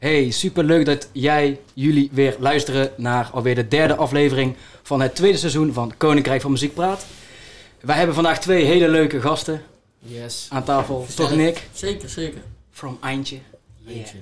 Hey, super leuk dat jij, jullie weer luisteren naar alweer de derde aflevering van het tweede seizoen van Koninkrijk van Muziek Praat. Wij hebben vandaag twee hele leuke gasten Yes. aan tafel. Vertel Toch Nick? Zeker, zeker. From Eindje. Eentje.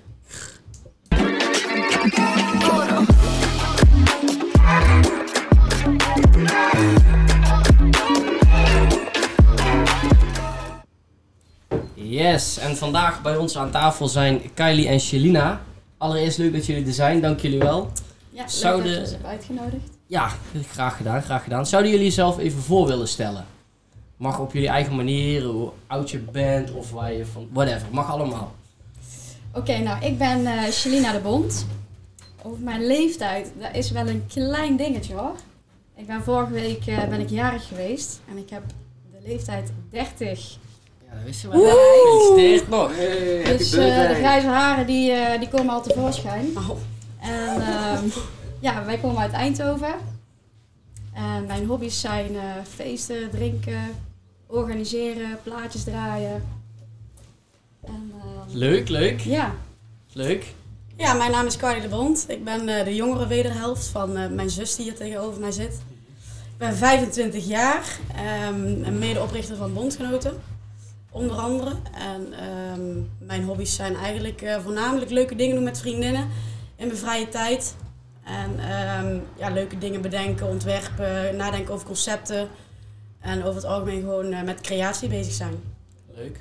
Yes, en vandaag bij ons aan tafel zijn Kylie en Shelina. Allereerst leuk dat jullie er zijn, dank jullie wel. Ja, leuk Zouden- dat je ons hebt uitgenodigd. Ja, graag gedaan, graag gedaan. Zouden jullie jezelf even voor willen stellen? Mag op jullie eigen manier, hoe oud je bent of waar je van... Whatever, mag allemaal. Oké, nou, ik ben Shelina de Bond. Over mijn leeftijd, dat is wel een klein dingetje hoor. Ik ben vorige week eh, ben ik jarig geweest en ik heb de leeftijd 30. Ja, dat wist je wel. Gefeliciteerd nog. Hey, Dus eh, de grijze haren die, eh, die komen al tevoorschijn. Oh. En ehm, ja, wij komen uit Eindhoven. En mijn hobby's zijn eh, feesten, drinken, organiseren, plaatjes draaien. En, ehm, Leuk, leuk, ja, leuk. Ja, mijn naam is Carly de Bond. Ik ben eh, de jongere wederhelft van eh, mijn zus die hier tegenover mij zit. Ik ben 25 jaar ehm, en medeoprichter van Bondgenoten, onder andere. En ehm, mijn hobby's zijn eigenlijk eh, voornamelijk leuke dingen doen met vriendinnen in mijn vrije tijd. En ehm, ja, leuke dingen bedenken, ontwerpen, nadenken over concepten. En over het algemeen gewoon eh, met creatie bezig zijn. Leuk.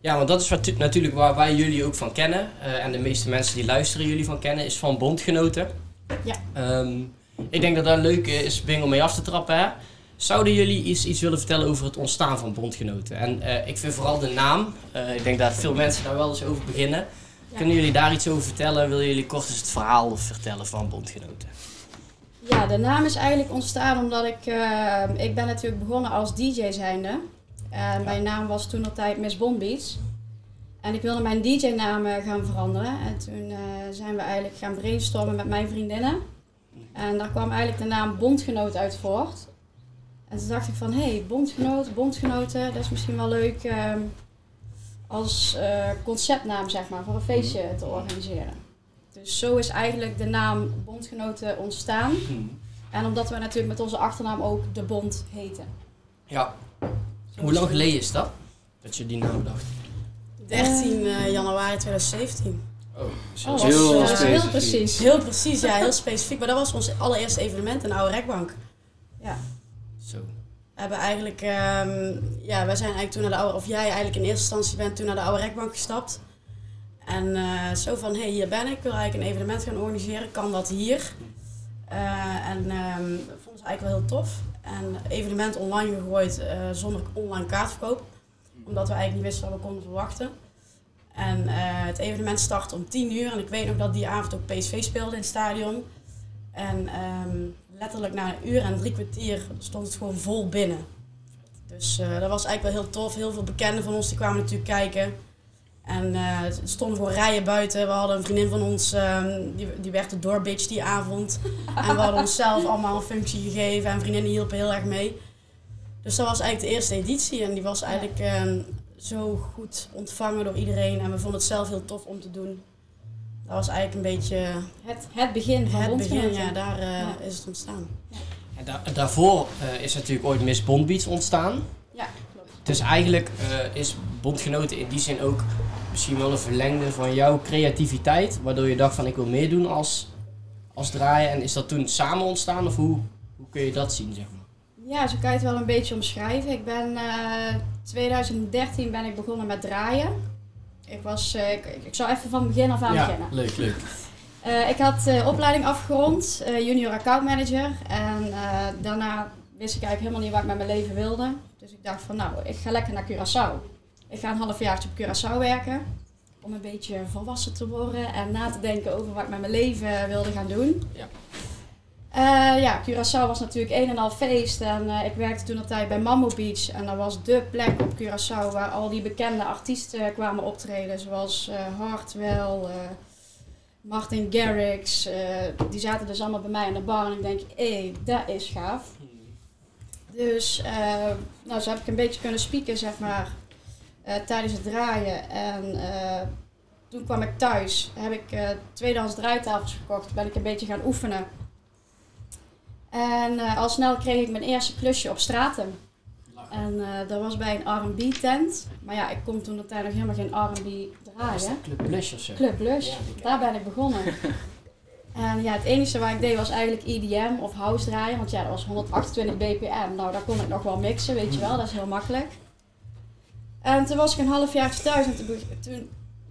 Ja, want dat is wat, natuurlijk waar wij jullie ook van kennen. eh, en de meeste mensen die luisteren jullie van kennen, is van bondgenoten. Ja. Ehm, ik denk dat dat een leuke is Bing om mee af te trappen. Hè? Zouden jullie iets, iets willen vertellen over het ontstaan van bondgenoten? En eh, ik vind vooral de naam. eh, ik denk dat veel mensen daar wel eens over beginnen. Ja. Kunnen jullie daar iets over vertellen? Willen jullie kort eens het verhaal vertellen van bondgenoten? Ja, de naam is eigenlijk ontstaan omdat ik... eh, ik ben natuurlijk begonnen als DJ zijnde. Mijn naam was toen altijd Miss Bondbeats. En ik wilde mijn DJ-naam gaan veranderen. En toen zijn we eigenlijk gaan brainstormen met mijn vriendinnen. En daar kwam eigenlijk de naam Bondgenoot uit voort. En toen dacht ik van, hé, hey, bondgenoot, bondgenoten, dat is misschien wel leuk ehm, als eh, conceptnaam, zeg maar, voor een feestje te organiseren. Dus zo is eigenlijk de naam Bondgenoten ontstaan. En omdat we natuurlijk met onze achternaam ook de Bond heten. Ja. Hoe lang geleden is dat? Dat je die naam dacht? 13 eh, januari 2017. Oh, Oh, heel specifiek. precies. Heel precies, ja, heel specifiek. Maar dat was ons allereerste evenement in de oude rekbank. Ja. Hebben eigenlijk, ehm, ja, wij zijn eigenlijk toen naar de oude, of jij eigenlijk in eerste instantie bent toen naar de oude rekbank gestapt. En eh, zo van, hé, hey, hier ben ik, wil eigenlijk een evenement gaan organiseren, kan dat hier? Eh, en ehm dat vonden ze eigenlijk wel heel tof. En evenement online gegooid eh, zonder online kaartverkoop. Omdat we eigenlijk niet wisten wat we konden verwachten. En het evenement startte om 10 uur. En ik weet nog dat die avond ook PSV speelde in het stadion. En ehm, letterlijk na een uur en drie kwartier stond het gewoon vol binnen. Dus eh, dat was eigenlijk wel heel tof. Heel veel bekenden van ons die kwamen natuurlijk kijken. En eh, er stonden gewoon rijen buiten. We hadden een vriendin van ons, ehm, die, die werd de doorbitch die avond. en we hadden onszelf allemaal een functie gegeven. En vriendinnen hielpen heel erg mee. Dus dat was eigenlijk de eerste editie. En die was eigenlijk ehm, zo goed ontvangen door iedereen. En we vonden het zelf heel tof om te doen. Dat was eigenlijk een beetje Het, het begin van het begin. Ja, daar eh, Ja. is het ontstaan. En da- daarvoor eh, is natuurlijk ooit Miss Bondbeats ontstaan. Ja, klopt. Dus eigenlijk eh, is Bondgenoten in die zin ook misschien wel een verlengde van jouw creativiteit. Waardoor je dacht van ik wil meer doen als, als draaien. En is dat toen samen ontstaan of hoe, hoe kun je dat zien zeg maar? Ja, zo kan je het wel een beetje omschrijven. Ik ben eh 2013 ben ik begonnen met draaien. Ik was, eh, ik, ik zou even van begin af aan beginnen. leuk, leuk. Eh, ik had eh, opleiding afgerond, junior account manager. En daarna wist ik eigenlijk helemaal niet wat ik met mijn leven wilde. Dus ik dacht van nou, ik ga lekker naar Curaçao. Ik ga een halfjaartje op Curaçao werken. Om een beetje volwassen te worden en na te denken over wat ik met mijn leven wilde gaan doen. Ja. Eh, ja, Curaçao was natuurlijk een en al feest. En eh, ik werkte toen altijd bij Mammo Beach. En dat was dé plek op Curaçao waar al die bekende artiesten kwamen optreden. Zoals eh Hartwell, Martin Garrix. die zaten dus allemaal bij mij in de bar. En ik denk, hé, dat is gaaf. Dus nou, zo heb ik een beetje kunnen spieken, zeg maar, tijdens het draaien. En toen kwam ik thuis, heb ik eh tweedehands draaitafels gekocht, ben ik een beetje gaan oefenen. En eh, al snel kreeg ik mijn eerste klusje op straten. En eh, dat was bij een R&B tent. Maar ja, ik kon toen nog helemaal geen R&B draaien. Club Blush of zo? Club Blush, Ja, daar ben ik begonnen. en ja, het enige wat ik deed was eigenlijk EDM of house draaien. Want ja, dat was 128 bpm. Nou, daar kon ik nog wel mixen, weet je wel. Dat is heel makkelijk. En toen was ik een half jaar thuis en toen,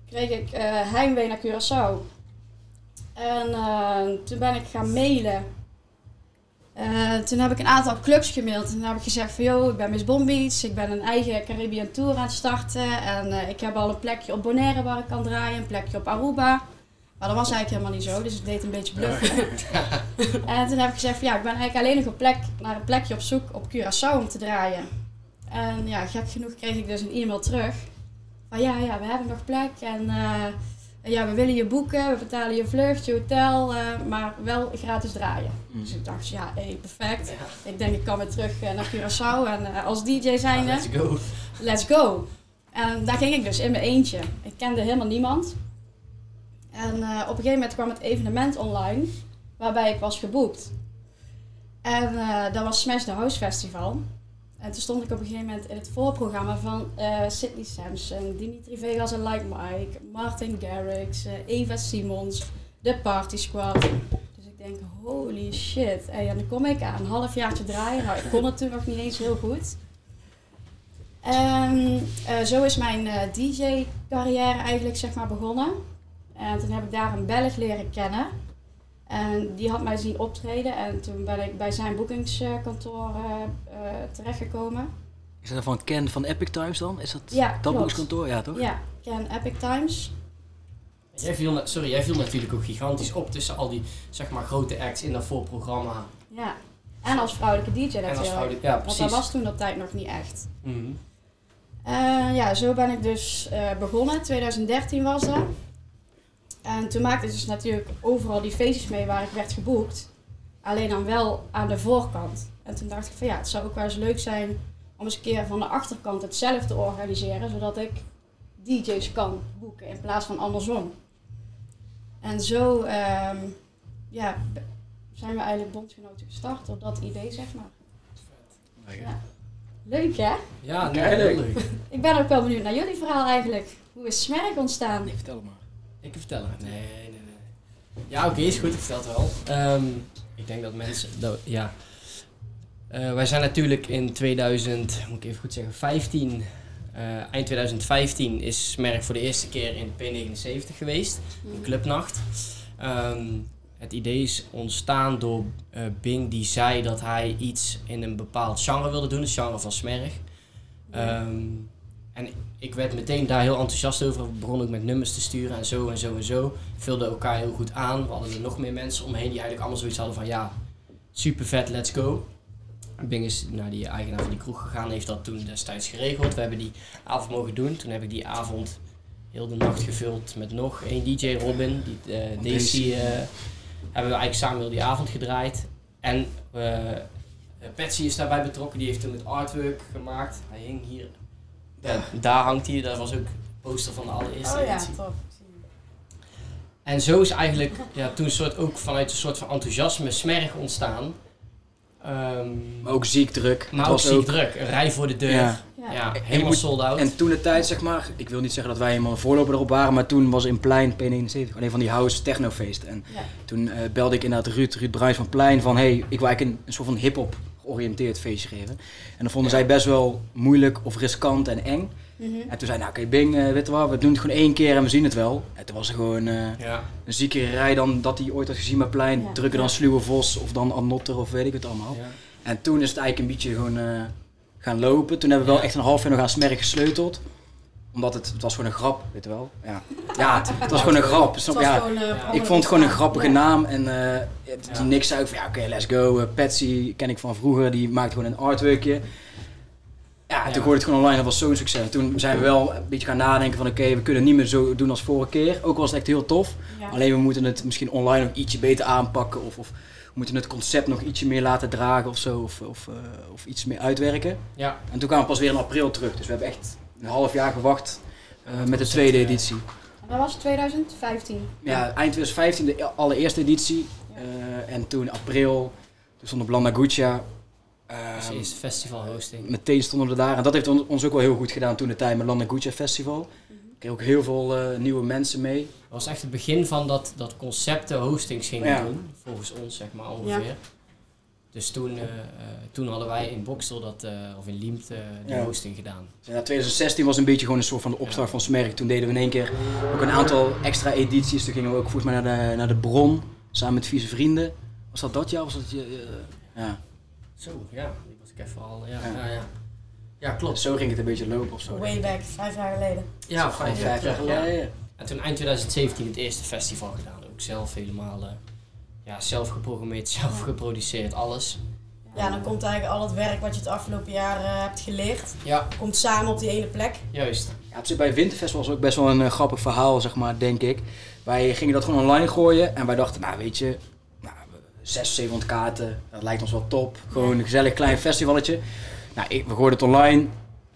kreeg ik eh, heimwee naar Curaçao. En toen ben ik gaan mailen. Eh, toen heb ik een aantal clubs gemaild. En heb ik gezegd van, yo, ik ben Miss Bombeats. Ik ben een eigen Caribbean Tour aan het starten. En eh, ik heb al een plekje op Bonaire waar ik kan draaien. Een plekje op Aruba. Maar dat was eigenlijk helemaal niet zo. Dus ik deed een beetje bluffen. en toen heb ik gezegd van, ja, ik ben eigenlijk alleen nog een plek, naar een plekje op zoek op Curaçao om te draaien. En ja, gek genoeg kreeg ik dus een e-mail terug. Van ja, ja, we hebben nog plek. En eh, ja, we willen je boeken. We betalen je vlucht, je hotel. eh, maar wel gratis draaien. Mm. Dus ik dacht, ja, hey, perfect. Ik denk, ik kan weer terug eh, naar Curaçao. En eh, als DJ zijnde, Ah, let's go. let's go. En daar ging ik dus in mijn eentje. Ik kende helemaal niemand. En op een gegeven moment kwam het evenement online, waarbij ik was geboekt. En dat was Smash the House Festival. En toen stond ik op een gegeven moment in het voorprogramma van eh Sidney Sampson, Dimitri Vegas en Like Mike, Martin Garrix, eh, Eva Simons, The Party Squad. Dus ik denk, holy shit. En dan kom ik aan, een halfjaartje draaien. Nou, ik kon het toen nog niet eens heel goed. En eh, zo is mijn DJ-carrière eigenlijk zeg maar begonnen. En toen heb ik daar een Belg leren kennen. En die had mij zien optreden. En toen ben ik bij zijn boekingskantoor eh, eh, terechtgekomen. Is dat van Ken van Epic Times dan? Is dat Ja, dat klopt. boekskantoor? Ja, toch? Ja, Ken Epic Times. Jij viel, sorry, jij viel natuurlijk ook gigantisch op tussen al die zeg maar, grote acts in dat voorprogramma. Ja. En als vrouwelijke DJ natuurlijk. En als vrouwelijke, ja Want precies. dat was toen dat tijd nog niet echt. Mhm. Eh, ja, zo ben ik dus eh, begonnen. 2013 was dat. En toen maakte ik dus natuurlijk overal die feestjes mee waar ik werd geboekt. Alleen dan wel aan de voorkant. En toen dacht ik van ja, het zou ook wel eens leuk zijn om eens een keer van de achterkant het zelf te organiseren. Zodat ik DJ's kan boeken in plaats van andersom. En zo ehm, ja, zijn we eigenlijk bondgenoten gestart op dat idee, zeg maar. Ja. Leuk hè? Ja, nee, leuk. Ik ben ook wel benieuwd naar jullie verhaal eigenlijk. Hoe is Smerk ontstaan? Nee, vertel maar. Ik kan vertellen. Nee, nee, nee. Ja, oké, is goed. Ik vertel het wel. Ehm, ik denk dat mensen... Dat, ja. Eh, wij zijn natuurlijk in 2000, moet ik even goed zeggen, 15... eh, eind 2015 is Smerk voor de eerste keer in P79 geweest. Een clubnacht. Ehm, het idee is ontstaan door eh, Bing die zei dat hij iets in een bepaald genre wilde doen, het genre van Smerg. Ehm, en ik werd meteen daar heel enthousiast over. We begonnen ook met nummers te sturen en zo en zo en zo. Vulden elkaar heel goed aan. We hadden er nog meer mensen omheen die eigenlijk allemaal zoiets hadden van ja, super vet, let's go. Bing is naar die eigenaar van die kroeg gegaan, heeft dat toen destijds geregeld. We hebben die avond mogen doen. Toen heb ik die avond heel de nacht gevuld met nog één DJ, Robin. Die, eh Daisy, eh, hebben we eigenlijk samen heel die avond gedraaid. En eh, Patsy is daarbij betrokken, die heeft toen het artwork gemaakt. Hij hing hier. Ja, daar hangt hij, dat was ook poster van de allereerste Oh ja, editie. top. En zo is eigenlijk ja, toen een soort, ook vanuit een soort van enthousiasme smerg ontstaan. Ehm, Maar ook ziek druk. maar ook ziek druk, een rij voor de deur. Ja. Ja, Ja. helemaal moet- sold out. En toen de tijd, zeg maar, ik wil niet zeggen dat wij helemaal een voorloper erop waren, maar toen was in Plein P79 alleen van die house technofeest. En Ja. toen eh, belde ik inderdaad Ruud, Ruud Bruins van Plein van, hey, ik wil eigenlijk een, een soort van hip-hop georiënteerd feestje geven. En dat vonden Ja. zij best wel moeilijk of riskant en eng. Mhm. En toen zei nou oké Bing, eh, weet je wat, we doen het gewoon één keer en we zien het wel. En toen was er gewoon eh, ja. een ziekere rij dan dat hij ooit had gezien bij Plein. Ja. Drukker dan. Sluwe Vos of dan Annotter of weet ik het allemaal. En toen is het eigenlijk een beetje gewoon eh, gaan lopen. Toen hebben we wel echt een half jaar nog aan Smerk gesleuteld. Omdat het, het was gewoon een grap, weet je wel. Ja, ja het, het was gewoon een grap. Het Snap, was ja, gewoon, eh, ik vond het gewoon een grappige Ja. naam. En eh, Ja. die niks zei van ja oké, let's go. Eh, Patsy ken ik van vroeger, die maakte gewoon een artworkje. Ja, toen Ja. gooide het gewoon online, dat was zo'n succes. Toen zijn we wel een beetje gaan nadenken van oké, we kunnen het niet meer zo doen als vorige keer. Ook was het echt heel tof. Ja. Alleen we moeten het misschien online nog ietsje beter aanpakken. Of, of we moeten het concept nog ietsje meer laten dragen of zo. Of, of, eh, of iets meer uitwerken. ja. En toen kwamen we pas weer in april terug. Dus we hebben echt een half jaar gewacht eh, met de tweede editie. Dat was 2015. Ja, eind 2015 de allereerste editie. Eh, en toen april, toen stond op Guccia. Als Ehm, festival hosting. meteen stonden we daar. En dat heeft on- ons ook wel heel goed gedaan toen de tijd met Landa Guccia Festival. Mhm. Ik kreeg ook heel veel eh, nieuwe mensen mee. Dat was echt het begin van dat, dat concepten hostings gingen Ja. doen. Volgens ons, zeg maar ongeveer. Dus toen, eh, eh, toen hadden wij in Bokstel dat, eh, of in Liemt, de Ja. hosting gedaan. Dus ja, 2016 was een beetje gewoon een soort van de opstart van Smerk. Toen deden we in één keer ook een aantal extra edities. Toen gingen we ook volgens mij naar de, naar de Bron, samen met vieze vrienden. Was dat dat jaar? Was dat, je- ja. Zo, ja, die was ik even al. Ja, Ja. ja. ja. ja klopt. Zo ging het een beetje lopen of zo. Way back, vijf jaar geleden. Ja, Vijf, vijf, vijf jaar jaar ja. geleden. En toen eind 2017 het eerste festival gedaan. Ook zelf helemaal, ja, zelf geprogrammeerd, zelf geproduceerd, alles. Ja, dan komt eigenlijk al het werk wat je het afgelopen jaar eh, hebt geleerd, Ja, komt samen op die ene plek. juist. Ja, op zich bij Winterfest was ook best wel een eh, grappig verhaal, zeg maar, denk ik. Wij gingen dat gewoon online gooien en wij dachten, nou weet je, nou, 600, 700 kaarten, dat lijkt ons wel top. Gewoon een gezellig klein festivalletje. Nou, ik, we gooiden het online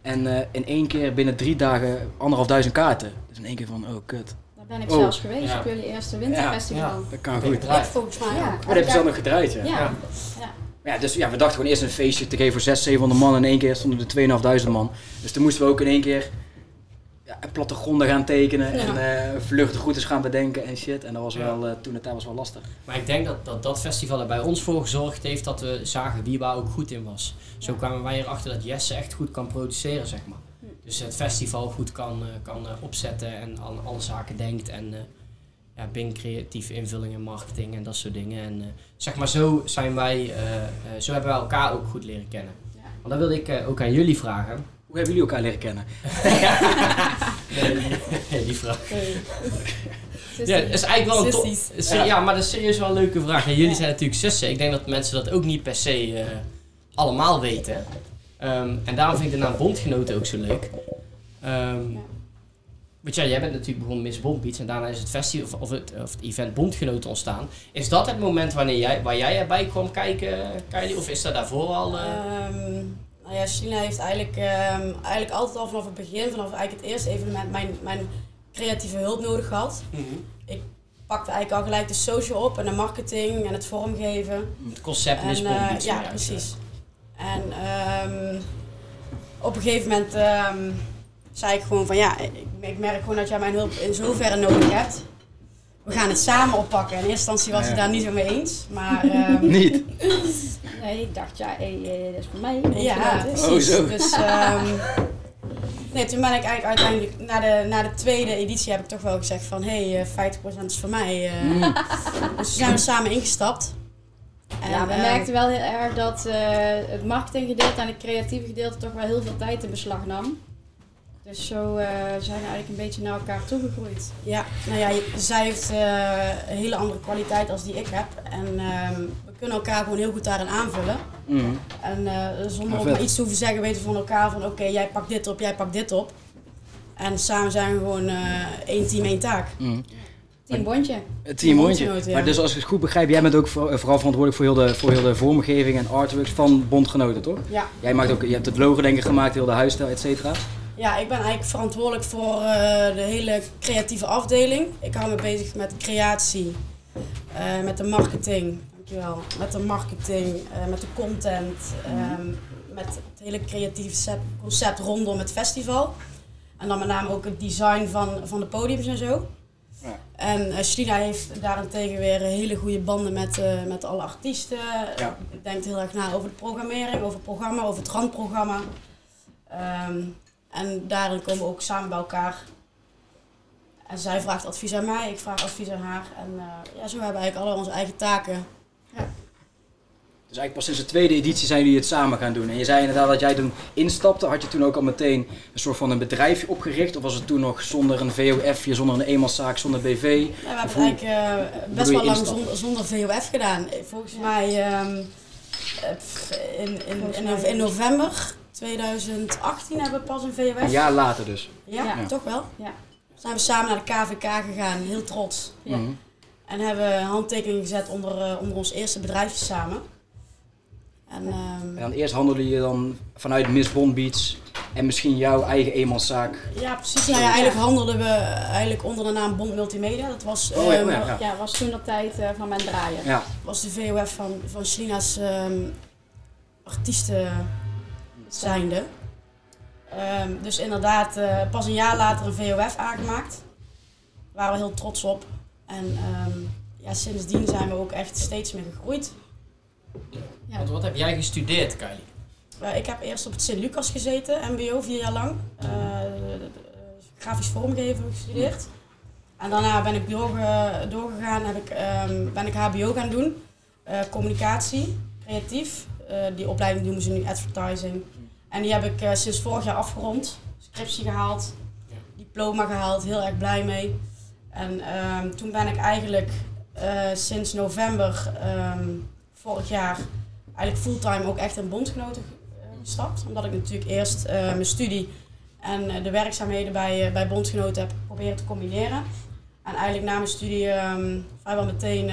en eh, in één keer binnen drie dagen anderhalfduizend kaarten. Dus in één keer van, oh kut, ben ik Oh. zelfs geweest Ja. op jullie eerste winterfestival. dat kan goed. eruit. Volgens mij Ja. ook. Oh, dat hebben ze dan nog gedraaid, ja. Ja. Ja. Ja. Ja, dus ja, we dachten gewoon eerst een feestje te geven voor 600, 700 man. En in één keer stonden er 2500 man. Dus toen moesten we ook in één keer ja, plattegronden gaan tekenen. Ja. En eh vluchtroutes gaan bedenken en shit. En dat was Ja. wel, eh, toen de tijd was wel lastig. Maar ik denk dat, dat dat festival er bij ons voor gezorgd heeft dat we zagen wie waar ook goed in was. Zo kwamen wij erachter dat Jesse echt goed kan produceren, zeg maar. Dus het festival goed kan, eh, kan eh, opzetten en aan alle zaken denkt. En eh ja, binnen creatieve invulling en marketing en dat soort dingen. En eh, zeg maar, zo zijn wij, eh, eh, zo hebben wij elkaar ook goed leren kennen. Ja. Want dan wilde ik eh, ook aan jullie vragen. Hoe hebben jullie elkaar leren kennen? Nee, die, vraag. Ja, dat is eigenlijk wel een top. Ja. Ja. maar dat is serieus wel een leuke vraag. En jullie Ja. zijn natuurlijk zussen. Ik denk dat mensen dat ook niet per se eh, allemaal weten. Ehm, en daarom vind ik de naam Bondgenoten ook zo leuk. Ehm, Ja. Want ja, jij bent natuurlijk begonnen met Miss Bondbeats en daarna is het festival of, of het, of het event Bondgenoten ontstaan. Is dat het moment wanneer jij, waar jij erbij kwam kijken, Kylie? Of is dat daarvoor al? eh? Ehm, nou ja, China heeft eigenlijk, eigenlijk altijd al vanaf het begin, vanaf eigenlijk het eerste evenement, mijn, mijn creatieve hulp nodig gehad. Mhm. Pakte eigenlijk al gelijk de social op en de marketing en het vormgeven. Het concept Miss En, eh, Bondbeats. ja, precies. En ehm, op een gegeven moment ehm, zei ik gewoon van ja, ik, ik merk gewoon dat jij mijn hulp in zoverre nodig hebt. We gaan het samen oppakken. In eerste instantie was Ja. hij daar niet zo mee eens. Maar ehm, Niet. Nee, ik dacht, ja, hey, eh, dat is voor mij. ja, precies. Oh, zo. Dus ehm, nee, toen ben ik eigenlijk uiteindelijk na de, na de tweede editie heb ik toch wel gezegd van hé, hey, eh, 50% is voor mij. eh. Mm. Dus toen zijn we samen ingestapt. En, ja, we ehm, merkten wel heel erg dat eh, het marketinggedeelte en het creatieve gedeelte toch wel heel veel tijd in beslag nam. Dus zo eh, zijn we eigenlijk een beetje naar elkaar toegegroeid. Ja, nou ja, zij heeft eh, een hele andere kwaliteit als die ik heb. En ehm, we kunnen elkaar gewoon heel goed daarin aanvullen. Mm. En eh, zonder Ja, ook maar iets te hoeven zeggen, weten we van elkaar van oké, jij pakt dit op, jij pakt dit op. En samen zijn we gewoon eh, één team, één taak. Mm. Team Bondje. Het team. Bondgenoten, ja. Maar dus als ik het goed begrijp, jij bent ook eh, vooral verantwoordelijk voor heel, de, voor heel de vormgeving en artworks van Bondgenoten, toch? Ja. Jij maakt ook, je hebt het logo denk ik gemaakt, heel de huisstijl, et cetera. ja, ik ben eigenlijk verantwoordelijk voor eh, de hele creatieve afdeling. Ik hou me bezig met creatie, eh, met de marketing, dankjewel. Met de marketing, met de content, ehm, met het hele creatieve concept rondom het festival. En dan met name ook het design van, van de podiums en zo. Ja. En uh, heeft daarentegen weer hele goede banden met, eh, met alle artiesten. Ja. Denkt heel erg na over de programmering, over het programma, over het randprogramma. Ehm, en daarin komen we ook samen bij elkaar. En zij vraagt advies aan mij, ik vraag advies aan haar. En eh, ja, zo hebben we eigenlijk alle onze eigen taken. Dus eigenlijk pas sinds de tweede editie zijn jullie het samen gaan doen. En je zei inderdaad dat jij toen instapte. Had je toen ook al meteen een soort van een bedrijfje opgericht? Of was het toen nog zonder een VOFje, zonder een eenmanszaak, zonder BV? Ja, we hebben hoe- eigenlijk eh, best wel lang zonder, zonder VOF gedaan. Volgens mij ehm, eh, in, in, in, in november 2018 hebben we pas een VOF. Een jaar later dus. Ja, Ja. toch wel. Ja. Zijn we samen naar de KVK gegaan, heel trots. Ja. Mhm. En hebben we handtekeningen gezet onder, eh, onder ons eerste bedrijfje samen. En, ehm, En dan eerst handelde je dan vanuit Miss Bond Beats En misschien jouw eigen eenmanszaak. Ja, precies. Nou ja, eigenlijk handelden we eigenlijk onder de naam Bond Multimedia. Dat was, Oh, ja, ehm, oh ja, ja. Was toen de tijd eh, van mijn draaien. Ja, was de VOF van, van Shelina's ehm, artiesten zijnde. Dus inderdaad, eh, pas een jaar later een VOF aangemaakt. Daar waren we heel trots op. En ja, sindsdien zijn we ook echt steeds meer gegroeid. Ja. Want wat heb jij gestudeerd, Kylie? Eh, ik heb eerst op het Sint-Lucas gezeten, MBO, vier jaar lang. Eh, de- grafisch vormgeven gestudeerd. En daarna ben ik doorge- doorgegaan, ik, ehm, ben ik HBO gaan doen. Eh, communicatie, creatief. Eh, die opleiding noemen ze nu advertising. En die heb ik eh, sinds vorig jaar afgerond. Scriptie gehaald, diploma gehaald, heel erg blij mee. En ehm, toen ben ik eigenlijk eh, sinds november ehm, vorig jaar eigenlijk fulltime ook echt in bondgenoten eh, gestapt. Omdat ik natuurlijk eerst eh, mijn studie en eh, de werkzaamheden bij, bij bondgenoten heb proberen te combineren. En eigenlijk na mijn studie ehm, vrijwel meteen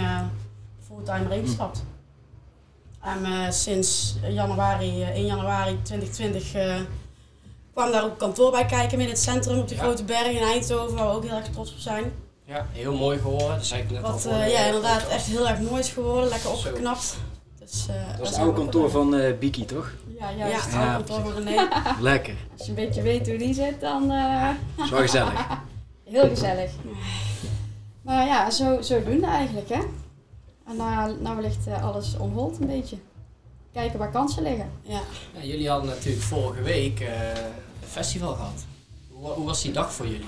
fulltime erin gestapt. En sinds januari, eh, 1 januari 2020 eh, kwam daar ook kantoor bij kijken in het centrum op de Ja. Grote Berg in Eindhoven, waar we ook heel erg trots op zijn. Ja, heel mooi gehoord. Dat zei ik net al Wat voor eh, ja, inderdaad podcast. echt heel erg mooi is geworden, lekker Zo. opgeknapt. Dus, eh, dat was het we oude kantoor van eh Biki, toch? Ja, juist. Ja, oude kantoor van René. Lekker. Als je een beetje weet hoe die zit, dan eh, Is wel gezellig. heel gezellig. Maar ja, zo, zodoende eigenlijk, hè. En nou, nou ligt eh, alles on hold een beetje. Kijken waar kansen liggen. Ja. Ja, jullie hadden natuurlijk vorige week eh, een festival gehad. Hoe, hoe was die dag voor jullie?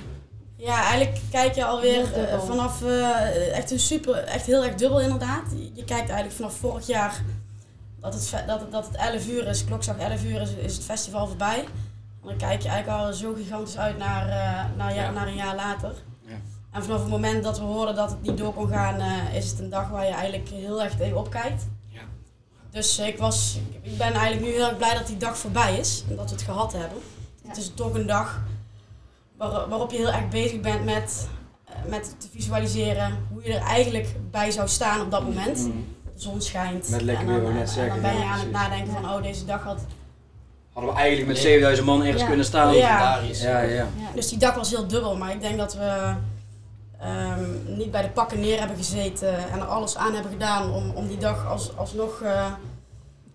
Ja, eigenlijk kijk je alweer eh, vanaf eh, echt een super, echt heel erg dubbel inderdaad. Je, kijkt eigenlijk vanaf vorig jaar dat het, dat het, dat het 11 uur is, klokslag 11 uur is, is het festival voorbij. En dan kijk je eigenlijk al zo gigantisch uit naar, eh, naar, ja, naar een jaar later. Ja. En vanaf het moment dat we hoorden dat het niet door kon gaan, eh, is het een dag waar je eigenlijk heel erg tegen opkijkt. Ja. Dus ik, was, ik ben eigenlijk nu heel erg blij dat die dag voorbij is en dat we het gehad hebben. Ja. Het is toch een dag waar, waarop je heel erg bezig bent met, eh, met te visualiseren hoe je er eigenlijk bij zou staan op dat moment. Mm. De zon schijnt. Met lekker en dan, weer, wou net en dan ben je ja, aan het nadenken van, oh deze dag had... Hadden we eigenlijk met 7000 man ergens Ja. kunnen staan. Ja. Ja. ja. Ja. Dus die dag was heel dubbel, maar ik denk dat we ehm, niet bij de pakken neer hebben gezeten en er alles aan hebben gedaan om, om die dag als, alsnog eh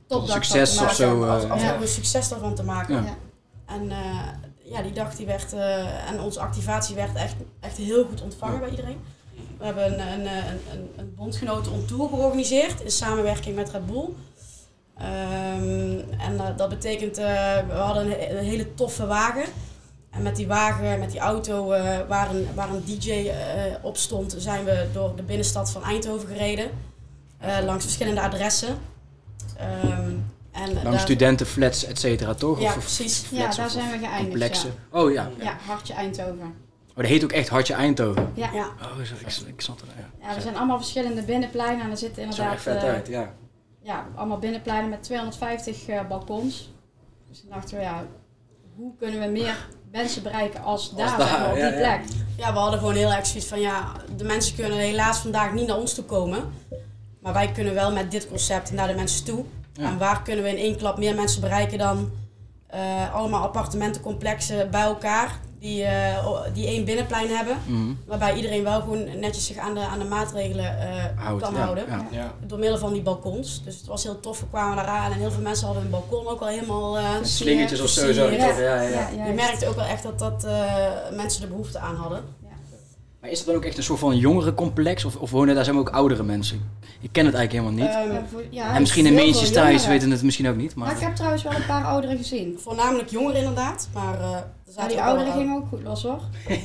Topdag succes of zo, maken. als, eh, ja. een succes ervan te maken. Ja. Ja. En eh, ja, die dag die werd, eh, en onze activatie werd echt, echt heel goed ontvangen bij iedereen. We hebben een, een, een, een, een bondgenoten on tour georganiseerd in samenwerking met Red Bull. Ehm, en eh, dat betekent, eh, we hadden een, een hele toffe wagen. En met die wagen, met die auto eh, waar, een, waar een DJ eh, op stond, zijn we door de binnenstad van Eindhoven gereden. eh, langs verschillende adressen. Ehm, en Langs daar- studentenflats, et cetera, toch? Ja, Of- of precies. Ja, daar of- zijn we geëindigd. complexen. Ja. Oh ja. ja, Hartje Eindhoven. Oh, dat heet ook echt Hartje Eindhoven. Ja. Ja. Oh, zo, ik, ik snap het. Ja. ja, er zijn allemaal verschillende binnenpleinen en er zitten er inderdaad echt vet eh, uit, ja. ja, allemaal binnenpleinen met 250 eh, balkons. Dus toen dachten we, ja, hoe kunnen we meer mensen bereiken als daar, daar, zeg maar, op ja, die ja. plek. Ja, we hadden gewoon heel erg zoiets van ja, de mensen kunnen helaas vandaag niet naar ons toe komen. Maar wij kunnen wel met dit concept naar de mensen toe. Ja. En waar kunnen we in één klap meer mensen bereiken dan eh, allemaal appartementencomplexen bij elkaar die, eh, die één binnenplein hebben. Mhm. Waarbij iedereen wel gewoon netjes zich aan de, aan de maatregelen eh, kan ja, houden. ja. Ja. Door middel van die balkons. Dus het was heel tof. We kwamen eraan en heel veel mensen hadden hun balkon ook al helemaal. eh, Met slingertjes of zo. zo? Ja, ja, ja. Je merkte ook wel echt dat, dat eh, mensen er behoefte aan hadden. Maar is dat dan ook echt een soort van jongerencomplex? Of, of wonen daar zijn ook oudere mensen? Ik ken het eigenlijk helemaal niet. Ehm, Ja, voor- ja, en misschien de heel veel meentjes thuis weten het misschien ook niet. Maar Maar ik heb trouwens wel een paar ouderen gezien. Voornamelijk jongeren inderdaad, maar eh, er Ja, zaten die ook ouderen wel- gingen ook goed los hoor. die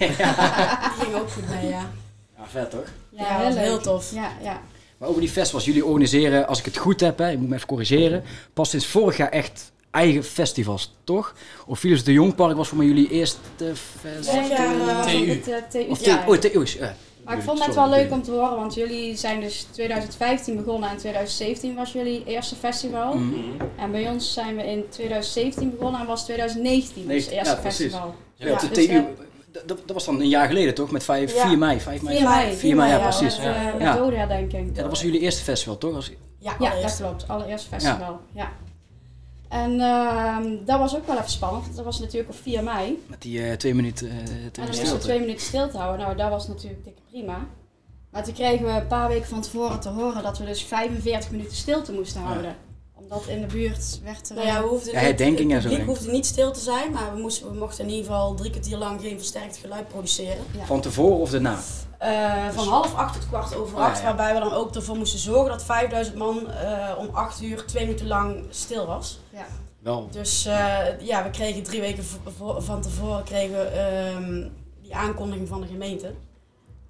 gingen ook goed mee, ja. ja, vet toch? Ja, leuk. heel tof. Ja, ja. Maar over die festivals, jullie organiseren, als ik het goed heb, hè, je moet me even corrigeren, pas sinds vorig jaar echt eigen festivals, toch? Of Philips de Jongpark was voor mij jullie eerste festival? Eh, TU. Het, eh, TU Of ja. TU? Oh, ja. Maar ik vond het wel leuk om te horen, want jullie zijn dus 2015 begonnen en 2017 was jullie eerste festival. Mhm. En bij ons zijn we in 2017 begonnen en was 2019 ons 19, eerste ja, precies. festival. Ja, Ja, de dus TU, we- dat, dat was dan een jaar geleden toch? Met 5, Ja. 4 mei, 5 mei. 4 mei. 4 mei, ja, ja, precies. Met, eh, met Ja. dodenherdenking. Ja, dat was jullie eerste festival toch? Als, Ja, Ja, dat klopt. Allereerste festival. Ja. En ehm, dat was ook wel even spannend, want dat was natuurlijk op 4 mei. Met die eh, twee minuten, eh, twee En dan moesten we twee minuten stil te houden. Nou, dat was natuurlijk dikke prima. Maar toen kregen we een paar weken van tevoren te horen dat we dus 45 minuten stilte moesten houden. Omdat in de buurt werd er... Nou ja, we hoefden Ja, herdenking en zo, hoefde niet stil te zijn, maar we, moesten, we mochten in ieder geval drie kwartier lang geen versterkt geluid produceren. Van tevoren of daarna? Eh, van half acht tot kwart over Oh, ja, acht, ja. waarbij we dan ook ervoor moesten zorgen dat 5000 man eh, om acht uur twee minuten lang stil was. Ja. Wel. Dus eh, ja, we kregen drie weken van tevoren kregen ehm, die aankondiging van de gemeente.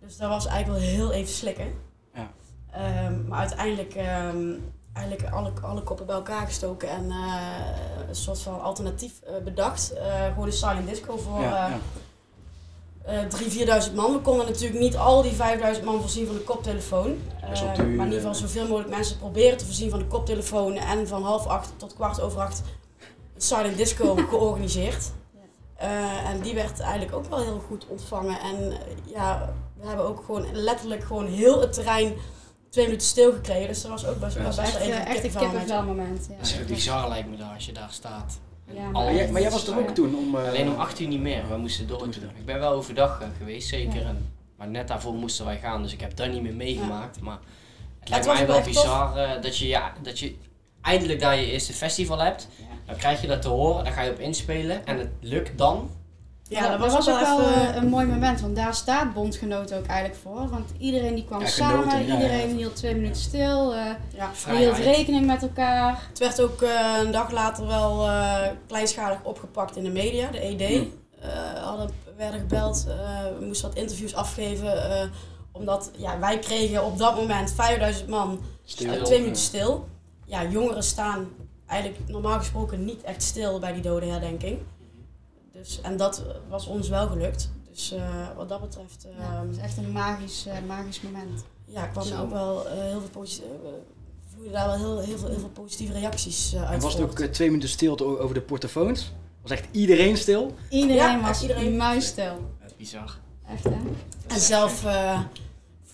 Dus dat was eigenlijk wel heel even slikken. Ja. Ehm, maar uiteindelijk ehm, eigenlijk alle, alle koppen bij elkaar gestoken en eh, een soort van alternatief bedacht. Eh, gewoon een silent disco voor Ja, ja. eh 3.000, 4.000 man. We konden natuurlijk niet al die 5.000 man voorzien van een koptelefoon. Wel Eh, maar in ieder geval eh. zoveel mogelijk mensen proberen te voorzien van de koptelefoon. En van half acht tot kwart over acht silent disco georganiseerd. En die werd eigenlijk ook wel heel goed ontvangen. En ja, we hebben ook gewoon letterlijk gewoon heel het terrein twee minuten stilgekregen. Dus dat was ook best, Ja, best, wel Echt, even een kippenvel moment. Ja. Dat is bizar lijkt me daar als je daar staat. Ja, maar Maar jij, maar jij was er ook eh, toen om... eh, Alleen om 8 uur niet meer, we moesten door. Ik ben wel overdag eh, geweest, zeker. Ja. En, maar net daarvoor moesten wij gaan, dus ik heb dat niet meer meegemaakt. Maar het lijkt mij was wel bizar eh, dat, je, ja, dat je eindelijk daar je eerste festival hebt. Ja. Dan krijg je dat te horen, dan ga je op inspelen en het lukt dan. Ja, dat was, ook wel even... eh, een mooi moment, want daar staat Bondgenoot ook eigenlijk voor. Want iedereen die kwam Ja, samen, genoten, iedereen ja. hield twee minuten stil, eh ja. die hield rekening met elkaar. Het werd ook eh, een dag later wel eh, kleinschalig opgepakt in de media, de ED. Eh, hadden, werden gebeld, eh, we moesten wat interviews afgeven. eh, omdat ja, wij kregen op dat moment 5000 man Stil. eh, twee minuten stil. Ja, jongeren staan eigenlijk normaal gesproken niet echt stil bij die dodenherdenking. Dus, en dat was ons wel gelukt. Dus eh, wat dat betreft eh, Ja, het is echt een magisch, eh, magisch moment. ja, kwam er Zo. ook wel eh, heel veel positieve... vloeiden daar wel heel, heel, veel, heel veel positieve reacties eh, uit En was het ook eh, twee minuten stilte over de portofoons? Was echt iedereen stil? Iedereen Ja, was iedereen. muisstil. Bizar. Echt hè? En zelf eh,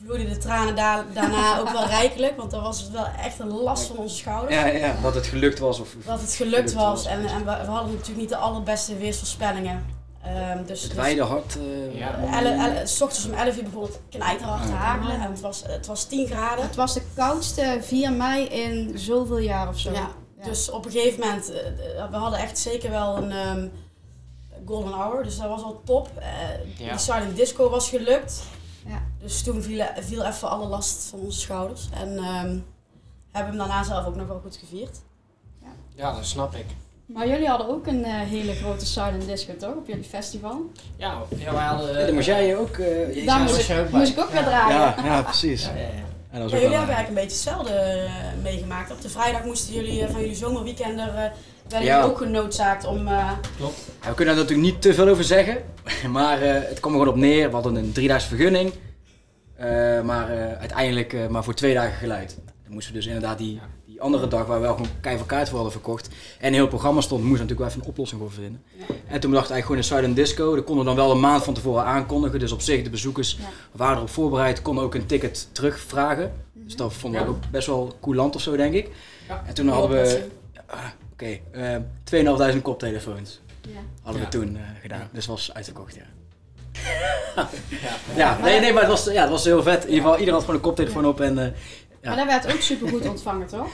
vloeiden de tranen da- daarna ook wel rijkelijk, want dan was het wel echt een last van onze schouders. Ja, ja, dat het gelukt was. Of, Dat het gelukt was en, en we, we hadden natuurlijk niet de allerbeste weersvoorspellingen. Ehm, dus het dus wijde hart. eh, Ja. s ochtends om 11 uur het knijterhard te hagelen en het was, het was 10 graden. Het was de koudste 4 mei in zoveel jaar of zo. Ja, Dus op een gegeven moment, eh, we hadden echt zeker wel een ehm, golden hour, dus dat was al top. Ja. Die silent disco was gelukt. Ja. Dus toen viel, viel even alle last van onze schouders. En ehm, hebben hem daarna zelf ook nog wel goed gevierd. Ja, dat snap ik. Maar jullie hadden ook een eh, hele grote silent disco toch, op jullie festival? Ja, ja wij hadden... Ja, dan moest jij ook... eh, Daar ja, moest ik, moest ik ook weer Ja. draaien. ja, ja, precies. Ja, ja, ja. En dat Ja, jullie hebben eigenlijk een beetje hetzelfde eh, meegemaakt. Op de vrijdag moesten jullie van jullie zomerweekender werden Ja. jullie ook genoodzaakt om... eh, Klopt. Ja, we kunnen daar natuurlijk niet te veel over zeggen. Maar eh, het kwam er gewoon op neer. We hadden een driedaagse vergunning. Eh, maar eh, uiteindelijk eh, maar voor twee dagen geluid. Dan moesten we dus inderdaad die, Ja. die andere dag waar we wel gewoon keihard kaart voor hadden verkocht. En een heel programma stond, moesten we natuurlijk wel even een oplossing voor vinden. Ja. En toen dachten we eigenlijk gewoon een silent disco. Dat konden we dan wel een maand van tevoren aankondigen. Dus op zich, de bezoekers Ja. waren erop voorbereid. Konden ook een ticket terugvragen. Dus dat vonden we Ja. ook best wel coulant of zo, denk ik. Ja. En toen hadden we, ah, oké, eh 2.500 koptelefoons. Ja. Hadden Ja. we toen eh, gedaan. Dus was uitverkocht, ja. Ja. Ja, nee, nee, maar het was, ja, het was heel vet. In ieder geval, iedereen had gewoon een koptelefoon op en... eh, Ja. Maar dat werd ook super goed ontvangen toch?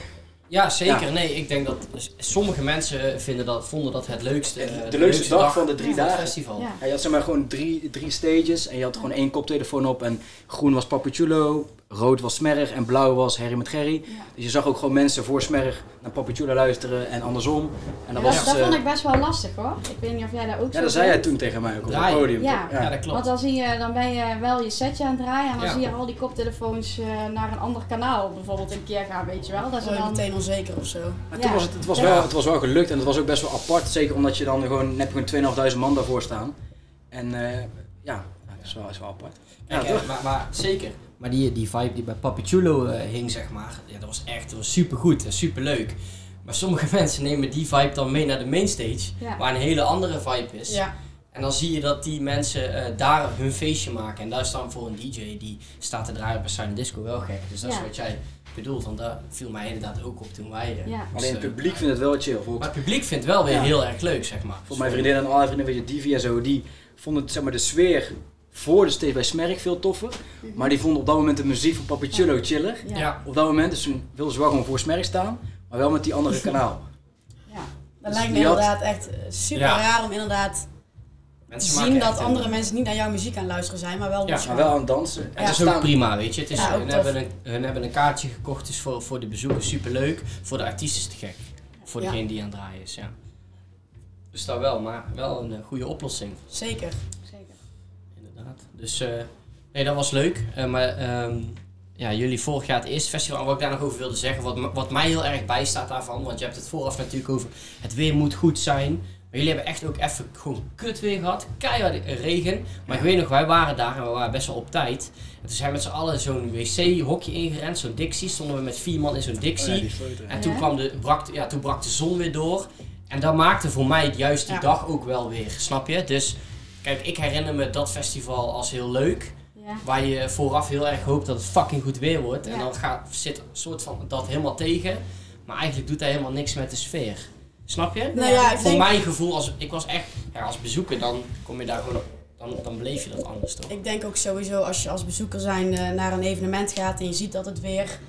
Ja, zeker. Nee, ik denk dat sommige mensen vinden dat, vonden dat het leukste. eh, de leukste dag van de drie dagen. festival. Ja. ja, je had zeg maar gewoon drie, drie stages en je had gewoon één koptelefoon op. En groen was Papichulo, rood was Smerg en blauw was Harry met Gerry. Ja. Dus je zag ook gewoon mensen voor Smerg naar Papichulo luisteren en andersom. En dat Ja, was... dat, dat eh, vond ik best wel lastig hoor. Ik weet niet of jij daar ook ja, zo dat zei jij toen tegen mij ook op het podium. Ja. Ja, dat klopt. Want dan, zie je, dan ben je wel je setje aan het draaien en dan Ja. zie je al die koptelefoons eh, naar een ander kanaal bijvoorbeeld een keer gaan, weet je wel. Dat is dan... meteen onzeker of zo. Maar Ja. toen was het, het, was Ja. wel, het was wel gelukt en het was ook best wel apart. Zeker omdat je dan gewoon, net gewoon 2.500 man daarvoor staan. En eh, ja, dat is wel, is wel apart. Ja, toch? maar, maar zeker. Maar die, die vibe die bij Papichulo eh, hing, zeg maar, ja, dat was echt dat was super goed en super leuk. Maar sommige mensen nemen die vibe dan mee naar de mainstage, Ja. waar een hele andere vibe is. Ja. En dan zie je dat die mensen eh, daar hun feestje maken. En daar is dan voor een DJ die staat te draaien op een silent disco wel gek. Dus dat is wat jij bedoelt. Want dat viel mij inderdaad ook op toen wij... eh, Ja. Alleen het publiek vindt het wel chill. Maar het publiek vindt het wel weer Ja. heel erg leuk, zeg maar. volgens mijn vriendin en alle vrienden, weet je, Divi en zo, die vonden het, zeg maar, de sfeer voor de stage bij Smerk veel toffer. Maar die vonden op dat moment de muziek van Papichulo chiller. Ja. Ja. Op dat moment, dus toen wilden ze wel gewoon voor Smerk staan, maar wel met die andere kanaal. Ja. Dat Dus lijkt me had- inderdaad echt eh, super Ja. raar om inderdaad te Mensen zien maken dat een- andere mensen niet naar jouw muziek aan het luisteren zijn, maar wel Ja, Maar wel aan het dansen. En En het is ook staan- prima, weet je. Het is, hun, tof. hebben een, hun hebben een kaartje gekocht, dus voor, voor de bezoekers superleuk. Voor de artiest is het gek. Voor Ja. degene die aan het draaien is, ja. Dus dat wel, maar wel een eh, goede oplossing, Zeker. Dus eh, nee, dat was leuk. Eh, maar ehm, ja, jullie vorig jaar het eerste festival, en wat ik daar nog over wilde zeggen, wat, wat mij heel erg bijstaat daarvan, want je hebt het vooraf natuurlijk over het weer moet goed zijn. Maar jullie hebben echt ook even gewoon kut weer gehad. Keihard regen. Maar ik weet nog, wij waren daar en we waren best wel op tijd. En toen zijn we met z'n allen zo'n wc-hokje ingerend, zo'n Dixie. Stonden we met vier man in zo'n Oh Dixie. ja, die foto. En toen, kwam de, brak, de- ja, toen brak de zon weer door. En dat maakte voor mij het juist die Ja. dag ook wel weer, snap je? Dus kijk, ik herinner me dat festival als heel leuk. Ja. Waar je vooraf heel erg hoopt dat het fucking goed weer wordt. En dan gaat, zit een soort van dat helemaal tegen. Maar eigenlijk doet dat helemaal niks met de sfeer. Snap je? Nou ja, Voor denk, mijn gevoel, als, ik was echt, ja, als bezoeker, dan kom je daar gewoon, dan, dan beleef je dat anders toch? ik denk ook sowieso als je als bezoeker zijn eh, naar een evenement gaat en je ziet dat het weer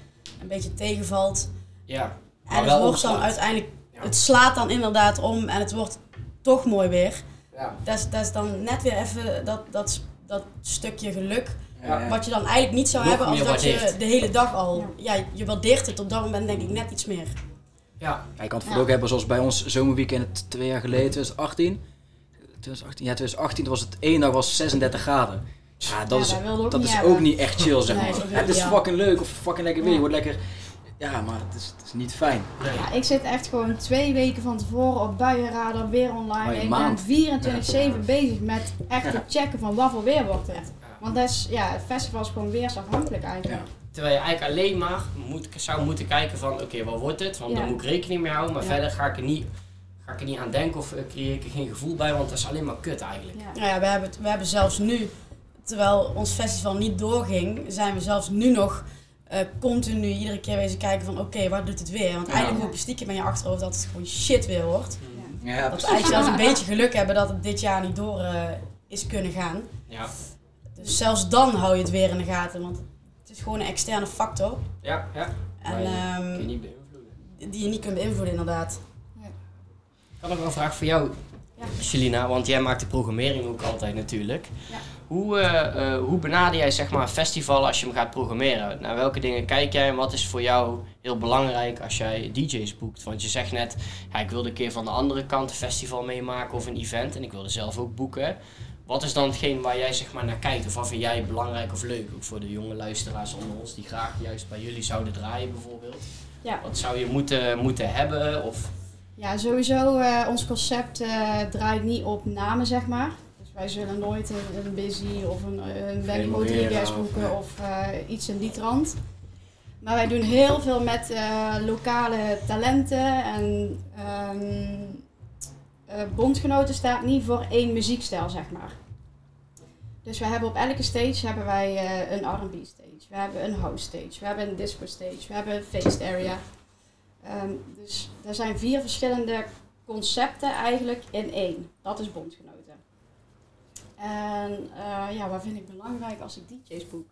een beetje tegenvalt. Ja. En het wel wordt dan uiteindelijk, Ja. het slaat dan inderdaad om en het wordt toch mooi weer. Ja. Dat is, dat is dan net weer even dat, dat, dat stukje geluk. Ja. Wat je dan eigenlijk niet zou Nog hebben als dat je de hele dag al. Ja. je waardeert het op dat moment denk ik net iets meer. Ja. Ja, je kan het Ja. ook hebben zoals bij ons zomerweekend twee jaar geleden, 2018. 2018 ja, 2018 was het één dag was 36 graden. Ja, dat Ja, is, dat ook dat niet is ook niet echt chill, zeg maar. het is fucking leuk of fucking lekker weer. Je wordt lekker... Ja, maar het is, het is niet fijn. Nee. Ja, ik zit echt gewoon twee weken van tevoren op buienradar weer online. Oh, ik ben 24-7 bezig met echt te checken van wat voor weer wordt het. Want dat is, ja, het festival is gewoon weersafhankelijk eigenlijk. Terwijl je eigenlijk alleen maar moet, zou moeten kijken van oké, wat wordt het? Want Ja. daar moet ik rekening mee houden. Maar Ja. verder ga ik, er niet, ga ik er niet aan denken of eh, creëer ik er geen gevoel bij. Want dat is alleen maar kut eigenlijk. Ja. Nou ja, we hebben, we hebben zelfs nu, terwijl ons festival niet doorging, zijn we zelfs nu nog eh, continu iedere keer wezen kijken van oké, wat doet het weer? Want Ja. eigenlijk hoop je stiekem in je achterhoofd dat het gewoon shit weer wordt. Ja, Dat we eigenlijk zelfs een beetje geluk hebben dat het dit jaar niet door eh, is kunnen gaan. Ja, Dus zelfs dan hou je het weer in de gaten, want het is gewoon een externe factor. ja, ja. En je ehm, kun je niet beïnvloeden. die je niet kunt beïnvloeden inderdaad. Ik had nog wel een vraag voor jou, Ja. Jelina, want jij maakt de programmering ook altijd natuurlijk. Ja. Hoe, eh, hoe benader jij zeg maar, een festival als je hem gaat programmeren? Naar welke dingen kijk jij en wat is voor jou heel belangrijk als jij DJ's boekt? Want je zegt net, ja, ik wilde een keer van de andere kant een festival meemaken of een event en ik wilde zelf ook boeken. Wat is dan hetgeen waar jij zeg maar, naar kijkt of wat vind jij belangrijk of leuk? Ook voor de jonge luisteraars onder ons die graag juist bij jullie zouden draaien bijvoorbeeld. Ja. Wat zou je moeten, moeten hebben? Of, Ja, sowieso, eh, ons concept draait niet op namen, zeg maar. Wij zullen nooit een, een Busy of een, een Benny Rodriguez of, boeken of eh, iets in die trant. Maar wij doen heel veel met eh, lokale talenten en ehm, eh, bondgenoten staat niet voor één muziekstijl, zeg maar. Dus we hebben op elke stage hebben wij een R&B stage, we hebben een house stage, we hebben een disco stage, we hebben een feest area. Ehm, dus er zijn vier verschillende concepten eigenlijk in één. Dat is bondgenoten. En eh, ja, wat vind ik belangrijk als ik DJ's boek?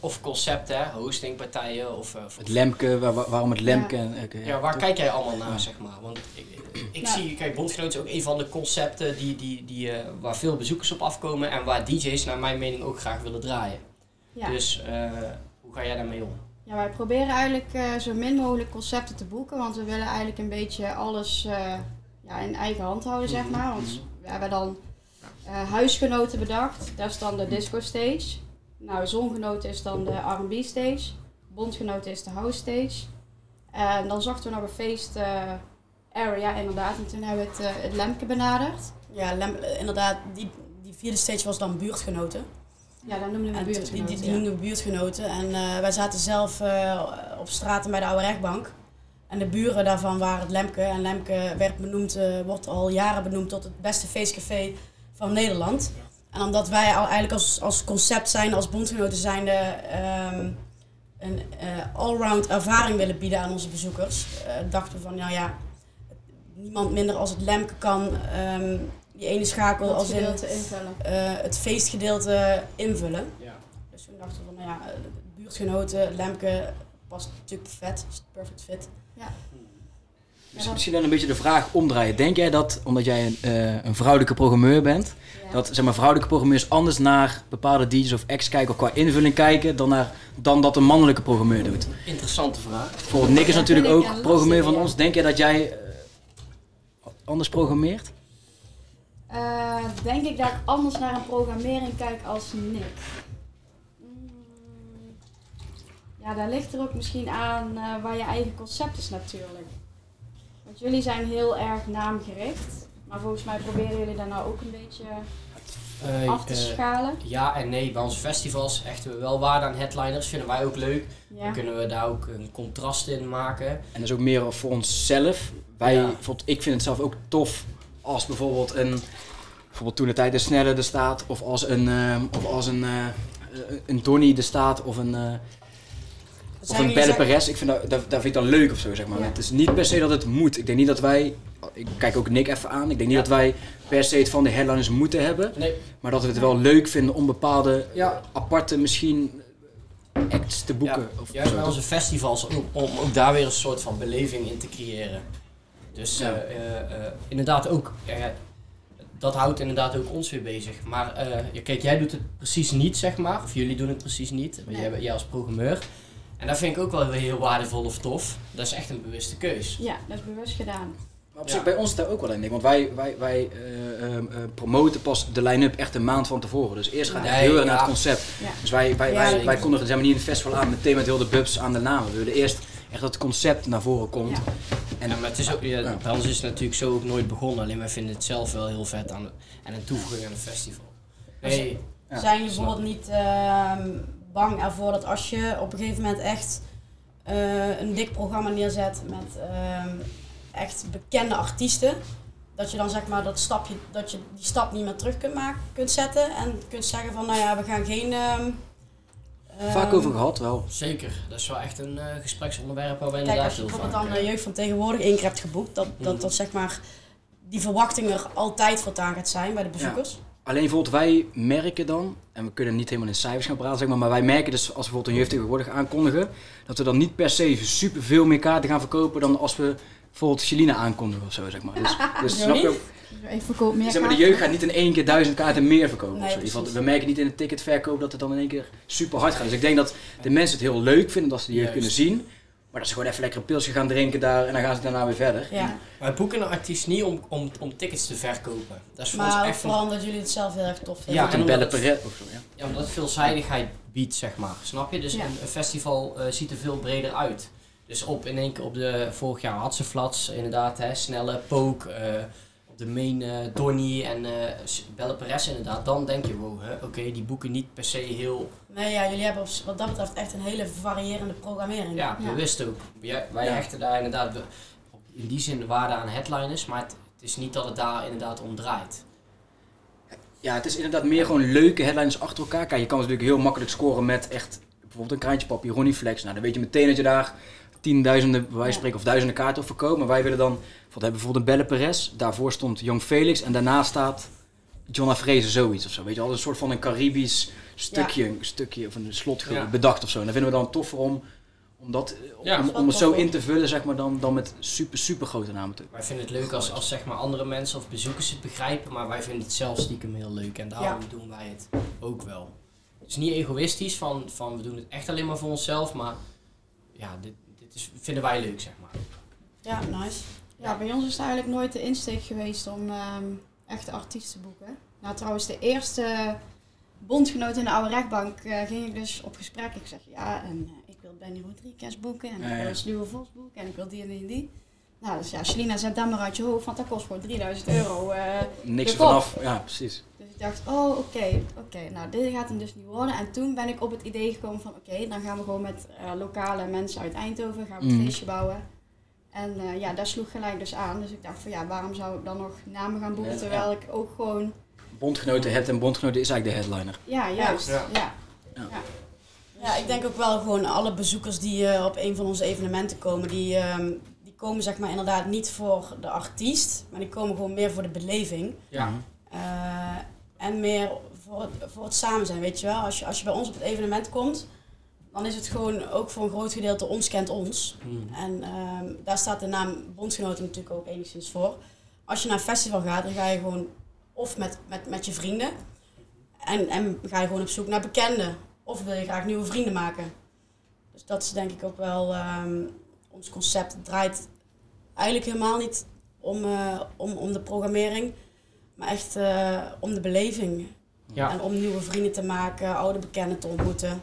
of concepten, hè, hostingpartijen of... eh, of- Het Lemke, waar- waar- waarom het Lemke? en- oké, Ja, waar toch? kijk jij allemaal naar, Ja. zeg maar? Want ik, ik zie, kijk, Bondgenoot is ook een van de concepten die, die, die, eh, waar veel bezoekers op afkomen en waar DJ's naar mijn mening ook graag willen draaien. Ja. Dus eh, hoe ga jij daarmee om? ja, wij proberen eigenlijk eh, zo min mogelijk concepten te boeken, want we willen eigenlijk een beetje alles eh, ja, in eigen hand houden, zeg Mhm, maar. Want we hebben dan eh, huisgenoten bedacht, dat is dan de disco stage. Nou, zongenoten is dan de R&B stage. Bondgenoten is de house stage. En dan zochten we nog een feest eh, area, inderdaad. En toen hebben we het, eh, het Lemke benaderd. Ja, Lem- inderdaad, die, die vierde stage was dan buurtgenoten. Ja, dan noemden we die, buurtgenoten. die, die ja. noemden we buurtgenoten. En wij zaten zelf op straten bij de oude rechtbank. En de buren daarvan waren het Lemke. En Lemke werd benoemd, wordt al jaren benoemd tot het beste feestcafé van Nederland. En omdat wij al eigenlijk als, als concept zijn, als bondgenoten zijnde, ehm een eh, allround ervaring willen bieden aan onze bezoekers, eh, dachten we van, nou ja, niemand minder als het Lemke kan ehm, die ene schakel als in invullen. eh, het feestgedeelte invullen. Ja. Dus toen dachten we van, nou ja, buurtgenoten, Lemke past natuurlijk vet, is perfect fit. Dus misschien dan een beetje de vraag omdraaien. Denk jij dat, omdat jij een, eh, een vrouwelijke programmeur bent, Ja. dat zeg maar, vrouwelijke programmeurs anders naar bepaalde DJ's of acts kijken of qua invulling kijken dan, naar, dan dat een mannelijke programmeur doet? Interessante vraag. Bijvoorbeeld Nick is Ja, natuurlijk ook programmeur van ons. Denk jij dat jij eh, anders programmeert? Eh, denk ik dat ik anders naar een programmering kijk als Nick. Mm, Ja, daar ligt er ook misschien aan eh, waar je eigen concept is natuurlijk. Want jullie zijn heel erg naamgericht. Maar volgens mij proberen jullie daar nou ook een beetje Eh, af te eh, schalen. ja en nee, bij onze festivals hechten we wel waarde aan headliners, vinden wij ook leuk. Ja. Dan kunnen we daar ook een contrast in maken. En dat is ook meer voor onszelf. Wij, Ja. ik vind het zelf ook tof als bijvoorbeeld een, bijvoorbeeld toen de tijd de Snelle er staat, of als een, eh, of als een, eh, een Donny er staat, of een, eh, of een Belle Perez. Ik vind dat, dat, dat vind ik dan leuk of zo, zeg maar. Ja. Het is niet per se dat het moet. Ik denk niet dat wij, ik kijk ook Nick even aan, ik denk niet Ja. dat wij per se het van de headliners moeten hebben, Nee, maar dat we het wel leuk vinden om bepaalde Ja. aparte misschien acts te boeken. Of juist bij onze festivals om, om ook daar weer een soort van beleving in te creëren. Dus Ja. eh, eh, eh, inderdaad ook, dat houdt inderdaad ook ons weer bezig. Maar eh, kijk, jij doet het precies niet, zeg maar. Of jullie doen het precies niet. Nee. Jij, jij als programmeur. En dat vind ik ook wel heel waardevol of tof. Dat is echt een bewuste keus. Ja, dat is bewust gedaan. Maar op Ja. zich bij ons is daar ook wel in. denk ik. Want wij, wij, wij eh, eh, eh, promoten pas de line-up echt een maand van tevoren. Dus eerst gaat het Nee, heel erg naar ja. het concept. Ja. Dus wij, wij, Ja, wij, zeker. wij kondigen zeg maar, niet in het festival aan meteen met heel de bubs aan de namen. We willen eerst echt dat het concept naar voren komt. Ja. En Ja, maar het is ook, ja, Ja. bij ons is het natuurlijk zo ook nooit begonnen. Alleen wij vinden het zelf wel heel vet aan, en een toevoeging aan een festival. Nee, Ja, Zijn jullie bijvoorbeeld niet ehm, bang ervoor dat als je op een gegeven moment echt eh, een dik programma neerzet met ehm, echt bekende artiesten, dat je dan zeg maar dat stapje, dat je die stap niet meer terug kunt maken, kunt zetten en kunt zeggen van nou ja, we gaan geen. ehm, vaak ehm, over gehad wel. zeker. Dat is wel echt een eh, gespreksonderwerp waar we Kijk, inderdaad als je bijvoorbeeld vaak... dan eh, de jeugd van tegenwoordig één keer hebt geboekt, dat, dat, Mhm. dat zeg maar die verwachting er altijd voortaan gaat zijn bij de bezoekers. Alleen bijvoorbeeld wij merken dan, en we kunnen niet helemaal in cijfers gaan praten, zeg maar, maar wij merken dus als we bijvoorbeeld een jeugd tegenwoordig aankondigen, dat we dan niet per se super veel meer kaarten gaan verkopen dan als we bijvoorbeeld Shelina aankondigen of zo, zeg maar. Dus, dus snap je? Ik verkoop meer Zeg maar, de jeugd gaat niet in één keer duizend kaarten meer verkopen. Nee, of zo. We merken niet in de ticketverkoop dat het dan in één keer super hard gaat. Dus ik denk dat de mensen het heel leuk vinden dat ze de jeugd Juist. kunnen zien. Maar dat ze gewoon even lekker een pilsje gaan drinken daar en dan gaan ze daarna weer verder. Ja. Wij boeken een artiest niet om, om, om tickets te verkopen. Dat is voor ons Maar ook echt een- vooral omdat jullie het zelf heel erg tof vinden. Ja, en omdat- of zo, ja. Ja, omdat het veelzijdigheid biedt, zeg maar. Snap je? Dus Ja. een, een festival eh, ziet er veel breder uit. Dus op in één keer op de vorig jaar had ze flats, inderdaad, hè, snelle pook, eh, de main eh Donny en eh S- Belle Perez inderdaad. Dan denk je, wow, hè, oké, die boeken niet per se heel Nee, ja, jullie hebben wat dat betreft echt een hele variërende programmering. ja, Ja. bewust ook. Wij, wij Ja. hechten daar inderdaad in die zin de waarde aan headliners, maar het, het is niet dat het daar inderdaad om draait. Ja, het is inderdaad meer gewoon leuke headlines achter elkaar. Kijk, je kan natuurlijk heel makkelijk scoren met echt bijvoorbeeld een kraantje papier, Ronnie Flex. Nou, dan weet je meteen dat je daar tienduizenden, bij wijze van Ja. spreken, of duizenden kaarten op verkoopt. Maar wij willen dan, bijvoorbeeld, hebben bijvoorbeeld een Belle Perez. Daarvoor stond Jong Felix en daarna staat Jonna Frezen zoiets of zo. Weet je wel, een soort van een Caribisch stukje, een stukje of een slot Ja. bedacht of zo. En dat vinden we dan toffer om, om, dat, Ja, om, het zo in te vullen, zeg maar, dan, dan met super, super grote namen te Wij vinden het leuk als, als zeg maar andere mensen of bezoekers het begrijpen, maar wij vinden het zelf stiekem heel leuk en daarom doen wij het ook wel. Het is niet egoïstisch van, van we doen het echt alleen maar voor onszelf, maar ja, dit, dit is, vinden wij leuk zeg maar. Ja, nice. Ja, bij ons is het eigenlijk nooit de insteek geweest om ehm echte artiesten te boeken. Nou, trouwens, de eerste bondgenoot in de oude rechtbank eh, ging ik dus op gesprek. Ik zeg ja, en eh, ik wil Benny Rodriguez boeken en ik wil Sluwe Vos boeken en ik wil die en die en die. Nou, dus ja, Shalina, zet dat maar uit je hoofd, want dat kost gewoon 3000 euro. eh. Niks vanaf. Ja, precies. Dus ik dacht, oh oké, oké, nou dit gaat hem dus niet worden. En toen ben ik op het idee gekomen van oké, dan gaan we gewoon met lokale mensen uit Eindhoven gaan we een Mhm. feestje bouwen. En eh, ja, dat sloeg gelijk dus aan. Dus ik dacht van ja, waarom zou ik dan nog namen gaan boeken Ja, terwijl ik ook gewoon, Bondgenoten hebt en bondgenoten is eigenlijk de headliner. ja juist, Ja. ja. Ja, Ja, ik denk ook wel gewoon alle bezoekers die eh, op een van onze evenementen komen, die, ehm, die komen zeg maar inderdaad niet voor de artiest, maar die komen gewoon meer voor de beleving. Ja. Eh, en meer voor het, voor het samen zijn, weet je wel. Als je, als je bij ons op het evenement komt, dan is het gewoon ook voor een groot gedeelte ons kent ons. Hmm. En ehm, daar staat de naam Bondgenoten natuurlijk ook enigszins voor. Als je naar een festival gaat, dan ga je gewoon of met, met, met je vrienden. En, en ga je gewoon op zoek naar bekenden. Of wil je graag nieuwe vrienden maken. Dus dat is denk ik ook wel ehm, ons concept. Het draait eigenlijk helemaal niet om, eh, om, om de programmering. Maar echt eh, om de beleving. Ja. En om nieuwe vrienden te maken, oude bekenden te ontmoeten.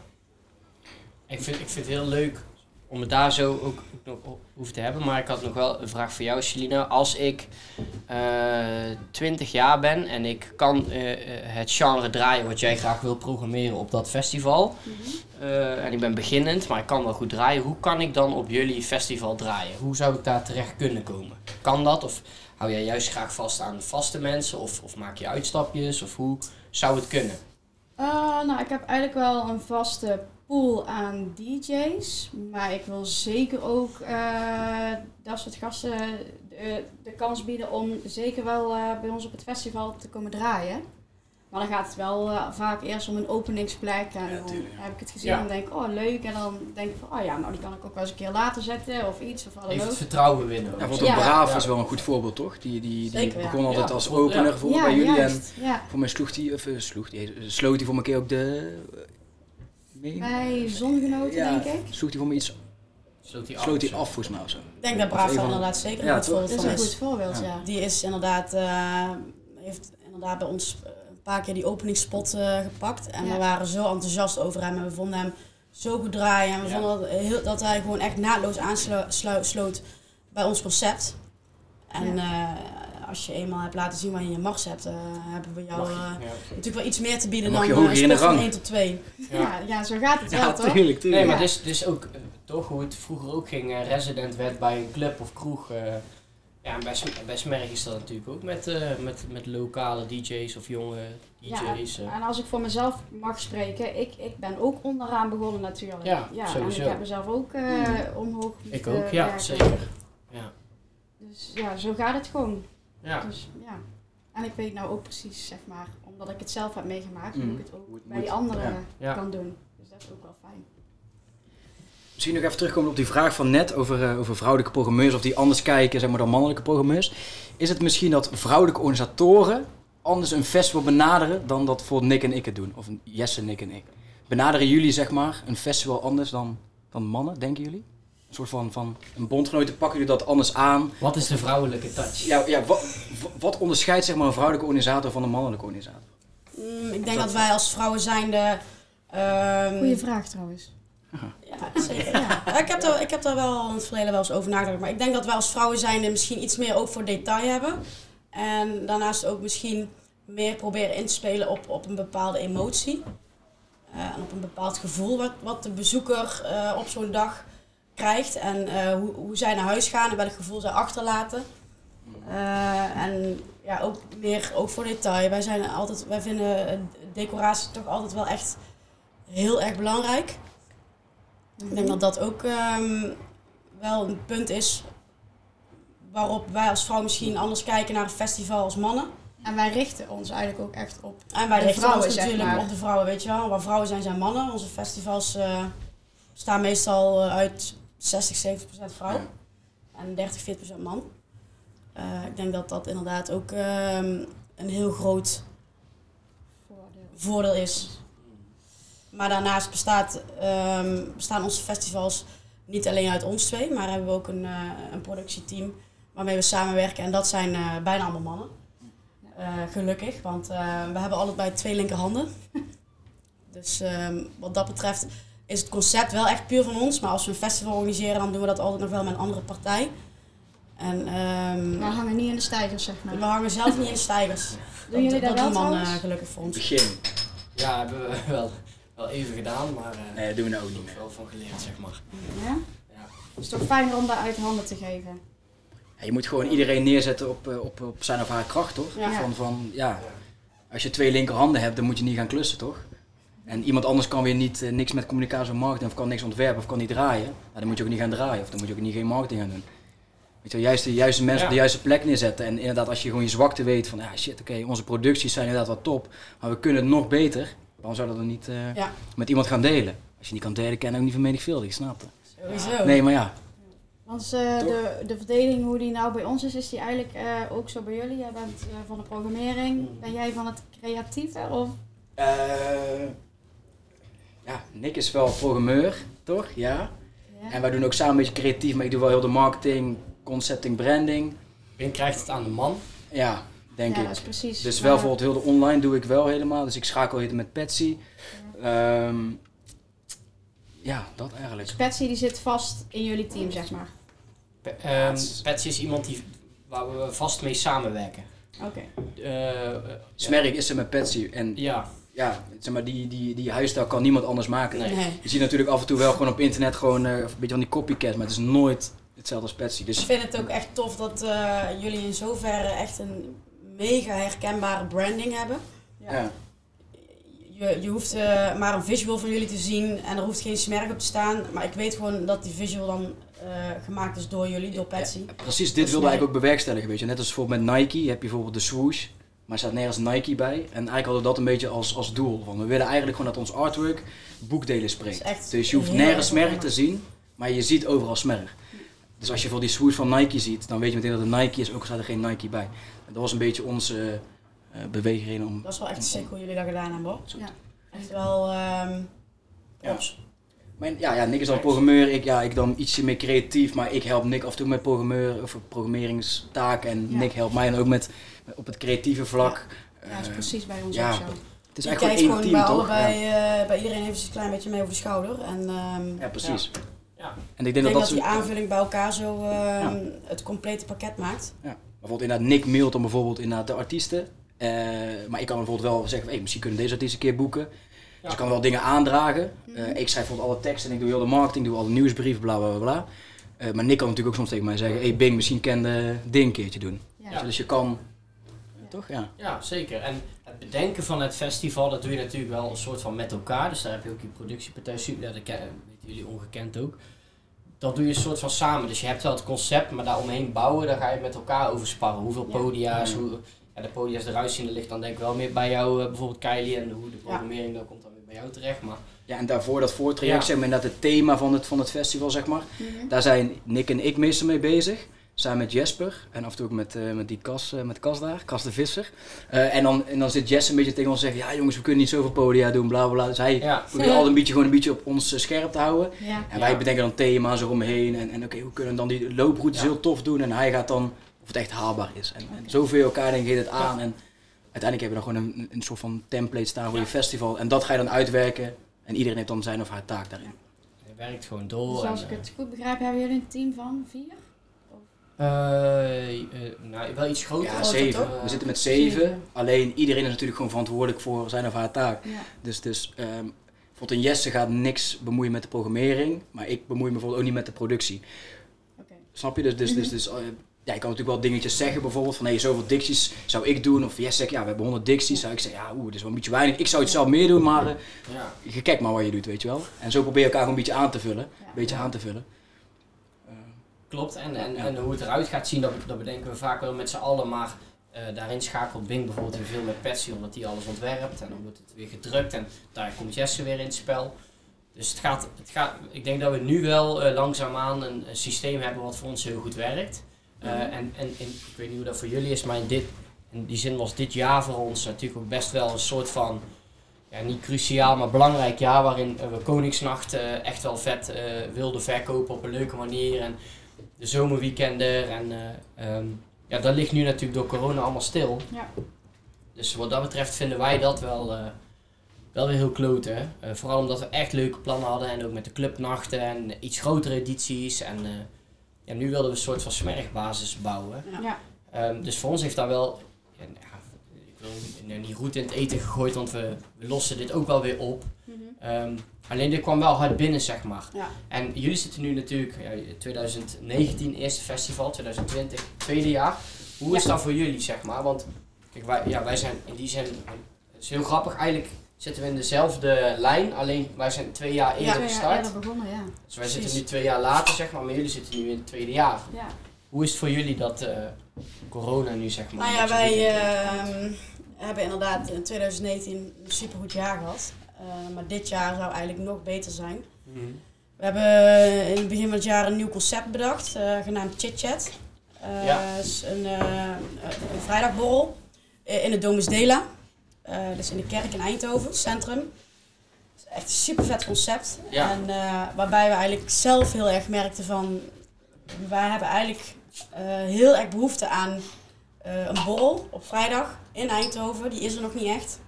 Ik vind, ik vind het heel leuk om het daar zo ook, ook nog op hoeven te hebben. Maar ik had nog wel een vraag voor jou, Celina. Als ik eh 20 jaar ben en ik kan eh, eh, het genre draaien wat jij graag wil programmeren op dat festival. eh, en ik ben beginnend, maar ik kan wel goed draaien. Hoe kan ik dan op jullie festival draaien? Hoe zou ik daar terecht kunnen komen? Kan dat? Of hou jij juist graag vast aan vaste mensen? Of, of maak je uitstapjes? Of hoe zou het kunnen? Nou, ik heb eigenlijk wel een vaste pool aan DJ's. Maar ik wil zeker ook eh, dat soort gasten de, de kans bieden om zeker wel eh, bij ons op het festival te komen draaien. Maar dan gaat het wel eh, vaak eerst om een openingsplek. En Ja, dan tuurlijk, ja. heb ik het gezien Ja. en denk ik, oh leuk. En dan denk ik van, oh ja, nou die kan ik ook wel eens een keer later zetten of iets of Even het vertrouwen winnen. Ja, ook. bijvoorbeeld Ja. Braaf Ja. is wel een goed voorbeeld, toch? Die, die, die Zeker, ja. begon altijd Ja, als opener ja. voor Ja, bij jullie. En juist. Voor mij sloeg die, of, eh, sloeg die, eh, sloot hij voor een keer ook de... meen- Bij Zongenoten, ja, denk ik. sloeg hij voor me iets, Sloot hij sloot af, hij af volgens mij of zo. Ik denk dat Braaf van- inderdaad zeker Ja, een goed voorbeeld Dat van is een is. goed voorbeeld, Ja. ja. Die is inderdaad, eh, heeft inderdaad bij ons een paar keer die openingsspot eh, gepakt. En Ja. we waren zo enthousiast over hem en we vonden hem zo goed draaien. En we Ja. vonden dat, heel, dat hij gewoon echt naadloos aansloot bij ons concept. En eh, als je eenmaal hebt laten zien waar je je mars hebt, eh, hebben we jou eh, ja, natuurlijk wel iets meer te bieden Dan dan je eh, hoger in de sport van rang. 1 tot 2. Ja, ja, zo gaat het wel, Ja, toch? tuurlijk, tuurlijk. Nee, maar Ja. dit is, dit is ook toch hoe het vroeger ook ging. resident werd bij een club of kroeg. eh, ja, en bij, bij Smerg is dat natuurlijk ook met, eh, met, met lokale DJ's of jonge Ja, DJ's. eh. En als ik voor mezelf mag spreken, ik, ik ben ook onderaan begonnen natuurlijk. Ja, en sowieso. ik heb mezelf ook eh, omhoog ik ook, ja, werken. zeker. Ja. Dus ja, zo gaat het gewoon. Ja. Dus, ja. En ik weet nou ook precies, zeg maar, omdat ik het zelf heb meegemaakt, Mhm. hoe ik het ook bij moet. die anderen Ja. Kan doen. Dus dat is ook wel fijn. Misschien nog even terugkomen op die vraag van net over, eh, over vrouwelijke programmeurs of die anders kijken zeg maar, dan mannelijke programmeurs. Is het misschien dat vrouwelijke organisatoren anders een festival benaderen dan dat voor Nick en ik het doen? Of een Jesse, Nick en ik. Benaderen jullie zeg maar een festival anders dan, dan mannen, denken jullie? Een soort van, van een bondgenoten, pakken jullie dat anders aan? Wat is de vrouwelijke touch? Ja, ja wat, wat onderscheidt zeg maar, een vrouwelijke organisator van een mannelijke organisator? Mm, ik denk dat wij als vrouwen zijnde... ehm, Goeie vraag trouwens. Ja, zeker. Ja. Ik, heb daar, ik heb daar wel in het verleden wel eens over nagedacht. Maar ik denk dat wij als vrouwen zijnde misschien iets meer ook voor detail hebben. En daarnaast ook misschien meer proberen in te spelen op, op een bepaalde emotie. Eh, en op een bepaald gevoel wat, wat de bezoeker eh, op zo'n dag krijgt. En eh, hoe, hoe zij naar huis gaan en welk gevoel zij achterlaten. Eh, en ja, ook meer ook voor detail. Wij, zijn altijd, wij vinden eh, decoratie toch altijd wel echt heel erg belangrijk. Ik denk dat dat ook ehm, wel een punt is waarop wij als vrouw misschien anders kijken naar een festival als mannen. En wij richten ons eigenlijk ook echt op. En wij richten vrouwen, ons zeg natuurlijk maar. op de vrouwen, weet je wel. Waar vrouwen zijn, zijn mannen. Onze festivals bestaan meestal uit 60, 70 procent vrouw. Ja. En 30, 40 procent man. Eh, ik denk dat dat inderdaad ook ehm, een heel groot voordeel. voordeel is. Maar daarnaast bestaat, ehm, bestaan onze festivals niet alleen uit ons twee, maar hebben we ook een, eh, een productieteam waarmee we samenwerken. En dat zijn eh, bijna allemaal mannen. Eh, gelukkig, want eh, we hebben allebei twee linkerhanden. dus ehm, wat dat betreft is het concept wel echt puur van ons. Maar als we een festival organiseren, dan doen we dat altijd nog wel met een andere partij. En ehm, We hangen niet in de stijgers, zeg maar. we hangen zelf niet in de stijgers. Doen jullie dat wel doen mannen trouwens? gelukkig voor ons. Begin. Ja, hebben we wel, wel even gedaan, maar eh Nee, dat doen we nou ook niet meer. wel van geleerd, zeg maar. Ja? Ja. Het is toch fijner om dat uit handen te geven. Ja, je moet gewoon iedereen neerzetten op, eh, op, op zijn of haar kracht, toch? Ja. Van, van, ja, als je twee linkerhanden hebt, dan moet je niet gaan klussen, toch? En iemand anders kan weer niet, eh, niks met communicatie of marketing, of kan niks ontwerpen, of kan niet draaien. Nou, dan moet je ook niet gaan draaien, of dan moet je ook niet geen marketing gaan doen. Weet je, wel, juist de juiste mensen Ja. op de juiste plek neerzetten. En inderdaad, als je gewoon je zwakte weet van, ja shit, oké, onze producties zijn inderdaad wat top, maar we kunnen het nog beter. Waarom zou dat dan niet eh, Ja. met iemand gaan delen? Als je niet kan delen, kan je ook niet vermenigvuldigen, snap je? Sowieso. Nee, maar ja. Want eh, de, de verdeling, hoe die nou bij ons is, is die eigenlijk eh, ook zo bij jullie. Jij bent eh, van de programmering. Ben jij van het creatieve? Of? Eh, ja, Nick is wel programmeur, toch? Ja. Ja. En wij doen ook samen een beetje creatief, maar ik doe wel heel de marketing, concepting, branding. Wim krijgt het aan de man. Ja, denk ja, ik. dat is precies. Dus wel bijvoorbeeld heel de online doe ik wel helemaal. Dus ik schakel heel met Patsy. Ehm, ja, dat eigenlijk. Dus Patsy die zit vast in jullie team, zeg maar. Pe- ehm, Patsy is iemand die, waar we vast mee samenwerken. Oké. Eh, eh, Smerk is er met Patsy. En ja, ja, zeg maar, die, die, die huisstijl kan niemand anders maken. Nee. Nee. Je ziet natuurlijk af en toe wel gewoon op internet gewoon eh, een beetje van die copycat, maar het is nooit hetzelfde als Patsy. Ik Dus vind het ook echt tof dat eh, jullie in zoverre echt een mega herkenbare branding hebben. ja. Je, je hoeft eh, maar een visual van jullie te zien en er hoeft geen smerk op te staan. Maar ik weet gewoon dat die visual dan eh, gemaakt is door jullie, door Patsy. Precies, dit wilde eigenlijk ook bewerkstelligen. Weet je. Net als bijvoorbeeld met Nike heb je bijvoorbeeld de swoosh, maar er staat nergens Nike bij. En eigenlijk hadden we dat een beetje als, als doel. Van, we willen eigenlijk gewoon dat ons artwork boekdelen spreekt. Echt Dus je hoeft nergens erg merk te zien, maar je ziet overal smerk. Dus als je voor die swoosh van Nike ziet, dan weet je meteen dat het Nike is, ook al staat er geen Nike bij. En dat was een beetje onze eh beweegreden om... Dat is wel echt sick hoe jullie dat gedaan hebben hoor. Zo. Ja. Echt wel ehm props. Mijn, ja, ja, Nick is dan programmeur, ik, ja, ik dan ietsje meer creatief, maar ik help Nick af en toe met programmeur, of programmeringstaken. En Ja. Nick helpt mij dan ook met, op het creatieve vlak. Ja, dat is Eh, precies bij ons ja. ook zo. Het is Je eigenlijk kijkt gewoon één bij team, toch? allebei, Ja. eh, bij iedereen even een klein beetje mee over de schouder. En ehm, ja, precies. Ja. En ik ik denk, dat, dat die aanvulling bij elkaar zo ehm, het complete pakket maakt. Ja. Bijvoorbeeld inderdaad, Nick mailt dan bijvoorbeeld inderdaad de artiesten. Eh, maar ik kan bijvoorbeeld wel zeggen, hey, misschien kunnen deze artiesten een keer boeken. Dus ik kan wel dingen aandragen. Eh, ik schrijf bijvoorbeeld alle teksten en ik doe heel de marketing, doe alle nieuwsbrieven, bla bla bla. bla. Eh, maar Nick kan natuurlijk ook soms tegen mij zeggen, hey Bing, misschien kan de ding een keertje doen. Ja. Dus je kan... Toch? Ja. Ja, zeker. En het bedenken van het festival, dat doe je natuurlijk wel een soort van met elkaar. Dus daar heb je ook je productiepartij Super, dat weten jullie ongekend ook. Dat doe je een soort van samen. Dus je hebt wel het concept, maar daaromheen bouwen, daar ga je met elkaar over sparren. Hoeveel Ja. podia's, Ja. hoe ja, de podia's eruit zien, dat ligt dan denk ik wel meer bij jou, eh, bijvoorbeeld Kylie. En hoe de programmering, dan komt dan weer bij jou terecht. Maar Ja, en daarvoor dat voortraject, Ja. zeg maar, inderdaad het thema van het, van het festival, zeg maar. Mhm. Daar zijn Nick en ik meestal mee bezig. Samen met Jesper en af en toe ook met, eh, met die Kas, eh, met Kas daar, Kas de Visser. Eh, en, dan, en dan zit Jess een beetje tegen ons te zeggen, ja jongens, we kunnen niet zoveel podia doen, bla bla bla. Dus hij ja, probeert altijd een beetje, gewoon een beetje op ons scherp te houden. Ja. En wij Ja. bedenken dan thema's eromheen. En, en oké, hoe kunnen we dan die looproutes Ja. heel tof doen. En hij gaat dan of het echt haalbaar is. En, en zoveel elkaar denk ik het aan. En uiteindelijk heb je dan gewoon een, een soort van template staan voor Ja. je festival. En dat ga je dan uitwerken. En iedereen heeft dan zijn of haar taak daarin. je werkt gewoon door. Dus als en, ik het goed begrijp, hebben jullie een team van vier? Eh, eh, nou, wel iets groter. Ja, zeven. toch? We zitten met Zeven. zeven. Alleen iedereen is natuurlijk gewoon verantwoordelijk voor zijn of haar taak. Ja. Dus, dus ehm, bijvoorbeeld een Jesse gaat niks bemoeien met de programmering. Maar ik bemoei me bijvoorbeeld ook niet met de productie. Oké. Snap je? Dus, dus, dus, dus eh, ja, ik kan natuurlijk wel dingetjes zeggen, bijvoorbeeld van hé, zoveel dicties zou ik doen. Of Jess zegt, ja, we hebben 100 dicties. Zou ik zeggen, ja, oeh, dat is wel een beetje weinig. Ik zou het zelf meer doen, maar eh, Ja. kijk maar wat je doet, weet je wel. En zo probeer je elkaar gewoon een beetje aan te vullen. Ja. Een beetje aan te vullen. Klopt, en, en, en hoe het eruit gaat zien, dat, dat bedenken we vaak wel met z'n allen. Maar eh, daarin schakelt Bing bijvoorbeeld weer veel met Patsy, omdat die alles ontwerpt. En dan wordt het weer gedrukt en daar komt Jesse weer in het spel. Dus het gaat, het gaat, ik denk dat we nu wel eh, langzaamaan een, een systeem hebben wat voor ons heel goed werkt. Eh, Mhm. en en ik weet niet hoe dat voor jullie is, maar in, dit, in die zin was dit jaar voor ons natuurlijk ook best wel een soort van, ja, niet cruciaal, maar belangrijk jaar waarin we Koningsnacht echt wel vet wilden verkopen op een leuke manier. En de zomerweekenden en eh, ehm, ja, dat ligt nu natuurlijk door corona allemaal stil. Ja. Dus wat dat betreft vinden wij dat wel, eh, wel weer heel kloten. hè. Eh, vooral omdat we echt leuke plannen hadden en ook met de clubnachten en iets grotere edities. En eh, ja, nu wilden we een soort van smergbasis bouwen. Ja. Ehm, dus voor ons heeft daar wel, ja, nou ik wil niet roet in het eten gegooid, want we, we lossen dit ook wel weer op. Mhm. Ehm, alleen dit kwam wel hard binnen, zeg maar. Ja. En jullie zitten nu natuurlijk, ja, 2019 eerste festival, 2020 tweede jaar. Hoe is dat voor jullie, zeg maar? Want kijk, wij, ja, wij zijn in die zin, het is heel grappig, eigenlijk zitten we in dezelfde lijn, alleen wij zijn twee jaar eerder Twee jaar gestart. eerder begonnen, ja. Dus wij Precies. zitten nu twee jaar later, zeg maar, maar jullie zitten nu in het tweede jaar. ja. Hoe is het voor jullie dat eh, corona nu, zeg maar? Nou ja, wij ehm, hebben inderdaad in 2019 een supergoed jaar gehad. Eh, maar dit jaar zou eigenlijk nog beter zijn. Mhm. We hebben in het begin van het jaar een nieuw concept bedacht, eh, genaamd Chit Chat. Eh, Ja. is een, een vrijdagborrel in het Domus Dela. Dus in de kerk in Eindhoven, centrum. Echt een super vet concept. Ja. En waarbij we eigenlijk zelf heel erg merkten van... Wij hebben eigenlijk heel erg behoefte aan een borrel op vrijdag in Eindhoven. Die is er nog niet echt.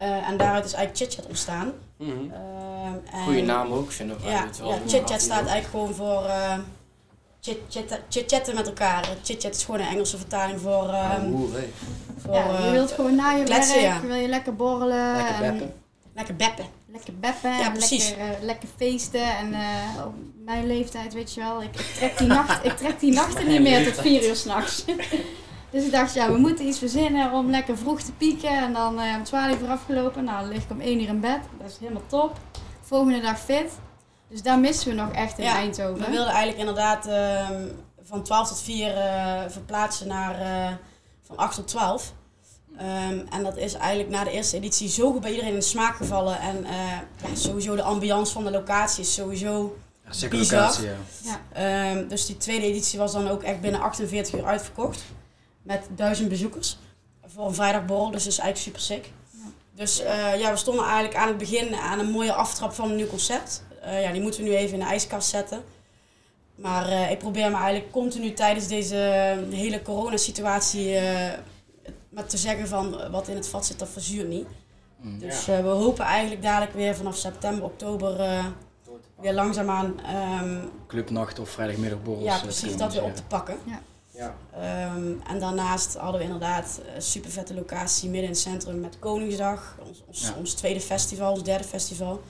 Eh, en daaruit is eigenlijk Chit Chat ontstaan. Mhm. Ehm, en- Goeie naam ook, vind ik. ja, ja chit-chat staat eigenlijk gewoon voor eh chit-chatten chit-chatten met elkaar. Chit-chat is gewoon een Engelse vertaling voor... ehm, hey. voor ja, je eh, wilt gewoon na je kletsen, werk, ja. wil je lekker borrelen. Lekker en beppen. lekker beppen. Lekker beppen Ja, en precies. lekker, eh, lekker feesten. En eh, op mijn leeftijd, weet je wel, ik, ik trek, die nacht, ik trek die nachten niet meer tot vier uur s'nachts. dus ik dacht, ja, we moeten iets verzinnen om lekker vroeg te pieken. En dan eh, om twaalf uur afgelopen. Nou, dan lig ik om één uur in bed. Dat is helemaal top. Volgende dag fit. Dus daar missen we nog echt in Ja, Eindhoven. We wilden eigenlijk inderdaad ehm, van 12 tot 4 eh, verplaatsen naar eh, van 8 tot 12. Ehm, en dat is eigenlijk na de eerste editie zo goed bij iedereen in de smaak gevallen. En eh, ja, sowieso de ambiance van de locatie is sowieso Ja, Bizar. locatie, ja. Ja. Ehm, dus die tweede editie was dan ook echt binnen 48 uur uitverkocht. Met duizend bezoekers. Voor een vrijdagborrel, dus dat is eigenlijk super sick. Ja. Dus eh, ja, we stonden eigenlijk aan het begin aan een mooie aftrap van een nieuw concept. Eh, ja, die moeten we nu even in de ijskast zetten. Maar eh, ik probeer me eigenlijk continu tijdens deze hele coronasituatie eh maar te zeggen van wat in het vat zit, dat verzuurt niet. Mm. Dus eh, we hopen eigenlijk dadelijk weer vanaf september, oktober eh, weer langzaamaan ehm, Clubnacht of vrijdagmiddagborrels. ja, precies, dat weer op te pakken. Ja. Ehm, en daarnaast hadden we inderdaad een super vette locatie midden in het centrum met Koningsdag. Ons, ons, Ja. ons tweede festival, ons derde festival.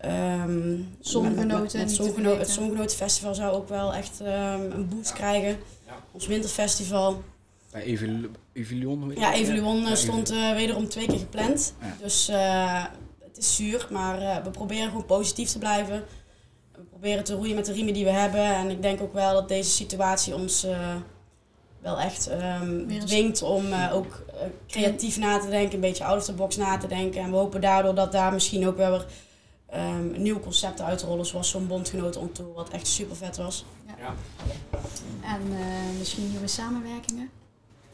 Ehm, Zongenoten, met- met- het Zongenotenfestival zou ook wel echt ehm, een boost krijgen. Ja. Ons winterfestival. Bij Evil- Evilion, Ja? Evaluon Ja, stond eh, wederom twee keer gepland. Ja. Dus eh, het is zuur, maar eh, we proberen gewoon positief te blijven. Proberen te roeien met de riemen die we hebben. En ik denk ook wel dat deze situatie ons eh, wel echt ehm, dwingt om eh, ook eh, creatief na te denken, een beetje out of the box na te denken. En we hopen daardoor dat daar misschien ook wel weer ehm, nieuwe concepten uit te rollen, zoals zo'n bondgenoten on tour, wat echt super vet was. Ja. En eh, misschien nieuwe samenwerkingen.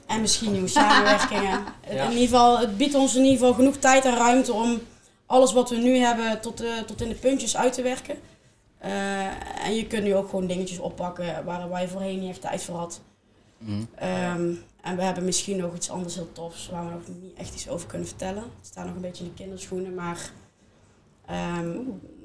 En misschien nieuwe samenwerkingen. Ja. In ieder geval, het biedt ons in ieder geval genoeg tijd en ruimte om alles wat we nu hebben tot, eh, tot in de puntjes uit te werken. Eh, en je kunt nu ook gewoon dingetjes oppakken waar, waar je voorheen niet echt tijd voor had. Mm. Ehm, en we hebben misschien nog iets anders heel tofs waar we nog niet echt iets over kunnen vertellen. Het staat nog een beetje in de kinderschoenen, maar ehm,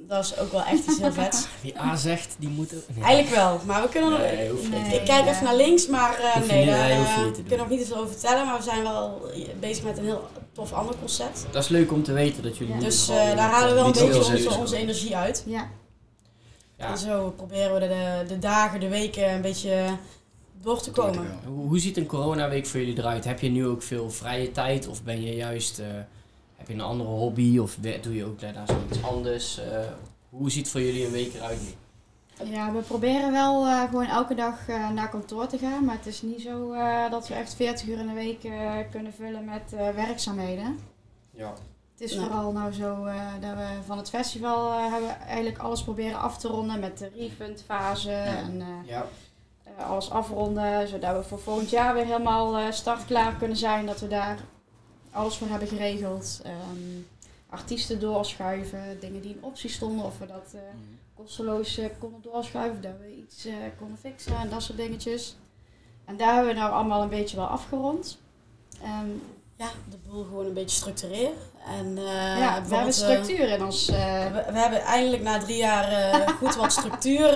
dat is ook wel echt iets heel vets. Wie A zegt, die moet ook... Nee. Eigenlijk wel, maar we kunnen Nee. Nee. ik kijk even naar links, maar eh, je nee, niet- daar eh, te we kunnen nog niet veel over vertellen. Maar we zijn wel bezig met een heel tof ander concept. Dat is leuk om te weten dat jullie... Ja. Dus eh, daar halen we wel een beetje onze, onze energie uit. Ja. En zo proberen we de, de, dagen, de weken een beetje door te komen. Hoe, hoe ziet een coronaweek voor jullie eruit? Heb je nu ook veel vrije tijd? Of ben je juist... eh, heb je een andere hobby? Of doe je ook daarna zoiets anders? Eh, hoe ziet voor jullie een week eruit nu? Ja, we proberen wel eh, gewoon elke dag eh, naar kantoor te gaan. Maar het is niet zo eh, dat we echt 40 uur in de week eh, kunnen vullen met eh, werkzaamheden. Ja. Het is vooral nou zo eh, dat we van het festival eh, hebben eigenlijk alles proberen af te ronden met de refundfase en eh, Ja. alles afronden. Zodat we voor volgend jaar weer helemaal startklaar kunnen zijn. Dat we daar alles voor hebben geregeld. Ehm, artiesten doorschuiven, dingen die in optie stonden. Of we dat Mm. kosteloos konden doorschuiven, dat we iets konden fixen en dat soort dingetjes. En daar hebben we nou allemaal een beetje wel afgerond. En Ja, de boel gewoon een beetje structureren. En, eh, ja, we hebben eh, structuur in ons. eh, we, we hebben eindelijk na drie jaar eh, goed wat structuur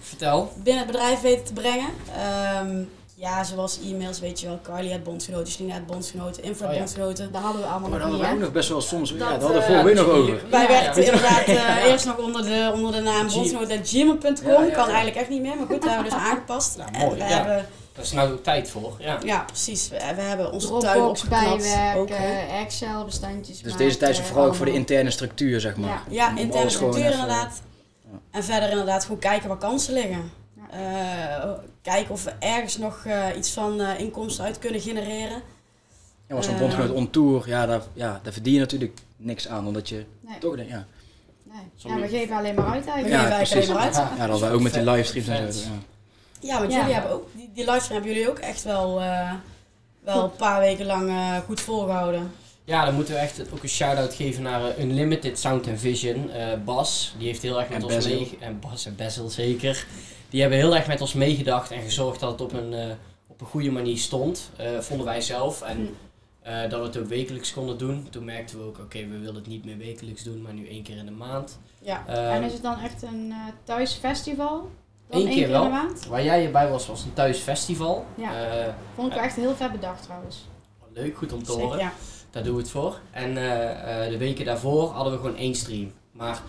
Vertel. binnen het bedrijf weten te brengen. Ehm, ja, zoals e-mails, weet je wel. Carly het bondgenoten, Janine het bondgenoten, Info Oh ja. bondgenoten. dat hadden we allemaal Maar nog dan niet, hadden we ook nog best wel soms... ja, Dat, daar hadden we week nog over. Wij Ja, werkten ja. inderdaad eh, eerst nog onder de, onder de naam bondgenoten.gmail.com. Ja, ja, kan eigenlijk echt niet meer, maar goed, dat hebben we dus aangepast. Nou, en mooi, we ja. hebben Daar is nou ook tijd voor. Ja. Ja, precies. We, we hebben onze tuin opgeknapt. Ook, bijwerken, hè. Excel bestandjes Dus deze tijd is vooral ook voor de interne structuur, zeg maar. Ja. Ja, interne structuur even- inderdaad. Ja. En verder inderdaad gewoon kijken waar kansen liggen. Ja. Eh, kijken of we ergens nog eh, iets van eh, inkomsten uit kunnen genereren. Ja, want zo'n Eh. bondgenoot on tour, ja daar, ja, daar verdien je natuurlijk niks aan, omdat je Nee, toch denkt, ja. nee. Ja, we geven alleen maar uit We eigenlijk. eigenlijk precies. alleen maar uit. Ja. Ja, dat hadden wij ook met die livestreams en zo. Ja. Want Ja. jullie hebben ook, die, die livestream hebben jullie ook echt wel, eh, wel een paar weken lang eh, goed volgehouden. Ja, dan moeten we echt ook een shout-out geven naar eh, Unlimited Sound and Vision. Eh, Bas, die heeft heel erg met En ons Basil. mee... En Bas en Bezel zeker. Die hebben heel erg met ons meegedacht en gezorgd dat het op een, eh, op een goede manier stond. eh, vonden wij zelf. En Hm. eh, dat we het ook wekelijks konden doen. Toen merkten we ook, oké, we willen het niet meer wekelijks doen, maar nu één keer in de maand. Ja. Eh, En is het dan echt een eh, thuisfestival? Eén keer keer wel. in de maand? Waar jij hierbij was, was een thuisfestival. Ja. Eh, Vond ik wel echt heel vet bedacht trouwens. leuk, goed om te Zeker, horen. ja. Daar doen we het voor. En eh, eh, de weken daarvoor hadden we gewoon één stream. Maar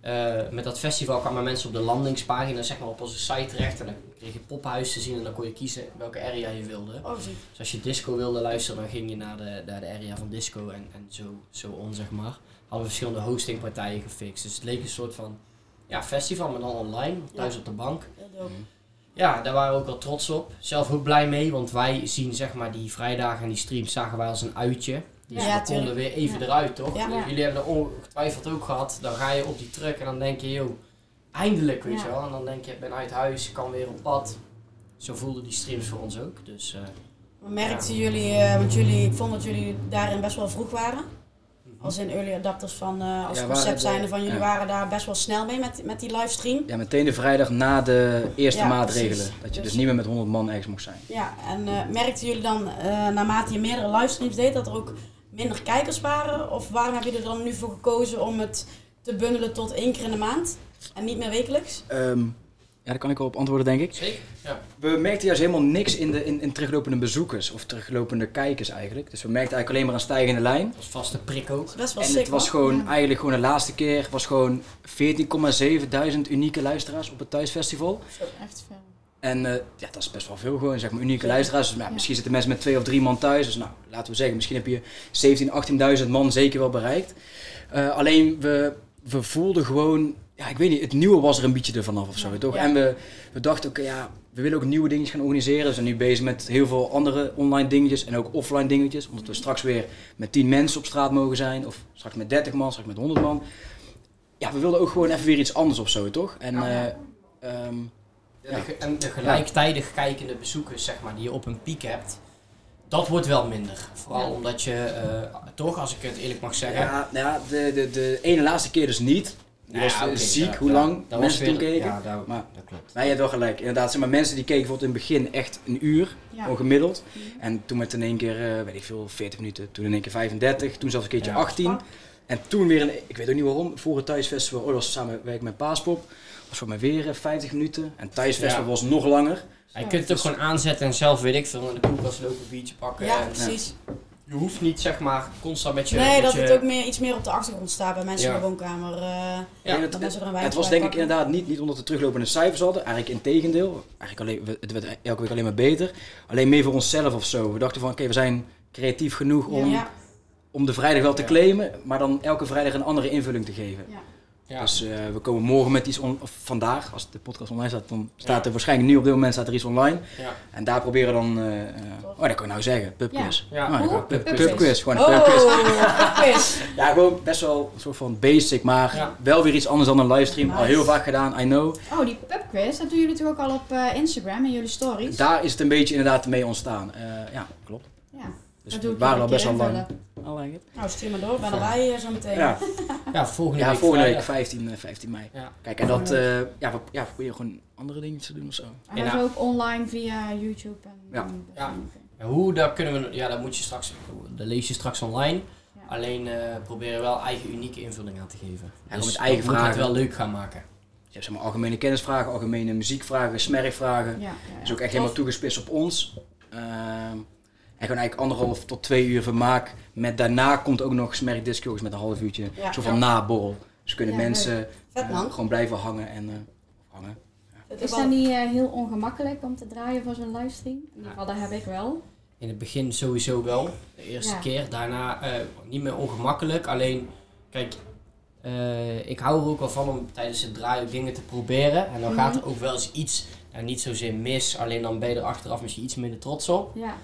eh, met dat festival kwamen mensen op de landingspagina, zeg maar op onze site terecht. En dan kreeg je pophuis te zien en dan kon je kiezen welke area je wilde. Oh. Dus als je disco wilde luisteren, dan ging je naar de, naar de area van disco en, en zo, zo on, zeg maar. Hadden we verschillende hostingpartijen gefixt. Dus het leek een soort van ja, festival, maar dan online, thuis op de bank. Dope. Ja, daar waren we ook wel trots op. Zelf ook blij mee, want wij zien zeg maar die vrijdagen en die streams zagen wij als een uitje. Dus Ja, we konden weer even Ja. eruit, toch? Ja. Jullie hebben er ongetwijfeld ook gehad. Dan ga je op die truck en dan denk je, joh, eindelijk, weet je wel. En dan denk je, ik ben uit huis, ik kan weer op pad. Zo voelden die streams voor ons ook. Dus eh, merkten jullie, eh, want jullie, ik vond dat jullie daarin best wel vroeg waren. Als in early adapters van, eh, als Ja, concept zijnde de- van jullie ja. waren daar best wel snel mee met, met die livestream. ja, meteen de vrijdag na de eerste Ja, maatregelen. precies. Dat je dus Dus- niet meer met 100 man ergens mocht zijn. Ja, en eh, merkten jullie dan eh, naarmate je meerdere livestreams deed dat er ook minder kijkers waren? Of waarom hebben jullie er dan nu voor gekozen om het te bundelen tot één keer in de maand en niet meer wekelijks? Ehm, ja, daar kan ik wel op antwoorden, denk ik. zeker. Ja. We merkten juist helemaal niks in, de, in, in teruglopende bezoekers of teruglopende kijkers eigenlijk. Dus we merkten eigenlijk alleen maar een stijgende lijn. Dat was vaste prik ook. Dat wel En sick het was gewoon Ja. eigenlijk gewoon de laatste keer was gewoon 14,7 duizend unieke luisteraars op het thuisfestival. Echt veel. En eh, ja, dat is best wel veel gewoon, zeg maar, unieke Ja. luisteraars. Dus, nou, Ja. Misschien zitten mensen met twee of drie man thuis. Dus nou, laten we zeggen, misschien heb je 17, 18.000 man zeker wel bereikt. Eh, alleen we, we voelden gewoon, ja, ik weet niet, het nieuwe was er een beetje ervan af of zo, Ja. toch? Ja. En we, we dachten, oké, ja, we willen ook nieuwe dingetjes gaan organiseren. We zijn nu bezig met heel veel andere online dingetjes en ook offline dingetjes. Omdat we straks weer met 10 mensen op straat mogen zijn. Of straks met 30 man, straks met 100 man. Ja, we wilden ook gewoon even weer iets anders of zo, toch? En Oh, ja. eh, ehm, En de gelijktijdig kijkende bezoekers, zeg maar, die je op een piek hebt, dat wordt wel minder. Vooral Ja. omdat je, eh, toch, als ik het eerlijk mag zeggen, Ja, nou ja de, de, de ene laatste keer dus niet. Die Nou was eh, ziek, ja, hoe ja, lang dat mensen was toen keken. Ja, dat, Maar- dat klopt. Maar je hebt wel gelijk. Inderdaad, zeg maar, mensen die keken bijvoorbeeld in het begin echt een uur, Ja. gewoon gemiddeld. Mhm. En toen met in één keer, eh, weet ik veel, 40 minuten. Toen in één keer 35, toen zelfs een keertje Ja. 18. En toen weer, een, ik weet ook niet waarom, voor het thuisfestival, oh dat was samenwerking met Paaspop. Was voor mij weer eh, 50 minuten. En het thuisfestival Ja. was nog langer. Ja, je kunt het ook gewoon aanzetten en zelf, weet ik veel, in de koelkast lopen, een biertje pakken. Ja, en precies. Je hoeft niet, zeg maar, constant met je... Nee, met dat je- het ook meer, iets meer op de achtergrond staat bij mensen Ja. in de woonkamer. eh, Ja, dat het, mensen er een het wijntje was denk ik inderdaad niet, niet omdat we teruglopende cijfers hadden. Eigenlijk in tegendeel. Eigenlijk alleen, het werd elke week alleen maar beter. Alleen meer voor onszelf of zo. We dachten van, oké, we zijn creatief genoeg om, Ja, om de vrijdag wel te Ja. claimen. Maar dan elke vrijdag een andere invulling te geven. Ja. Dus eh, we komen morgen met iets, on, of vandaag, als de podcast online staat, dan staat Ja. er waarschijnlijk nu op dit moment staat er iets online. ja. En daar proberen we dan, eh, eh, oh dat kan ik nou zeggen, pubquiz. Ja. Oh, pub- Pubquiz. Pubquiz, gewoon een pubquiz. Oh, quiz. Ja, gewoon best wel een soort van basic, maar Ja. wel weer iets anders dan een livestream. Al heel vaak gedaan, I know. Oh, die pubquiz, dat doen jullie toch ook al op eh, Instagram in jullie stories? Daar is het een beetje inderdaad mee ontstaan. Eh, ja, klopt. Dus dat we waren al best lang. Al lang, hè? Nou, stuur maar door. Ben erbij eh, zo meteen. Ja, ja, volgende ja week volgende week, vrijdag. 15, eh, 15 mei. Ja. Kijk, en dat, eh, ja, we, ja, we proberen gewoon andere dingen te doen of zo. En dat is ook online via YouTube en... Ja. en- Ja. En hoe, daar kunnen we, ja, dat moet je straks, dat lees je straks online. Ja. Alleen eh proberen wel eigen unieke invulling aan te geven. gewoon dus met eigen dat moet het vragen. wel leuk gaan maken. Je hebt zeg maar algemene kennisvragen, algemene muziekvragen, smerkvragen. Ja, ja, Dat is ook echt helemaal toegespitst op ons. Ehm, en gewoon eigenlijk anderhalf tot twee uur vermaak. Met daarna komt ook nog smerk disco's met een half uurtje. Ja. Zo van naborrel. Dus kunnen Ja, mensen Vet eh, gewoon blijven hangen en eh, hangen. Het Is dat niet eh, heel ongemakkelijk om te draaien voor zo'n livestream? In ieder geval, dat heb ik wel. In het begin sowieso wel, de eerste Ja. keer. Daarna eh, niet meer ongemakkelijk. Alleen, kijk, eh, ik hou er ook wel van om tijdens het draaien dingen te proberen. En dan Mhm. gaat er ook wel eens iets, nou niet zozeer mis, alleen dan ben je er achteraf misschien iets minder trots op. Ja,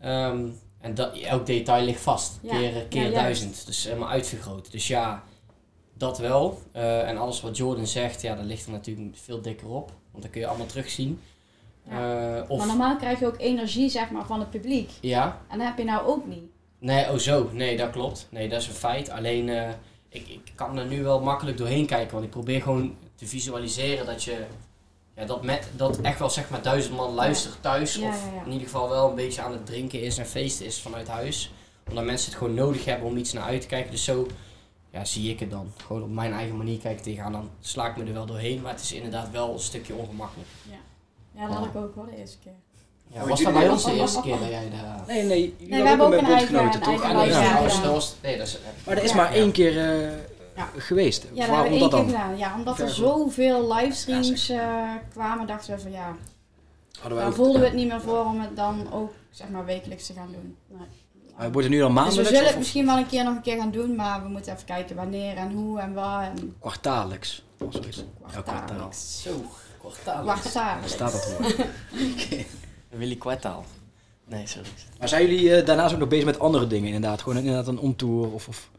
Ehm, en dat, elk detail ligt vast, Ja. keer, keer Ja, duizend. Dus helemaal uitvergroot. Dus ja, dat wel. Eh, en alles wat Jordan zegt, ja, dat ligt er natuurlijk veel dikker op. Want dan kun je allemaal terugzien. Eh, of, maar normaal krijg je ook energie zeg maar, van het publiek. ja, En dat heb je nou ook niet. Nee, oh zo. Nee, dat klopt. Nee, dat is een feit. Alleen, eh, ik, ik kan er nu wel makkelijk doorheen kijken. Want ik probeer gewoon te visualiseren dat je... Ja, dat, met, dat echt wel zeg maar duizend man luistert thuis. Ja, of in ieder geval wel een beetje aan het drinken is en feesten is vanuit huis. Omdat mensen het gewoon nodig hebben om iets naar uit te kijken. Dus zo ja, zie ik het dan. Gewoon op mijn eigen manier kijken tegenaan. Dan sla ik me er wel doorheen. Maar het is inderdaad wel een stukje ongemakkelijk. Ja, dat had ik ook hoor de eerste keer. Ja, was dat bij ons de eerste keer dat jij daar... Nee, nee. jullie we hebben ook met een eigen- toch? eigen Ah, nee, Ja, dat ja, dat was- nee, dat is... Maar dat is Ja. maar één keer eh, Ja. geweest. Ja, dat Waarom hebben we één dat keer dan? gedaan. Ja, omdat er zoveel livestreams Ja, eh, kwamen, dachten we van ja, Hadden wij dan voelden we het niet meer voor om het dan ook zeg maar wekelijks te gaan doen. Nee. Maar wordt het nu dan Dus we maandelijks zullen het misschien wel een keer nog een keer gaan doen, maar we moeten even kijken wanneer en hoe en waar en kwartaallijks? Zoiets. Elk kwartaal. kwartaallijks. Zo, kwartaal. Kwartaallijks. staat dat woord? Willy Kwartaal. Nee, sorry. Maar zijn jullie eh, daarnaast ook nog bezig met andere dingen inderdaad? Gewoon inderdaad een omtour of... of...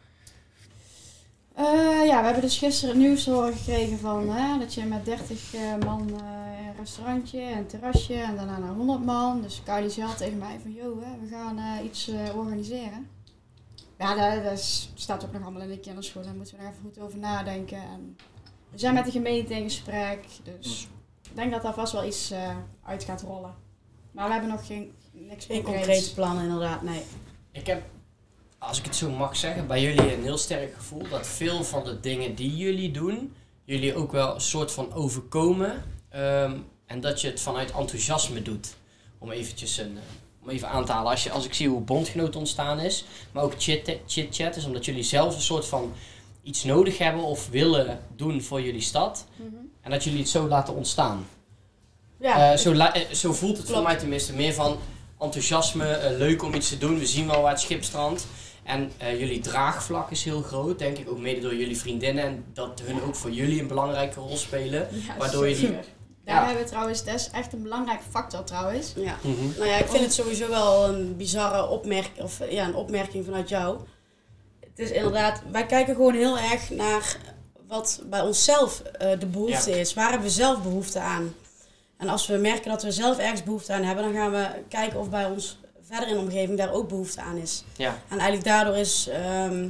Eh, ja, we hebben dus gisteren het nieuws horen gekregen van hè, dat je met 30 eh, man eh, een restaurantje en een terrasje en daarna naar 100 man. Dus Kylie zei tegen mij van, joh, hè, we gaan eh, iets eh, organiseren. Ja, dat, dat staat ook nog allemaal in de kinderschool, daar moeten we nog even goed over nadenken. En we zijn met de gemeente in gesprek, dus ik denk dat daar vast wel iets eh, uit gaat rollen. Maar we hebben nog geen, niks Geen concreets. concrete plannen inderdaad, nee. Ik heb, als ik het zo mag zeggen, bij jullie een heel sterk gevoel dat veel van de dingen die jullie doen, jullie ook wel een soort van overkomen. ehm, en dat je het vanuit enthousiasme doet. Om eventjes een, eh, om even aan te halen. Als, je, als ik zie hoe bondgenoot ontstaan is, maar ook chit- chit-chat is omdat jullie zelf een soort van iets nodig hebben of willen doen voor jullie stad. Mhm. En dat jullie het zo laten ontstaan. Ja, Eh, zo, eh, zo voelt het voor mij tenminste. Meer van enthousiasme, leuk om iets te doen. We zien wel waar het schip strandt. En eh, jullie draagvlak is heel groot, denk ik. Ook mede door jullie vriendinnen. En dat hun ook voor jullie een belangrijke rol spelen. Ja, Waardoor je die- super. Daar Ja. hebben we trouwens, dat is echt een belangrijke factor trouwens. ja. Mhm. Nou ja, ik vind het sowieso wel een bizarre opmerking, of ja, een opmerking vanuit jou. Het is inderdaad, wij kijken gewoon heel erg naar wat bij onszelf eh, de behoefte Ja. is. Waar hebben we zelf behoefte aan? En als we merken dat we zelf ergens behoefte aan hebben, dan gaan we kijken of bij ons verder in de omgeving daar ook behoefte aan is. Ja. En eigenlijk daardoor is ehm,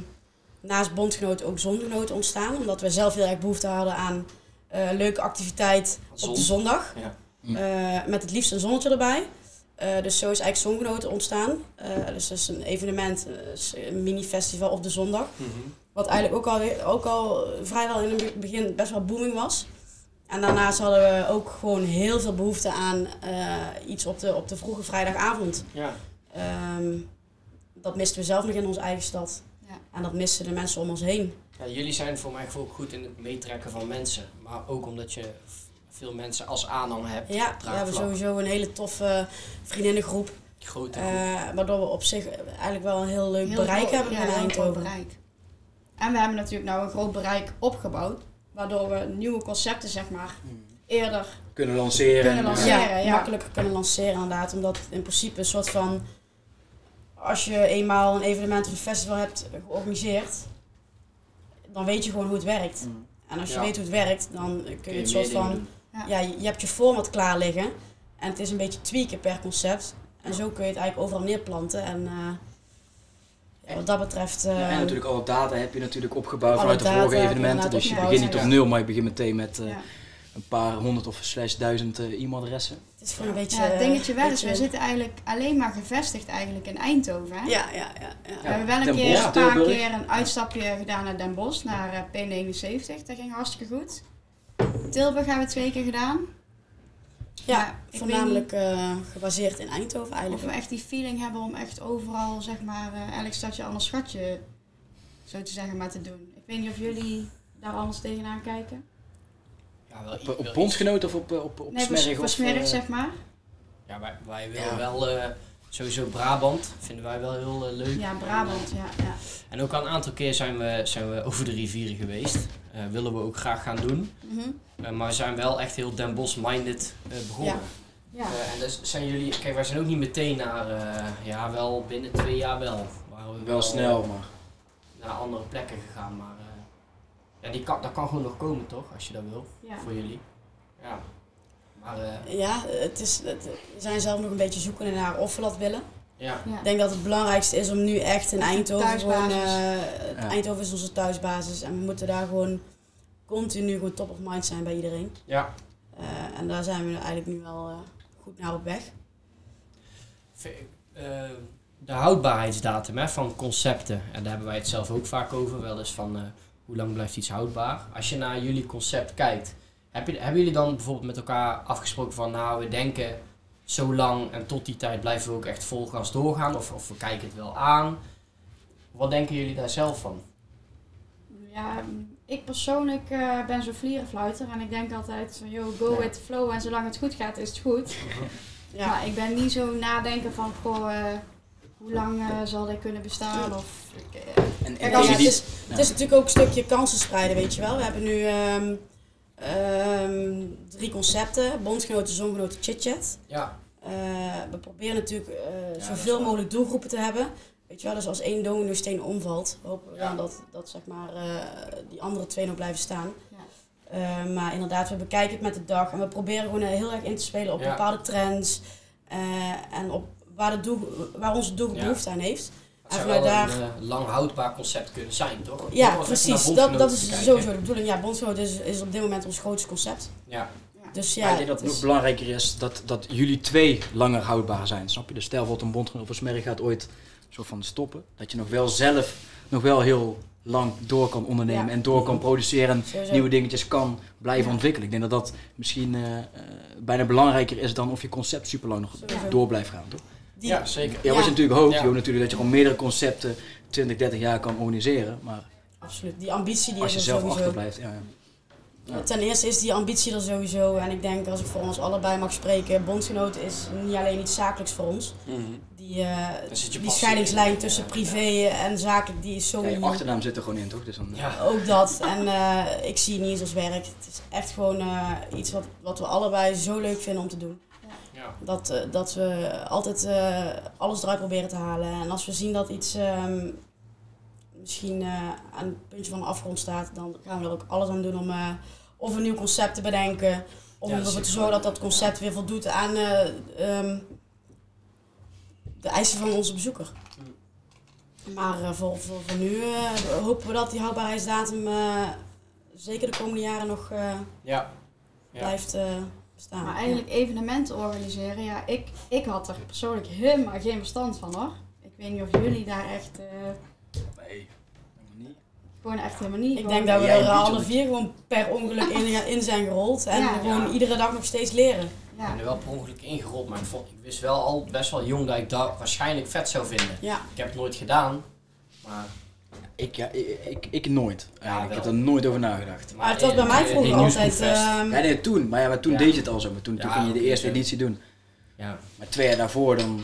naast bondgenoten ook zongenoten ontstaan. Omdat we zelf heel erg behoefte hadden aan eh, leuke activiteit Zon. op de zondag. Ja. Hm. Eh, met het liefst een zonnetje erbij. Eh, dus zo is eigenlijk Zonggenoten ontstaan. Eh, dus dat is een evenement, een mini-festival op de zondag. Mhm. Wat eigenlijk ook al, ook al vrijwel in het begin best wel booming was. En daarnaast hadden we ook gewoon heel veel behoefte aan eh, iets op de, op de vroege vrijdagavond. Ja. Ehm, dat misten we zelf nog in onze eigen stad. Ja. En dat misten de mensen om ons heen. Ja, jullie zijn voor mijn gevoel goed in het meetrekken van mensen. Maar ook omdat je veel mensen als aanhang hebt. Ja, we hebben sowieso een hele toffe vriendinnengroep. Grote groep. eh, waardoor we op zich eigenlijk wel een heel leuk Heel bereik groot- hebben ja, in Eindhoven. bereik. En we hebben natuurlijk nou een groot bereik opgebouwd, waardoor we nieuwe concepten zeg maar eerder Kunnen lanceren. Kunnen en, lanceren. eh, Ja, ja. makkelijker kunnen lanceren inderdaad. Omdat het in principe een soort van... Als je eenmaal een evenement of een festival hebt georganiseerd, dan weet je gewoon hoe het werkt. Mm. En als je Ja. weet hoe het werkt, dan kun je het soort van... Ja. Ja, je je hebt je format klaar liggen. En het is een beetje tweaken per concept. En zo kun je het eigenlijk overal neerplanten. En eh, ja, wat dat betreft... Ja, eh, en natuurlijk alle data heb je natuurlijk opgebouwd vanuit de vorige je evenementen. Dus je begint niet op nul, maar je begint meteen met eh, ja. een paar honderd of slash duizend e-mailadressen. Het is gewoon een beetje... Ja, het dingetje wel is, beetje- we zitten eigenlijk alleen maar gevestigd eigenlijk in Eindhoven. Hè? Ja, ja, ja. ja. We hebben wel een Den keer Bosch, een paar Tilburg. keer een uitstapje gedaan naar Den Bosch, naar eh, P79. Dat ging hartstikke goed. Tilburg hebben we twee keer gedaan. Ja, Maar voornamelijk eh, gebaseerd in Eindhoven eigenlijk. Of we echt die feeling hebben om echt overal, zeg maar, eh, elk stadje anders schatje, zo te zeggen, maar te doen. Ik weet niet of jullie daar anders tegenaan kijken. Ja, wel, Op, op wel bondgenoot of op, op, op Nee, voor eh, zeg maar. Ja, wij, wij willen Ja. wel eh, sowieso Brabant. Vinden wij wel heel eh, leuk. Ja, Brabant, ja. ja. En ook al een aantal keer zijn we, zijn we over de rivieren geweest. Eh, willen we ook graag gaan doen. Mhm. Maar we zijn wel echt heel Den Bosch-minded eh, begonnen. ja. Eh, en dus zijn jullie, kijk, wij zijn ook niet meteen naar, eh, ja, wel binnen twee jaar wel. Waren we Wel snel, maar... naar andere plekken gegaan, maar ja, die kan, dat kan gewoon nog komen toch, als je dat wil, ja. voor jullie. Ja. Maar eh, Ja, het is, het, we zijn zelf nog een beetje zoekende naar of we dat willen. ja, Ja. Ik denk dat het belangrijkste is om nu echt in Eindhoven gewoon... Ja. Eindhoven is onze thuisbasis en we moeten daar gewoon continu gewoon top of mind zijn bij iedereen. ja. Eh, en daar zijn we eigenlijk nu wel eh, goed naar op weg. Eh, de houdbaarheidsdatum hè, van concepten, en daar hebben wij het zelf ook vaak over, wel eens van eh, hoe lang blijft iets houdbaar. Als je naar jullie concept kijkt, heb je, hebben jullie dan bijvoorbeeld met elkaar afgesproken van nou we denken zo lang en tot die tijd blijven we ook echt vol gas doorgaan of, of we kijken het wel aan. Wat denken jullie daar zelf van? Ja, ik persoonlijk eh, ben zo'n vlierenfluiter en ik denk altijd van, yo, go Ja. with the flow en zolang het goed gaat is het goed. Ja. Maar ik ben niet zo nadenken van, goh, eh, hoe lang eh, zal dit kunnen bestaan of... eh, En, als het, is, het is natuurlijk ook een stukje kansen spreiden, weet je wel. We hebben nu ehm, ehm, drie concepten. Bondgenoten, zongenoten, chitchat. Ja, Eh, we proberen natuurlijk eh, dat is zoveel mogelijk doelgroepen te hebben. Weet je wel, dus als één dominosteen omvalt, hopen we Ja. dan dat, dat zeg maar, eh, die andere twee nog blijven staan. Ja. Eh, maar inderdaad, we bekijken het met de dag en we proberen gewoon heel erg in te spelen op Ja. bepaalde trends. eh, en op waar, de doel, waar onze doelgroep Ja. behoefte aan heeft. het zou wel vanuit een daar- eh, lang houdbaar concept kunnen zijn, toch? Ja, precies. Dat, dat is sowieso de bedoeling. Ja, Bondgenoot is, is op dit moment ons grootste concept. Ja, Dus Maar ja, ik denk dat het het nog is- belangrijker is dat, dat jullie twee langer houdbaar zijn. Snap je? Dus stel bijvoorbeeld een bondgenoot of een smerrie gaat ooit soort van stoppen. Dat je nog wel zelf nog wel heel lang door kan ondernemen Ja. en door kan produceren en Sowieso. nieuwe dingetjes kan blijven Ja. ontwikkelen. Ik denk dat dat misschien eh, eh, bijna belangrijker is dan of je concept super lang nog Sowieso. door blijft gaan. Toch? Die, ja zeker. Ja, wat Ja. je natuurlijk hoopt, Ja. je hoopt natuurlijk dat je gewoon meerdere concepten 20, 30 jaar kan organiseren. Maar Absoluut. Die ambitie die als je er zelf sowieso. achterblijft, ja. ja. Ja. Ten eerste is die ambitie er sowieso. En ik denk, als ik voor ons allebei mag spreken, Bondgenoot is niet alleen iets zakelijks voor ons. Die, eh, die scheidingslijn in. tussen Ja. privé en zakelijk, die is zo Ja, je achternaam zit er gewoon in, toch? Dus dan, Ja. Ook dat. En eh, ik zie het niet eens als werk. Het is echt gewoon eh, iets wat, wat we allebei zo leuk vinden om te doen. Ja. Dat, eh, dat we altijd eh, alles eruit proberen te halen. En als we zien dat iets ehm, misschien eh, aan het puntje van de afgrond staat, dan gaan we er ook alles aan doen om of een nieuw concept te bedenken. Om ervoor te zorgen dat dat concept weer voldoet aan eh, ehm, de eisen van onze bezoeker. Maar eh, voor, voor, voor nu hopen we dat die houdbaarheidsdatum zeker de komende jaren nog Ja. Ja. blijft bestaan. Maar eigenlijk evenementen organiseren, ja, ik, ik had er persoonlijk helemaal geen verstand van hoor. Ik weet niet of jullie daar echt, eh, Nee, helemaal niet. gewoon echt helemaal niet. Ik denk dat we er alle vier gewoon per ongeluk in, in zijn gerold. En Ja. gewoon Ja. iedere dag nog steeds leren. Ik Ja, ben er wel per ongeluk ingerold, maar ik, vond, ik wist wel al best wel jong dat ik dat waarschijnlijk vet zou vinden. Ja, Ik heb het nooit gedaan, maar... Ik, ja, ik, ik, ik nooit. Ja, ik wel. heb er nooit over nagedacht. maar het was bij mij vroeger altijd... Ehm, Ja, nee, toen. Maar ja, maar toen Ja. deed je het al zo. Maar toen, toen ging je de eerste editie doen. ja. Maar twee jaar daarvoor dan...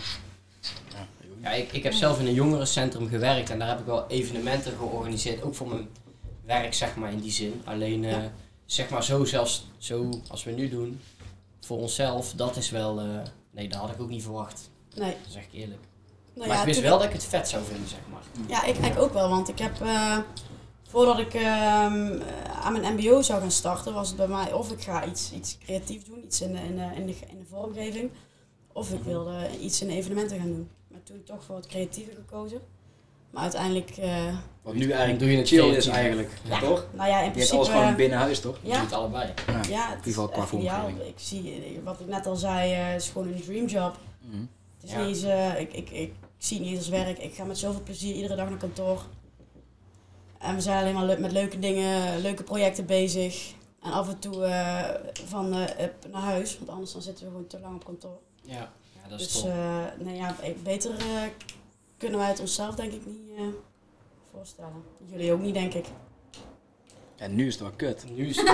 Ja, ik, ik heb zelf in een jongerencentrum gewerkt en daar heb ik wel evenementen georganiseerd, ook voor mijn werk zeg maar in die zin. Alleen eh, zeg maar zo zelfs, zo als we nu doen, voor onszelf, dat is wel, eh, nee dat had ik ook niet verwacht, nee. dat zeg ik eerlijk. Nou maar ja, ik wist toen- wel dat ik het vet zou vinden zeg maar. Ja, ik eigenlijk ook wel. Want ik heb... eh, voordat ik ehm, aan mijn mbo zou gaan starten, was het bij mij of ik ga iets, iets creatiefs doen. Iets in de, in, de, in, de, in de vormgeving. Of ik wilde iets in evenementen gaan doen. Maar toen toch voor het creatieve gekozen. Maar uiteindelijk... eh, Wat nu eigenlijk Doe je het chill is creatief. eigenlijk. Ja. Toch? nou ja, in Je hebt principe... alles gewoon binnen huis, toch? Je Ja. doet het allebei. Ja. Ja, het In ieder geval qua vormgeving. Ik zie, wat ik net al zei, eh, is gewoon een dreamjob. Mhm. Het is Ja. niet eens, eh, ik, ik, ik zie het niet als werk. Ik ga met zoveel plezier iedere dag naar kantoor. En we zijn alleen maar le- met leuke dingen, leuke projecten bezig. En af en toe eh, van eh, naar huis, want anders dan zitten we gewoon te lang op kantoor. Ja, ja dat is Dus eh, nee, ja, beter kunnen wij het onszelf denk ik niet voorstellen. Jullie ook niet, denk ik. En nu is het wel kut. nu is het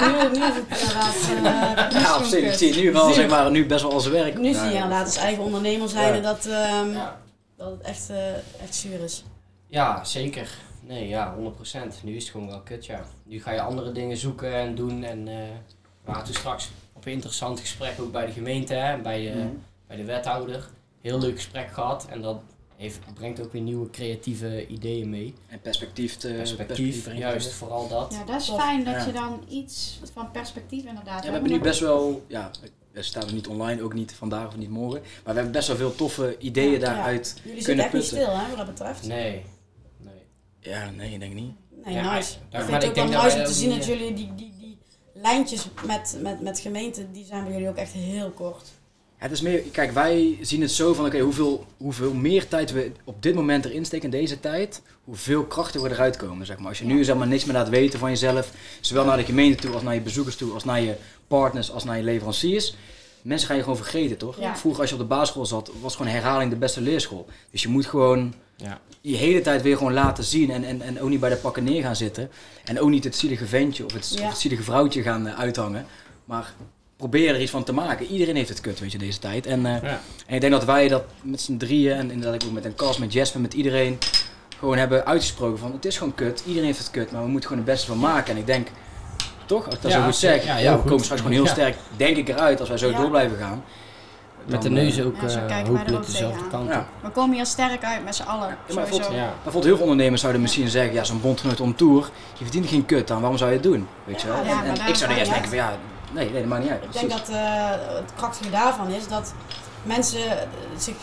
nu, nu is het inderdaad. eh, Ja, op zich zie nu wel, zeg maar, nu best wel als werk. Nu zie je inderdaad als eigen ondernemer zijn Ja. dat, ehm, Ja. dat het echt, eh, echt zuur is. Ja, zeker. Nee, ja, 100%. Nu is het gewoon wel kut, ja. Nu ga je andere dingen zoeken en doen. En eh, we waren toen straks op een interessant gesprek ook bij de gemeente hè, en bij de, Mhm. bij de wethouder. Heel leuk gesprek gehad en dat heeft, brengt ook weer nieuwe creatieve ideeën mee. En perspectief te Perspectief, juist, vooral dat. Ja, dat is Tof. fijn dat Ja. je dan iets van perspectief inderdaad Ja, we hebt. hebben nu best wel, ja, het staat er niet online, ook niet vandaag of niet morgen. Maar we hebben best wel veel toffe ideeën Ja, daaruit Jullie zitten kunnen echt niet putten. stil hè, wat dat betreft. Nee, nee. Ja, nee, ik denk niet. Nee, Ja, nice. maar- ik vind het ik ook wel nice om te ook zien niet, dat jullie die, die, die lijntjes met, met, met gemeenten, die zijn bij jullie ook echt heel kort. Het is meer, kijk, wij zien het zo van, oké, hoeveel, hoeveel meer tijd we op dit moment erin steken in deze tijd, hoeveel krachten we eruit komen, zeg maar. Als je nu zeg maar niks meer laat weten van jezelf, zowel naar de gemeente toe, als naar je bezoekers toe, als naar je partners, als naar je leveranciers, mensen gaan je gewoon vergeten, toch? Ja. Vroeger als je op de basisschool zat, was gewoon herhaling de beste leerschool. Dus je moet gewoon Ja. je hele tijd weer gewoon laten zien en, en, en ook niet bij de pakken neer gaan zitten. En ook niet het zielige ventje of het, Ja. of het zielige vrouwtje gaan eh, uithangen. Maar probeer er iets van te maken. Iedereen heeft het kut, weet je, deze tijd. En, eh, Ja. en ik denk dat wij dat met z'n drieën en inderdaad ook met een Cas, met Jasper, met iedereen gewoon hebben uitgesproken van het is gewoon kut. Iedereen heeft het kut, maar we moeten gewoon het beste van maken. En ik denk, toch, als ik dat Ja, zo goed zeg, ja, ja, heel we goed. komen straks gewoon heel Ja. sterk, denk ik, eruit als wij zo Ja. door blijven gaan. Met de Dan, eh, neus ook ja, hopelijk ook dezelfde kant op. We komen hier sterk uit met z'n allen. maar sowieso. bijvoorbeeld- Ja. Bijvoorbeeld heel veel ondernemers zouden misschien zeggen, ja zo'n bondgenoot on tour, je verdient geen kut aan, waarom zou je het doen? Weet je wel? Ja, En- en ik zou er eerst denken van ja, nee, nee, dat maakt niet uit. Ik denk dat eh, het krachtige daarvan is dat mensen zich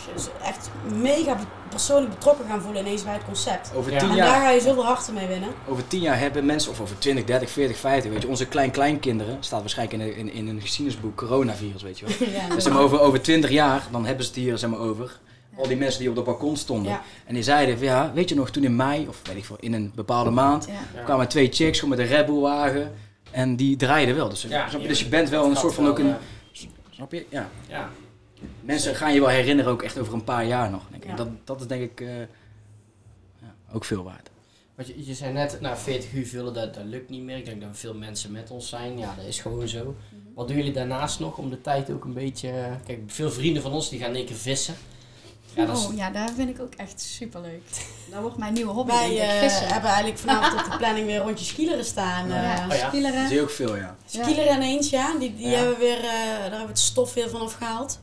echt mega persoonlijk betrokken gaan voelen ineens bij het concept. Over Ja. tien En jaar daar ga je zoveel harten mee winnen. over 10 jaar hebben mensen, of over 20, 30, 40, 50, weet je, onze klein-kleinkinderen, staat waarschijnlijk in, in, in een geschiedenisboek, coronavirus, weet je wel. Ja, Dus zeg maar, over, over 20 jaar, dan hebben ze het hier zeg maar, over. Al die mensen die op dat balkon stonden. Ja. En die zeiden van ja, weet je nog, toen in mei, of weet ik veel, in een bepaalde maand, kwamen twee chicks met een Red Bull wagen. En die draaiden wel. Dus, Ja, snap je? dus je bent wel een soort van wel, ook een, ja. snap je? Ja. Ja. Mensen gaan je wel herinneren ook echt over een paar jaar nog. Denk ik. Ja. Dat, dat is denk ik eh, ja, ook veel waard. Want je, je zei net, nou 40 uur vullen, dat, dat lukt niet meer. Ik denk dat veel mensen met ons zijn. Ja, dat is gewoon zo. Wat doen jullie daarnaast nog om de tijd ook een beetje... Kijk, veel vrienden van ons die gaan in één keer vissen. Ja, dat is, Oh ja, daar vind ik ook echt super leuk. Dat wordt mijn nieuwe hobby. Wij denk ik, eh, hebben eigenlijk vanavond op de planning weer rondjes skileren staan. ja, eh Oh ja. skileren. Dat zie je ook veel, ja. Skileren ineens, ja. Die, die Ja. hebben we weer, eh, daar hebben we het stof weer van afgehaald.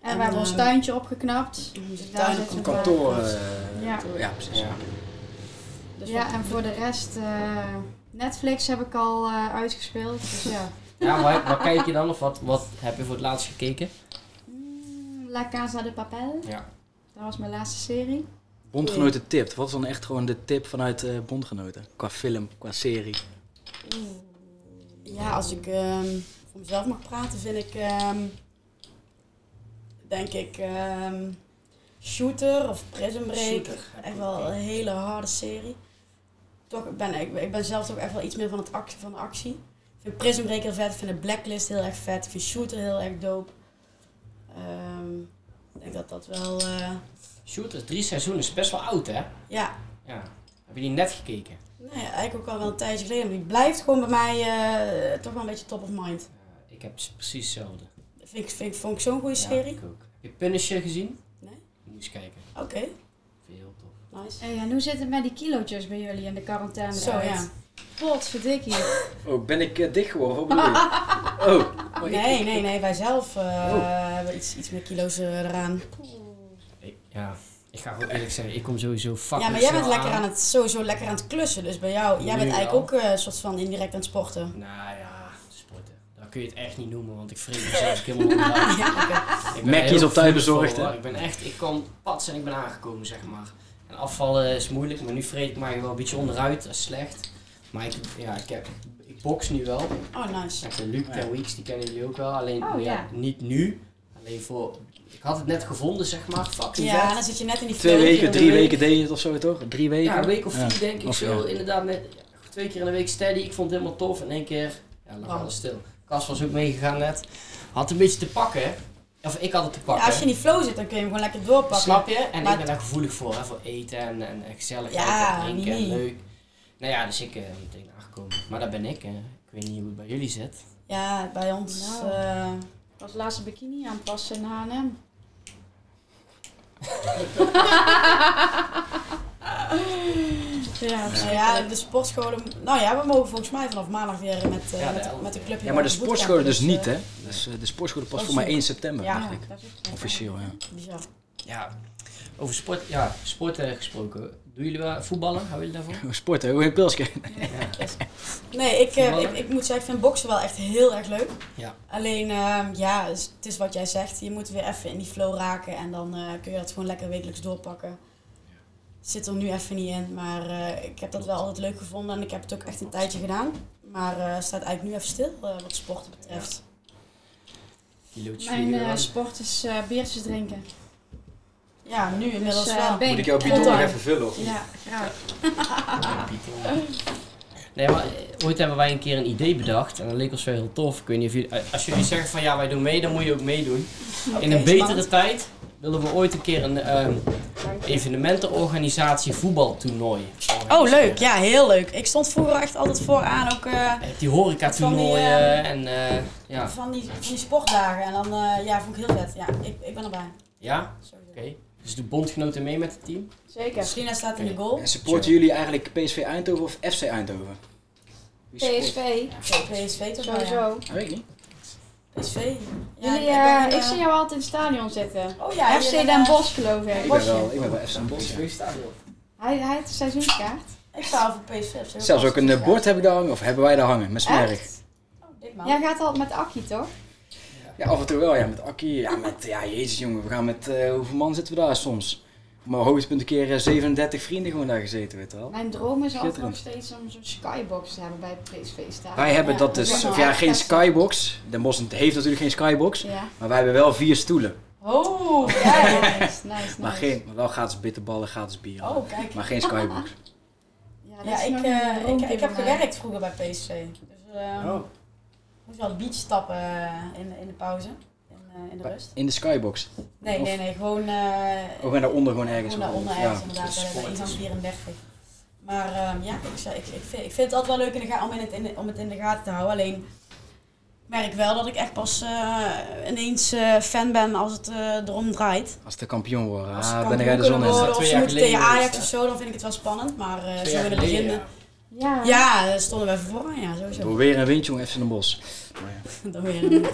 En we hebben ons tuintje opgeknapt. Dus daar tuin zit op een Kantoor. Ja. eh, Ja. ja, precies. ja. Dus Ja, wat- en voor de rest, eh, Netflix heb ik al eh, uitgespeeld. Dus ja. ja waar, waar kijk je dan? Of wat, wat heb je voor het laatst gekeken? La Casa de Papel. Ja. Dat was mijn laatste serie. Bondgenoten tipt. Wat is dan echt gewoon de tip vanuit eh, bondgenoten? Qua film, qua serie. Ja, als ik ehm, voor mezelf mag praten, vind ik, ehm, denk ik, ehm, Shooter of Prison Break. Shooter. Echt wel een hele harde serie. Toch ben ik, ik ben zelf toch echt wel iets meer van, het actie, van de actie. Ik vind Prison Break heel vet, ik vind de Blacklist heel erg vet, ik vind Shooter heel erg dope. Ehm, ik denk dat dat wel, eh, Shooters, drie seizoenen, is best wel oud hè? ja, Ja. Heb je die net gekeken? nou ja, eigenlijk ook al wel een tijdje geleden. Maar die blijft gewoon bij mij eh, toch wel een beetje top of mind. Ja, ik heb precies hetzelfde. Vind ik, vind, ik- vond ik zo'n goede Ja, serie. ik ook. Heb je Punisher gezien? Nee. Moet je eens kijken. Oké, heel tof. nice. Hey, en hoe zit het met die kilootjes bij jullie in de quarantaine? Zo ja. Potverdikkie. Oh, ben ik uh, dicht geworden? Wat bedoel je? Oh. Oh, ik- Nee, ik- nee, nee, wij zelf eh, Oh. hebben iets, iets meer kilo's eh, eraan. Ik, ja, ik ga gewoon eerlijk zeggen, ik kom sowieso fucking Ja, maar jij bent lekker aan het, sowieso lekker aan het klussen. Dus bij jou, jij Nu bent eigenlijk wel. ook eh, een soort van indirect aan het sporten. Nou ja, sporten. Dan kun je het echt niet noemen, want ik vreet mezelf helemaal onderuit. Ja, heel op tijd bezorgd, hè? Ik ben echt, ik kom pats en ik ben aangekomen, zeg maar. En afvallen is moeilijk, maar nu vreet ik mij wel een beetje onderuit, dat is slecht. Maar ik, ja, ik, heb, ik box nu wel. Oh, nice. Echt, Luc Ja. ten Weeks, die kennen jullie ook wel. Alleen Oh, ja, ja. niet nu. Alleen voor, ik had het net gevonden, zeg maar. Fucking Ja, vet. dan zit je net in die Twee weken, drie week. weken deed je het of zo toch? Drie weken? Ja, een week of vier Ja. denk ik Of, zo. ja. Inderdaad, net, ja, twee keer in de week steady. Ik vond het helemaal tof. In één keer, ja, lag Wow. alles stil. Kas was ook meegegaan net. Had een beetje te pakken. Of ik had het te Ja, pakken. als je in die flow zit, dan kun je hem gewoon lekker doorpakken. Snap je? En Maar- ik ben daar gevoelig voor, hè, voor eten en, en, en gezelligheid Ja, en drinken en leuk. Nou ja, dus ik eh meteen aangekomen. Maar daar ben ik. eh. Ik weet niet hoe het bij jullie zit. Ja, bij ons... Nou. eh, was laatst een bikini aanpassen in H&M. ja, nou ja, de sportscholen... Nou ja, we mogen volgens mij vanaf maandag weer met, eh, Ja, met, de met de club. Ja, maar de bij sportscholen dus niet, eh, hè? Dus eh, de sportscholen pas dat voor mij zo. 1 september, Ja. dacht ik. dat Officieel, ja. Bizar. Ja, over sport, ja, sporten gesproken. Doen jullie wel voetballen? Houden jullie daarvan? Sporten, hoe een pilsje. Nee, ik, eh, ik, ik moet zeggen, ik vind boksen wel echt heel erg leuk. Ja. Alleen, ehm, ja, het is- wat jij zegt. Je moet weer even in die flow raken en dan eh, kun je dat gewoon lekker wekelijks doorpakken. Zit er nu even niet in, maar eh, ik heb dat wel altijd leuk gevonden en ik heb het ook echt een tijdje gedaan. Maar eh staat eigenlijk nu even stil eh, wat sporten betreft. Kilootjes Mijn eh, sport is eh, biertjes drinken. Ja, nu inmiddels Dus, wel. Moet ik jouw bidon nog even vullen of Ja, graag. Nee, maar eh, ooit hebben wij een keer een idee bedacht en dat leek ons wel heel tof. Ik weet niet of jullie, eh, als jullie zeggen van ja, wij doen mee, dan moet je ook meedoen. In een betere spannend. tijd willen we ooit een keer een ehm, evenementenorganisatie voetbaltoernooi. Oh, leuk. Ja, heel leuk. Ik stond vroeger echt altijd vooraan ook eh, hebt die horeca Van die, toernooien ehm, en eh, ja. van, die, van die sportdagen. En dan, eh, ja, vond ik heel vet. Ja, ik, ik ben erbij. Ja? Oké. Dus de bondgenoten mee met het team? Zeker. Schrina staat in de goal. En supporten jullie eigenlijk PSV Eindhoven of FC Eindhoven? Wie PSV, PSV toch ja. sowieso. Ja, weet ik niet. PSV. Ja, Jullie, ik ben, eh, eh, ik zie jou altijd in het stadion zitten. Oh ja, FC Den eh, Bosch geloof ik. Ik ben wel, ik ben wel FC Den Bosch. ja. Hij, hij heeft een seizoenskaart. Ik sta over PSV. op zich Zelfs ook een eh, bord heb ik daar hangen, of hebben wij daar hangen, met smerig. Oh. Jij gaat altijd met Akkie toch? Ja, af en toe wel, ja, met Akkie. Ja, met, ja, jezus jongen, we gaan met, eh, hoeveel man zitten we daar soms? Mijn hoogtepunt een keer eh, 37 vrienden gewoon daar gezeten, weet je wel. Mijn droom is altijd nog steeds om zo'n skybox te hebben bij het PSV staan. Wij hebben Ja, dat dus, of ja, echt geen skybox. Den Bosch heeft natuurlijk geen skybox, Ja. maar wij hebben wel vier stoelen. Oh, Ja, nice, nice, nice. Maar, geen, maar wel gratis bitterballen, gratis bier. Oh, kijk. Maar geen skybox. Ja, Ja, ik, eh, een ik, heb gewerkt vroeger bij PSV. Dus eh Oh. Moest wel beach stappen eh, in, in de pauze. In, eh, in de rust. In de skybox. Nee, nee, nee. Gewoon, eh Ook en daaronder gewoon ergens. gewoon daaronder Ja. ergens inderdaad. Bij, Ingang 34. Maar ehm, ja, ik, zei- ik, ik, vind, ik vind het altijd wel leuk in de ga- om, in het, in de- om het in de gaten te houden. Alleen ik merk wel dat ik echt pas eh, ineens eh, fan ben als het eh, erom draait. Als de kampioen worden. Als ze Ah, ben kampioen jij de zon in. of ze moeten tegen Ajax of zo, dan vind ik het wel spannend. Maar eh, zo in het begin... ja. Ja. Ja, daar stonden we even vooraan, ja, sowieso. Door weer een windje, jongen, FC Den Bosch. Maar ja. Dan weer een...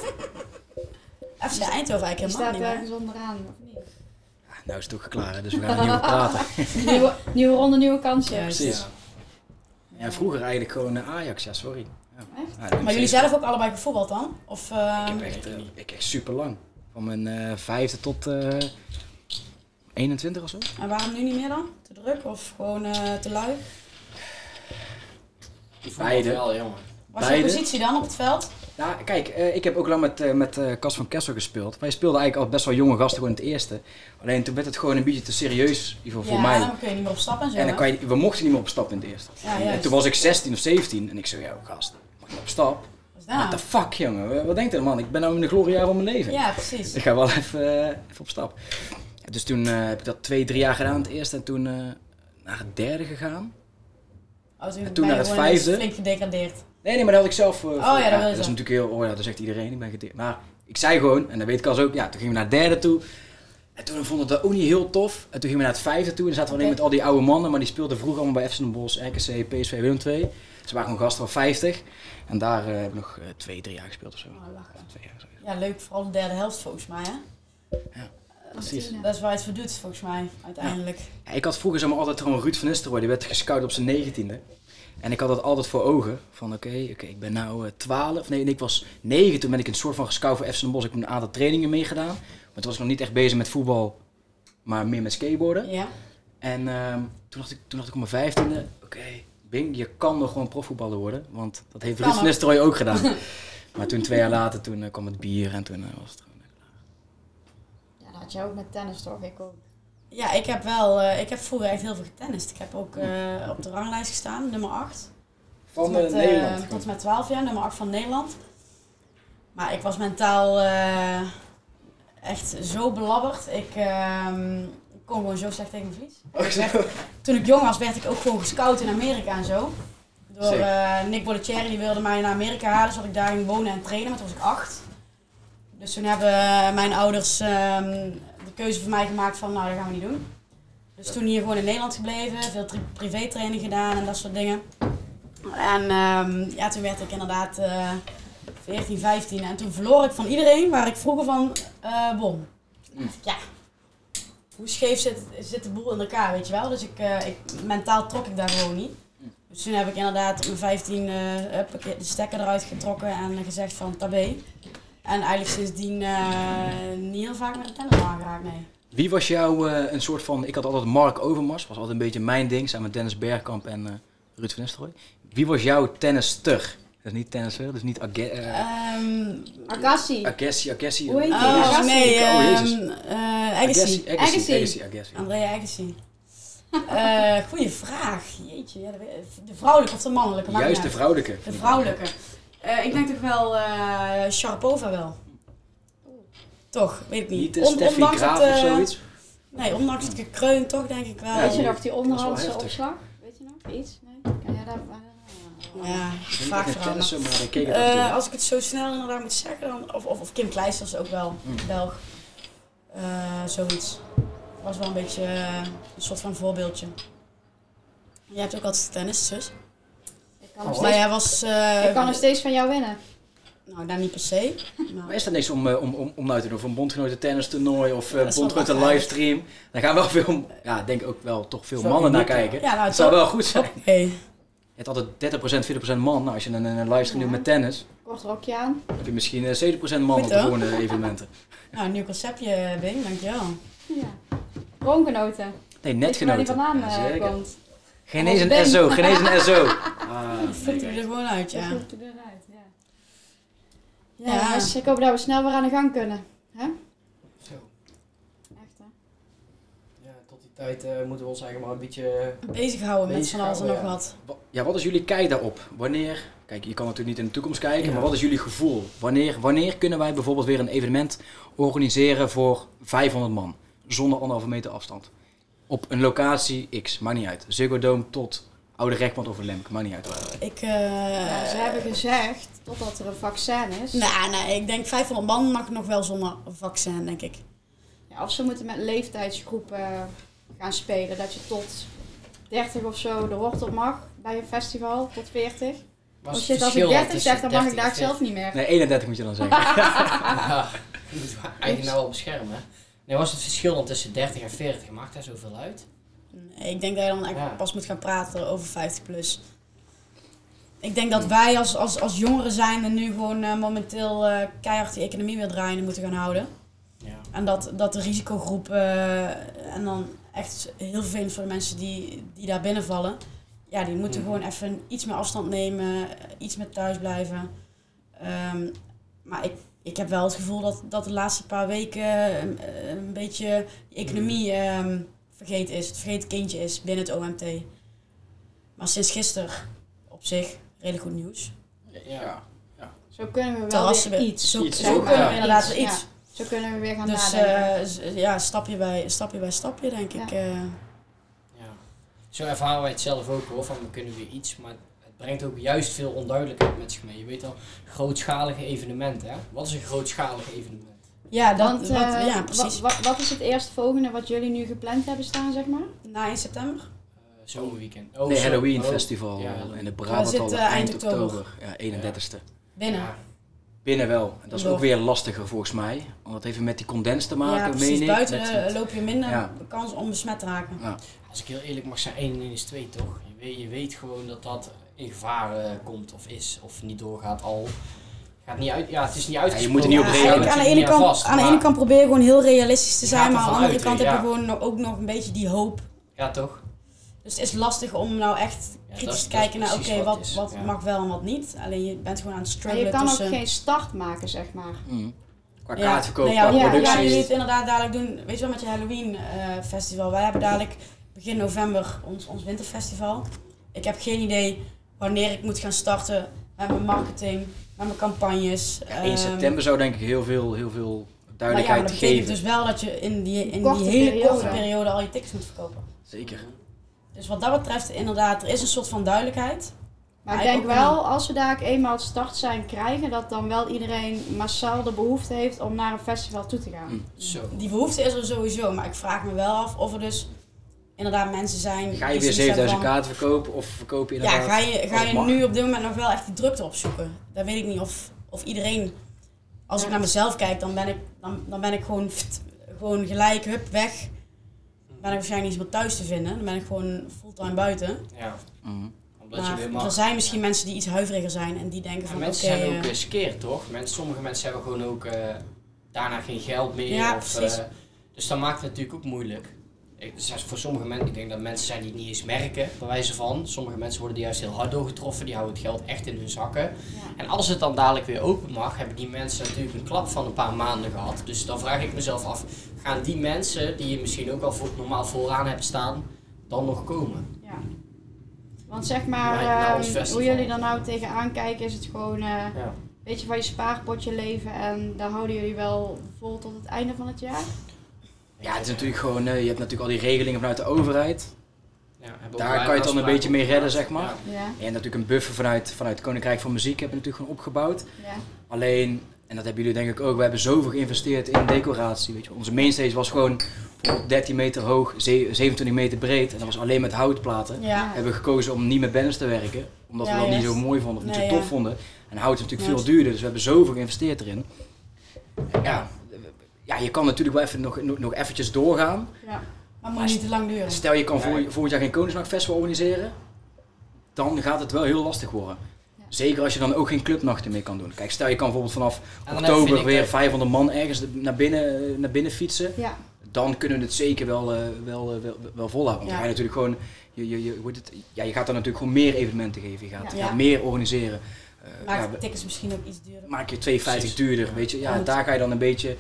FC Eindhoven eigenlijk helemaal staat niet meer. ergens onderaan, of niet? Ja, nou is het ook hè, dus we gaan over praten. Nieuwe, nieuwe ronde, nieuwe kansen. Juist. Precies. Ja, vroeger eigenlijk gewoon eh, Ajax, ja, sorry. Ja. Maar jullie zelf ook allebei gevoetbald dan? Of, eh, Ik heb echt, eh, ik echt super lang. Van mijn eh, vijfde tot eh 21 of zo. En waarom nu niet meer dan? Te druk of gewoon eh, te lui? Die voetbal Beide. wel, jongen. Was je positie dan op het veld? Nou, kijk, eh, ik heb ook lang met, eh, met eh, Cas van Kessel gespeeld. Wij speelden eigenlijk al best wel jonge gasten gewoon in het eerste. Alleen toen werd het gewoon een beetje te serieus, voor ja, mij. dan kun je niet meer op stap en zo. En dan kan je, we mochten niet meer op stap in het eerste. Ja, en toen was ik 16 of 17 en ik zei, ja gast, mag ik op stap? What nou? the fuck jongen, wat denkt er man? Ik ben nou in de gloriejaar van mijn leven. Ja, precies. Ik ga wel even, even op stap. Ja, dus toen eh, heb ik dat twee, drie jaar gedaan het eerste en toen eh, naar het derde gegaan. Oh, toen En toen naar het vijfde. flink gedegradeerd. Nee, nee, maar dat had ik zelf eh, voor. ja, dat dat is natuurlijk heel, oh ja, dat zegt iedereen, ik ben gedeerd. Maar ik zei gewoon, en dat weet ik als ook, ja, toen gingen we naar het derde toe. En toen vond ik dat ook niet heel tof. En toen gingen we naar het vijfde toe en dan zaten we alleen met al die oude mannen, maar die speelden vroeger allemaal bij FC Den Bosch, RKC, PSV, Willem II. Ze waren gewoon gasten van 50. En daar eh, heb ik nog eh, twee, drie jaar gespeeld of zo. Oh. Twee jaar. Ja, leuk. Vooral de derde helft volgens mij, hè? Precies. Dat is waar je het voor doet, volgens mij, uiteindelijk. Ja, ik had vroeger zeg maar, altijd gewoon Ruud van Nistelrooy, die werd gescout op zijn negentiende. En ik had dat altijd voor ogen. Van oké, oké, ik ben nou eh, 12. Nee, nee, ik was 9. Toen ben ik een soort van gescout voor FC Den Bosch. Ik heb een aantal trainingen meegedaan. Maar toen was ik nog niet echt bezig met voetbal, maar meer met skateboarden. Ja. En ehm, toen, dacht ik, toen dacht ik op mijn vijftiende, oké, Bing, je kan nog gewoon profvoetballer worden. Want dat heeft Ruud van ook. Nistelrooy ook gedaan. maar toen twee jaar later, toen eh, kwam het bier en toen eh, was het had jij ook met tennis toch? Ik ook. Ja, ik heb wel, eh, ik heb vroeger echt heel veel getennist. Ik heb ook eh, op de ranglijst gestaan, nummer 8. Van tot met, eh, Nederland. tot met 12 jaar, nummer 8 van Nederland. Maar ik was mentaal eh, echt zo belabberd. Ik ehm, kon gewoon zo slecht tegen mijn vlies. Ik werd- toen ik jong was, werd ik ook gewoon gescout in Amerika en zo. Door eh, Nick Bollettieri, die wilde mij naar Amerika halen, zodat ik daar ging wonen en trainen, maar toen was ik acht. Dus toen hebben mijn ouders ehm, de keuze voor mij gemaakt van, nou dat gaan we niet doen. Dus toen hier gewoon in Nederland gebleven, veel tri- privétraining gedaan en dat soort dingen. En ehm, ja, toen werd ik inderdaad eh 14, 15 en toen verloor ik van iedereen waar ik vroeger van eh won. Ik, Ja, hoe scheef zit, zit de boel in elkaar, weet je wel? Dus ik, eh, ik, mentaal trok ik daar gewoon niet. Dus toen heb ik inderdaad op mijn 15 eh, huppakee, de stekker eruit getrokken en gezegd van tabé. En eigenlijk sindsdien eh, niet heel vaak met de tennis aangeraakt, nee. Wie was jou eh, een soort van... Ik had altijd Mark Overmars, was altijd een beetje mijn ding, samen met Dennis Bergkamp en eh, Ruud van Nistelrooy. Wie was jouw tennister? Dat is niet tennisser, dat is niet Age- eh, Ehm Agassi. Agassi, Agassi. Hoe heet die? oh, Agassi? nee, Oh, Jezus. ehm eh, Agassi. Agassi, Agassi, Agassi. Agassi, Agassi. Andrea Agassi. Eh goeie vraag. Jeetje, ja, de vrouwelijke of de mannelijke? Juist de vrouwelijke. De vrouwelijke. Eh, ik denk toch wel eh Sharapova wel. Toch, weet ik niet. Niet de On- Steffi ondanks Graaf het, of eh, zoiets? Nee, ondanks het gekreun toch denk ik wel. Weet je nog die onderhandse opslag? Weet je nog iets? Nee? Kan jij daar... Ja, vaak veranderd. Eh, als ik het zo snel inderdaad moet zeggen, dan, of, of, of Kim Kleisters ook wel, Mm. Belg. Eh, zoiets. Was wel een beetje een soort van voorbeeldje. Jij hebt ook altijd tennis, zus. Ik kan, nog Oh, Maar jij was... eh, ik kan nog steeds van jou winnen. Nou, daar niet per se. Maar Maar, is er niks om, eh, om, om, om uit te doen? Of een bondgenoten tennis toernooi of Ja, uh, dat wel bondgenoten livestream? Daar gaan wel veel, ja, denk ook wel toch veel Zo mannen naar ja. kijken. ja, nou, Het zou wel goed zijn. Je hebt altijd 30%, 40% man. Nou, als je een, een livestream Ja. doet met tennis, Kort rokje aan. heb je misschien eh, 70% man op de volgende evenementen. Nou, een nieuw conceptje, Bing, dankjewel. Ja. Roomgenoten. Nee, Weet je waar die netgenoten. vandaan Ja, eh, komt? Geen eens een. SO, geen eens een SO. Ah, Die flikt er gewoon uit, Dat ja. er eruit, ja. Ja. Ja, jongens, ik hoop dat we snel weer aan de gang kunnen. Hè? Zo. Echt, hè? Ja, tot die tijd eh, moeten we ons eigenlijk maar een beetje... Bezighouden met van alles en nog wat. Wa- Ja, wat is jullie kijk daarop? Wanneer, kijk, je kan natuurlijk niet in de toekomst kijken, Ja. maar wat is jullie gevoel? Wanneer, wanneer kunnen wij bijvoorbeeld weer een evenement organiseren voor 500 man, zonder anderhalve meter afstand? Op een locatie X, maakt niet uit. Ziggo Dome tot Oude Rekmond of Lemk, maakt niet uit. Ik, eh Ja, ze hebben gezegd, totdat er een vaccin is. Nou, nee, ik denk 500 man mag nog wel zonder vaccin, denk ik. Ja, of ze moeten met leeftijdsgroepen gaan spelen. Dat je tot 30 of zo de wortel mag bij een festival, tot 40. Maar Oh het shit, als ik verschil 30 tussen zeg, dan mag ik 30 daar zelf niet meer. Nee, 31 moet je dan zeggen. Ja, je moet het eigenlijk nou wel beschermen. Nee, was het verschil dan tussen 30 en 40? Maakt daar zoveel uit? Nee, ik denk dat je dan Ja. pas moet gaan praten over 50 plus. Ik denk dat wij als, als, als jongeren zijn en nu gewoon eh, momenteel eh, keihard die economie weer draaiende moeten gaan houden. Ja. En dat, dat de risicogroep eh, en dan echt heel vervelend voor de mensen die, die daar binnenvallen. Ja, die moeten Mhm. gewoon even iets meer afstand nemen, iets meer thuis blijven. Ehm, maar ik, ik heb wel het gevoel dat, dat de laatste paar weken eh, een, een beetje de economie ehm, vergeten is. Het vergeten kindje is binnen het OMT. Maar sinds gisteren op zich redelijk goed nieuws. Ja. Zo kunnen we wel weer iets. Zo, Iets, zo ja. kunnen we Ja. inderdaad Iets, ja. Zo kunnen we weer gaan Dus nadenken. eh, z- ja, stapje bij stapje, bij stapje denk ik. Ja. eh. Ja. Zo ervaren wij het zelf ook hoor, van we kunnen weer iets, maar brengt ook juist veel onduidelijkheid met zich mee. Je weet al, grootschalige evenementen hè. Wat is een grootschalig evenement? ja, dat, Want, wat, eh, ja, precies. wa- wat is het eerstvolgende wat jullie nu gepland hebben staan, zeg maar? Na 1 september. Eh, zomerweekend. Oh, Nee, zo- Halloween oh. festival Ja, in de zit, Brabantal eh, eind eind oktober. oktober. Ja, 31ste. Binnen. Ja. Binnen wel. En dat is Door. ook weer lastiger volgens mij. Want dat heeft met die condens te maken, Ja, precies. meen ik. Buiten Met- eh, met- loop je minder Ja. kans om besmet te raken. ja. Als ik heel eerlijk mag zijn, 1 en 1 is 2 toch? Je weet, je weet gewoon dat dat in gevaar eh, komt of is of niet doorgaat al. Gaat niet uit, ja, het is niet uitgesproken. moet er niet op Ja, eigenlijk aan de, ene Je kant, aan de ene kant probeer je gewoon heel realistisch te Je zijn, maar aan de andere uit kant heb je gewoon nog- ook nog een beetje die hoop. Ja, toch? Dus het is lastig om nou echt kritisch is- te kijken naar oké, wat wat, ja. mag wel en wat niet. Alleen je bent gewoon aan het struggelen je kan ook geen start maken, zeg maar. Mm. Qua Ja, kaartverkoop, nou ja, qua ja, Ja, productie. jullie het inderdaad dadelijk doen. Weet je wel, met je Halloween eh, festival. Wij hebben dadelijk begin november ons, ons winterfestival. Ik heb geen idee wanneer ik moet gaan starten met mijn marketing, met mijn campagnes. Ja, 1 Ehm, september zou denk ik heel veel, heel veel Maar ja, maar duidelijkheid dat betekent geven. dus wel dat je in die, in die hele periode. korte periode al je tickets moet verkopen. Zeker. Dus wat dat betreft, inderdaad, er is een soort van duidelijkheid. Maar ik denk wel, als we daar eenmaal het start zijn krijgen, dat dan wel iedereen massaal de behoefte heeft om naar een festival toe te gaan. Mm. Zo. Die behoefte is er sowieso, maar ik vraag me wel af of er dus inderdaad mensen zijn. Ga je weer zoiets hebben 7000 van- kaarten verkopen of verkoop je Ja, inderdaad... ga je, ga Oh, je nu op dit moment nog wel echt die drukte opzoeken? Dat weet ik niet. Of, of iedereen. Als ik Ja. naar mezelf kijk, dan ben ik, dan, dan ben ik gewoon, pft, gewoon gelijk, hup, weg. Dan ben ik waarschijnlijk niet meer thuis te vinden. Dan ben ik gewoon fulltime buiten. Ja, Mhm. omdat je weer Maar er zijn misschien mensen die iets huiveriger zijn en die denken Ja, van oké. mensen zijn ook eh, uh, skeer, toch? Mensen, sommige mensen hebben gewoon ook eh, daarna geen geld meer. Ja, of, precies. eh, dus dat maakt het natuurlijk ook moeilijk. Ik, dus voor sommige mensen, ik denk dat mensen zijn die het niet eens merken, bij wijze van. Sommige mensen worden er juist heel hard door getroffen, die houden het geld echt in hun zakken. Ja. En als het dan dadelijk weer open mag, hebben die mensen natuurlijk een klap van een paar maanden gehad. Dus dan vraag ik mezelf af, gaan die mensen die je misschien ook al voor, normaal vooraan hebt staan, dan nog komen? Ja. Want zeg maar, ons ehm, hoe jullie er nou tegenaan kijken, is het gewoon eh, Ja. een beetje van je spaarpotje leven en daar houden jullie wel vol tot het einde van het jaar? Ja, het is natuurlijk gewoon, eh, je hebt natuurlijk al die regelingen vanuit de overheid. Ja, hebben Daar kan je het dan een beetje mee redden, zeg maar. Ja. Ja, En natuurlijk een buffer vanuit, vanuit het Koninkrijk van Muziek hebben we natuurlijk gewoon opgebouwd. ja, Alleen, en dat hebben jullie denk ik ook, we hebben zoveel geïnvesteerd in decoratie. Weet je. Onze mainstage was gewoon bijvoorbeeld 13 meter hoog, ze- 27 meter breed. En dat was alleen met houtplaten. ja. We hebben gekozen om niet met banners te werken, omdat Ja, we dat niet zo mooi vonden of niet Nee, zo tof ja. vonden. En hout is natuurlijk veel duurder, dus we hebben zoveel geïnvesteerd erin. Ja, ja je kan natuurlijk wel even nog, nog, nog eventjes doorgaan. ja. Maar moet niet te lang duren. Stel je kan voor, volgend jaar geen Koningsnachtfestival organiseren, dan gaat het wel heel lastig worden. Ja. Zeker als je dan ook geen clubnachten meer kan doen. Kijk, stel je kan bijvoorbeeld vanaf oktober weer dat- 500 man ergens naar binnen, naar binnen fietsen. ja. Dan kunnen we het zeker wel, eh, wel, eh, wel, wel volhouden. Want Ja. dan ga je natuurlijk gewoon, je, je, je, het, ja, je gaat dan natuurlijk gewoon meer evenementen geven. Je gaat, Ja. meer organiseren. Eh, Maakt ja, de tickets misschien ook iets duurder. maak je 2,50 Precies. duurder, weet je. Ja. daar ga je dan een beetje...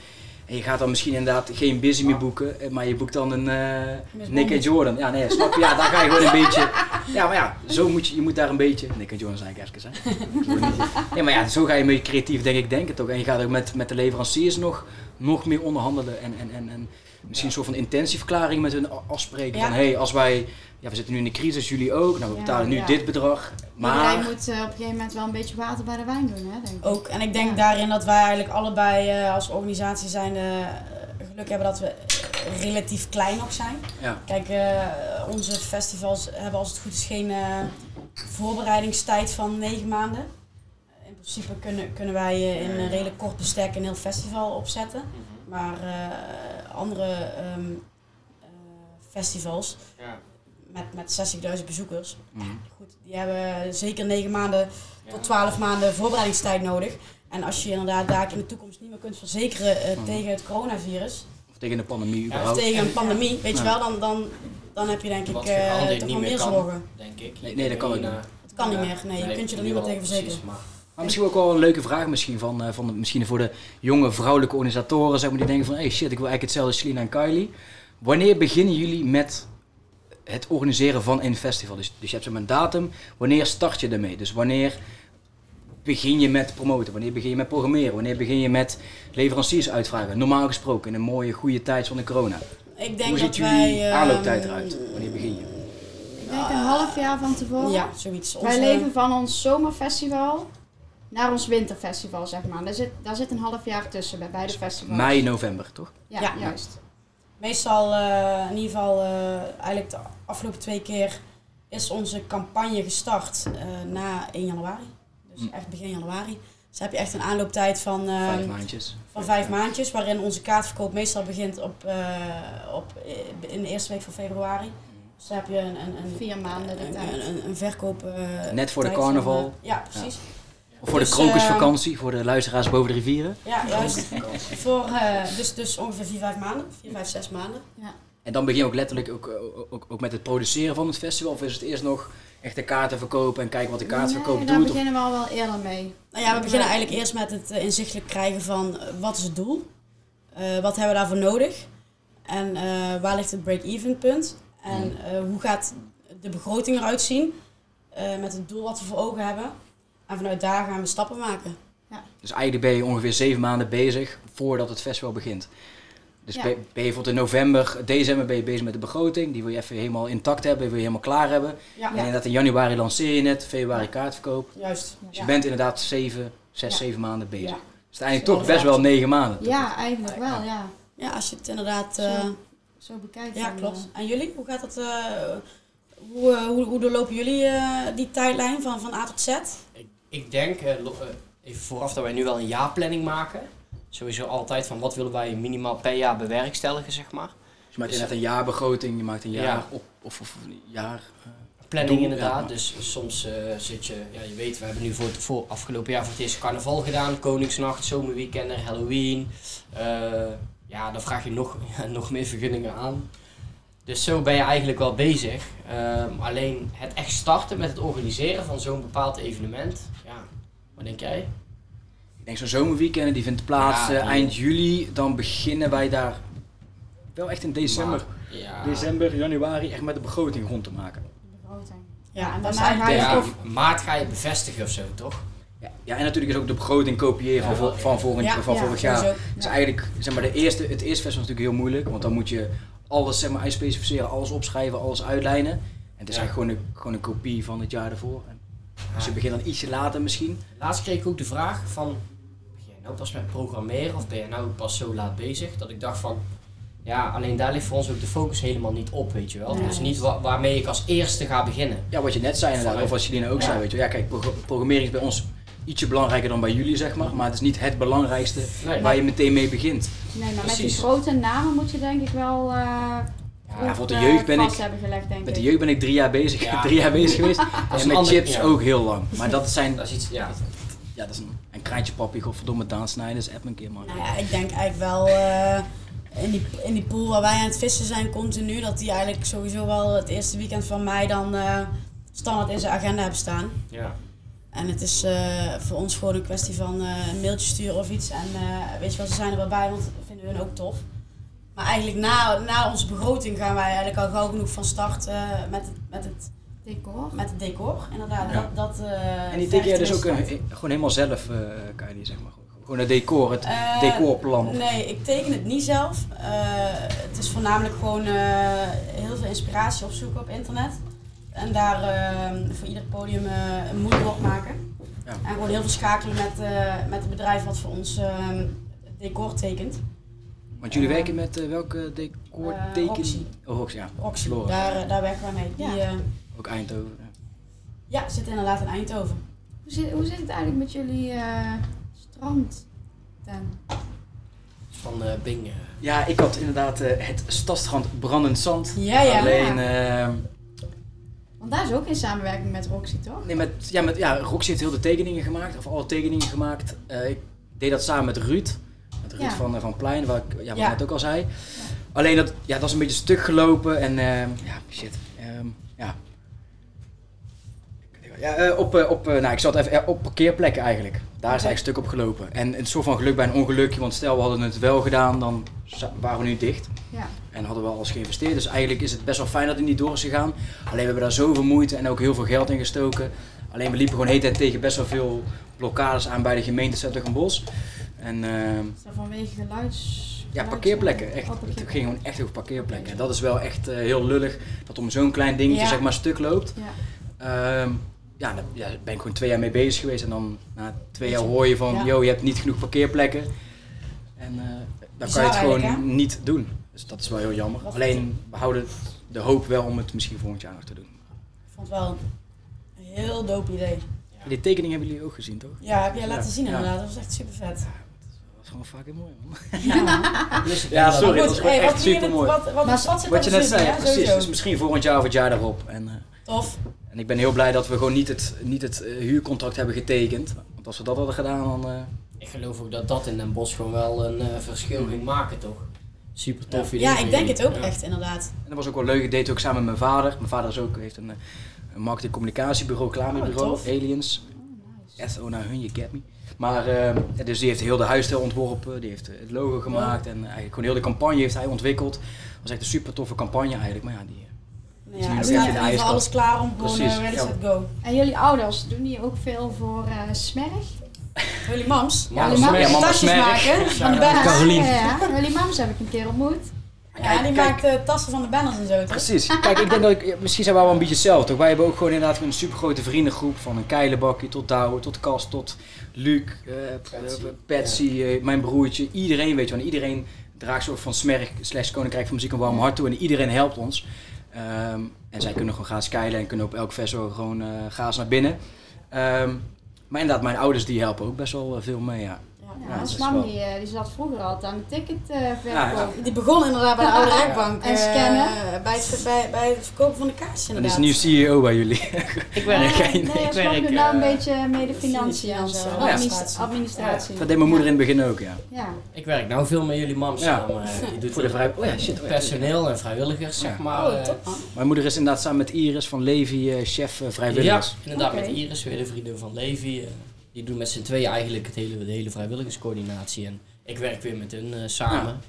En je gaat dan misschien inderdaad geen busy meer boeken, eh, maar je boekt dan een eh, Nick en. Jordan. Ja, nee, snap je? Ja, daar ga je gewoon een beetje... Ja, maar ja, zo moet je, je moet daar een beetje... Nick en Jordan zijn eigenlijk even, hè. Nee, maar ja, zo ga je een beetje creatief, denk ik, denken toch. En je gaat ook met, met de leveranciers nog, nog meer onderhandelen en, en, en, en misschien een soort van intentieverklaring met hun afspreken. Ja. Van, hé, hey, als wij... Ja, we zitten nu in de crisis, jullie ook. Nou, we Ja, betalen nu ja. dit bedrag. Maar... Iedereen moet op een gegeven moment wel een beetje water bij de wijn doen, hè, denk ik. Ook, en ik denk Ja. daarin dat wij eigenlijk allebei eh, als organisatie zijn eh, geluk hebben dat we eh, relatief klein nog zijn. Ja. Kijk, eh, onze festivals hebben als het goed is geen eh, voorbereidingstijd van negen maanden. In principe kunnen, kunnen wij eh, in een redelijk kort bestek een heel festival opzetten. Mhm. Maar eh, andere ehm, eh, festivals Ja. met, met 60.000 bezoekers, Mhm. goed, die hebben zeker negen maanden Ja. tot 12 maanden voorbereidingstijd nodig. En als je inderdaad daar in de toekomst niet meer kunt verzekeren eh, Mhm. tegen het coronavirus, Of tegen de pandemie Ja, of überhaupt. tegen een En- pandemie, weet je wel, dan, dan, dan heb je denk ik Wat eh, toch niet wel meer zorgen. denk ik. Nee, nee, dat kan niet. Het kan niet meer, nee, je kunt je er niet meer tegen verzekeren. Maar, Maar misschien ook wel een leuke vraag misschien van, eh, van de- misschien voor de jonge vrouwelijke organisatoren, zeg maar, die denken van, hey shit, ik wil eigenlijk hetzelfde als Selina en Kylie. Wanneer beginnen jullie met het organiseren van een festival? Dus, dus je hebt zo'n datum, wanneer start je ermee? Dus wanneer begin je met promoten? Wanneer begin je met programmeren? Wanneer begin je met leveranciers uitvragen? Normaal gesproken, in een mooie, goede tijd van de corona. Ik denk Hoe dat ziet wij... jullie ehm, aanlooptijd eruit? Wanneer begin je? Ik denk een half jaar van tevoren. Ja, zoiets. Wij leven van ons zomerfestival naar ons winterfestival, zeg maar. Daar zit, daar zit een half jaar tussen bij beide festivals. Mei, november, toch? Ja, Ja. juist. Meestal, eh, in ieder geval, eh, eigenlijk de afgelopen twee keer is onze campagne gestart eh, na 1 januari. Dus Hm. echt begin januari. Dus heb je echt een aanlooptijd van, eh, Vijf maandjes. van vijf maandjes, waarin onze kaartverkoop meestal begint op, eh, op, in de eerste week van februari. Dus dan heb je een, een, een, Vier maanden de een, tijd. een, een, een verkoop. eh, Net voor de van, carnaval. ja, precies. Voor de Dus, krokusvakantie, voor de luisteraars boven de rivieren. Ja, juist. voor, eh, dus, dus ongeveer vier, vijf maanden. Vier, vijf, zes maanden. En dan begin je ook letterlijk ook, ook, ook, ook met het produceren van het festival? Of is het eerst nog echt de kaarten verkopen en kijken wat de kaartverkoop nee, daar doet? Of, beginnen we al wel eerder mee. Nou ja, we beginnen eigenlijk eerst met het eh, inzichtelijk krijgen van eh, wat is het doel? Eh, wat hebben we daarvoor nodig? En eh, waar ligt het break-even punt? En eh, hoe gaat de begroting eruit zien? eh, met het doel wat we voor ogen hebben. En vanuit daar gaan we stappen maken. dus eigenlijk ben je ongeveer zeven maanden bezig voordat het festival begint. Dus Ja. ben, ben je bijvoorbeeld in november, december ben je bezig met de begroting. Die wil je even helemaal intact hebben, die wil je helemaal klaar hebben. Ja, En inderdaad in januari lanceer je het, februari kaartverkoop. juist. Dus Ja. je bent inderdaad zeven, zes, Ja. zeven maanden bezig. Ja. Dus uiteindelijk toch best wel negen maanden. Ja, eigenlijk wel, ja. ja, als je het inderdaad... Zo. eh, Zo bekijkt. ja, dan, klopt. eh, En jullie? Hoe gaat het... eh, hoe, eh, hoe, hoe doorlopen jullie eh, die tijdlijn van, van A tot Z? Ik, ik denk, eh, eh, even vooraf, dat wij nu wel een jaarplanning maken. Sowieso altijd van wat willen wij minimaal per jaar bewerkstelligen, zeg maar. Dus je maakt inderdaad een jaarbegroting, je maakt een jaar Ja. op, of, of een jaar... eh, Planning Doel, inderdaad, ja. dus soms zit je, ja je weet, we hebben nu voor, het, voor afgelopen jaar voor het eerst carnaval gedaan, Koningsnacht, zomerweekenden, Halloween. Ja, dan vraag je nog, nog meer vergunningen aan. Dus zo ben je eigenlijk wel bezig. Ehm, alleen het echt starten met het organiseren van zo'n bepaald evenement, ja, wat denk jij? Ik denk zo'n zomerweekend, die vindt plaats Ja, eh, eind juli. Dan beginnen wij daar wel echt in december, Maar, ja, december, januari echt met de begroting rond te maken. begroting. Ja, en is daarna ga je ja, maart ga je bevestigen of zo, toch? Ja, ja, en natuurlijk is ook de begroting kopiëren van, Ja, vol- van, volgend, Ja, van ja, vorig jaar. sowieso. Dus eigenlijk, zeg maar, de eerste, het eerste festival is natuurlijk heel moeilijk, want dan moet je alles zeg maar, uitspecificeren, alles opschrijven, alles uitlijnen. En het is Ja. eigenlijk gewoon een, gewoon een kopie van het jaar ervoor. En dus je begint dan ietsje later misschien. Laatst kreeg ik ook de vraag van, ben jij nou pas met programmeren of ben je nou pas zo laat bezig? Dat ik dacht van, ja, alleen daar ligt voor ons ook de focus helemaal niet op, weet je wel. Dus niet wa- waarmee ik als eerste ga beginnen. Ja, wat je net zei inderdaad, of wat Jelina ook Ja. zei, weet je. Ja, kijk, pro- programmering is bij ons ietsje belangrijker dan bij jullie, zeg maar. Maar het is niet het belangrijkste Nee. waar je meteen mee begint. Nee, maar met die grote namen moet je denk ik wel... eh Ja, voor de eh, jeugd ben ik, gelegd, denk met de jeugd ben ik drie jaar bezig, Ja. drie jaar bezig geweest. En met ander- chips ja. ook heel lang. Maar dat zijn, Dat is iets, ja. ja, dat is een, een kraantje papi, godverdomme Daan Snijders, app een keer man. Nou ja, ik denk eigenlijk wel eh, in, die, in die pool waar wij aan het vissen zijn continu, dat die eigenlijk sowieso wel het eerste weekend van mei dan eh, standaard in zijn agenda hebben staan. ja. En het is eh, voor ons gewoon een kwestie van eh, een mailtje sturen of iets. En eh, weet je wel, ze zijn er wel bij, want dat vinden hun ook tof. Maar eigenlijk na, na onze begroting gaan wij eigenlijk al gauw genoeg van start met, het, met, het, Decor. met het decor. Inderdaad, Ja. dat, dat eh, En die teken jij dus ook gewoon helemaal zelf, eh kan je die zeg maar. Gewoon het decor, het decorplan. Of, Nee, ik teken het niet zelf. Eh, het is voornamelijk gewoon eh, heel veel inspiratie opzoeken op internet. En daar eh, voor ieder podium eh, een moodboard maken. Ja. En gewoon heel veel schakelen met, eh, met het bedrijf wat voor ons eh, het decor tekent. Want jullie eh, werken met welke decor teken? Roxy. Oh, Roxy, ja. Roxy, Floris. daar, daar werken wij mee. Die, Ja. eh, Ook Eindhoven. ja. ja, zit inderdaad in Eindhoven. Hoe zit, hoe zit het eigenlijk met jullie eh strand? Van eh Bing. Ja, ik had inderdaad eh, het Stadstrand Brandend Zand. Ja, ja. Alleen, eh, Want daar is ook in samenwerking met Roxy, toch? nee, met, ja, met, ja, Roxy heeft heel de tekeningen gemaakt, of alle tekeningen gemaakt. Eh, ik deed dat samen met Ruud. Met Ruud Ja. van, eh, van Plein, waar ik ja, wat Ja. net ook al zei. Alleen dat, ja, dat is een beetje stuk gelopen en eh, ja, shit. ehm, ja. Ja, op, op, nou, ik zat even op parkeerplekken eigenlijk. Daar is eigenlijk stuk op gelopen. En een soort van geluk bij een ongelukje, want stel we hadden het wel gedaan, dan waren we nu dicht. Ja. En hadden we alles geïnvesteerd. Dus eigenlijk is het best wel fijn dat het niet door is gegaan. Alleen we hebben daar zoveel moeite en ook heel veel geld in gestoken. Alleen we liepen gewoon de hele tijd tegen best wel veel blokkades aan bij de gemeente Bos. En ehm, Is dat vanwege geluids... ja, parkeerplekken. Echt. Het ging gewoon echt over parkeerplekken. En dat is wel echt eh, heel lullig dat om zo'n klein dingetje Ja. zeg maar stuk loopt. Ja. Ehm, ja, daar ja, ben ik gewoon twee jaar mee bezig geweest. En dan na twee jaar hoor je van, yo, je hebt niet genoeg parkeerplekken. En eh, dan kan je het gewoon hè? niet doen. Dus dat is wel heel jammer. Wat Alleen, we houden de hoop wel om het misschien volgend jaar nog te doen. Ik vond het wel een heel dope idee. Die tekening hebben jullie ook gezien, toch? Ja, heb jij Ja. laten zien Ja. inderdaad. Dat was echt super vet. Dat was gewoon fucking mooi, man. Ja, Ja, dat- sorry, dat is gewoon hey, echt wat doe je supermooi. dit- Wat, wat, Maar wat, je net zei, ja, precies. sowieso. Dus misschien volgend jaar of het jaar daarop. En, eh, Tof. en ik ben heel blij dat we gewoon niet het, niet het eh, huurcontract hebben getekend. Want als we dat hadden gedaan, dan... eh, Ik geloof ook dat dat in Den Bosch gewoon wel een eh, verschil ging maken, toch? Super tof idee. Ja, van ik denk het ook Ja. echt, inderdaad. En dat was ook wel leuk. Ik deed het ook samen met mijn vader. Mijn vader is ook, heeft een, eh, een marketing communicatiebureau, reclamebureau, Oh. Aliens. Oh, nice. Yes, oh nou hun, you get me. Maar, eh, ja, dus die heeft heel de huisstijl ontworpen, die heeft eh, het logo gemaakt en eigenlijk gewoon heel de campagne heeft hij ontwikkeld. Dat was echt een super toffe campagne eigenlijk, maar ja, die... Nou is Ja, nu in ijskast. alles klaar om gewoon eh, ready, ja. set, go. En jullie ouders, doen die ook veel voor eh Smerg? Jullie mams. Mama die mams. Ja, tasjes maken van de Ja, banners. Carolien. Ja, ja, ja. Jullie mams heb ik een keer ontmoet. Ja, die Kijk. maakt eh, tassen van de banners en zo, toch? Precies. Kijk, ik denk dat ik, misschien zijn we wel een beetje hetzelfde. toch? Wij hebben ook gewoon inderdaad een supergrote vriendengroep. Van een keilenbakje tot Douwe, tot Kas, tot Luc, eh, Patsy. eh, Patsy, mijn broertje. Iedereen, weet je wel. En iedereen draagt soort van Smerk slash Koninkrijk van Muziek een warm hart toe. En iedereen helpt ons. Ehm, en zij kunnen gewoon gaan skylen en kunnen op elk festival gewoon eh gaas naar binnen. Ehm, maar inderdaad, mijn ouders die helpen ook best wel eh, veel mee, ja. Ja, mam wel- die, eh, die zat vroeger altijd aan de ticket eh Ja, verkoop. Die begon inderdaad bij de oude rekbank. En eh, scannen. bij, het, bij, bij het verkopen van de kaartjes En inderdaad. is nu CEO bij jullie. Ik werk, geen- nee, ik mam werk, doet nou een beetje mee de financiën en zo. Administratie. administratie. Dat deed mijn moeder in het begin ook, ja. Ja. ik werk nou veel met jullie mams Ja. samen. eh, Die doet Voor de vrij... Oh ja, shit. oh personeel en vrijwilligers, zeg Ja. maar. Oh, top man. Mijn moeder is inderdaad samen met Iris van Levi, eh, chef eh, Ja, vrijwilligers. inderdaad, met Iris, weer de vriendin van Levi. Die doen met z'n tweeën eigenlijk het hele, de hele vrijwilligerscoördinatie. En ik werk weer met hun eh, samen.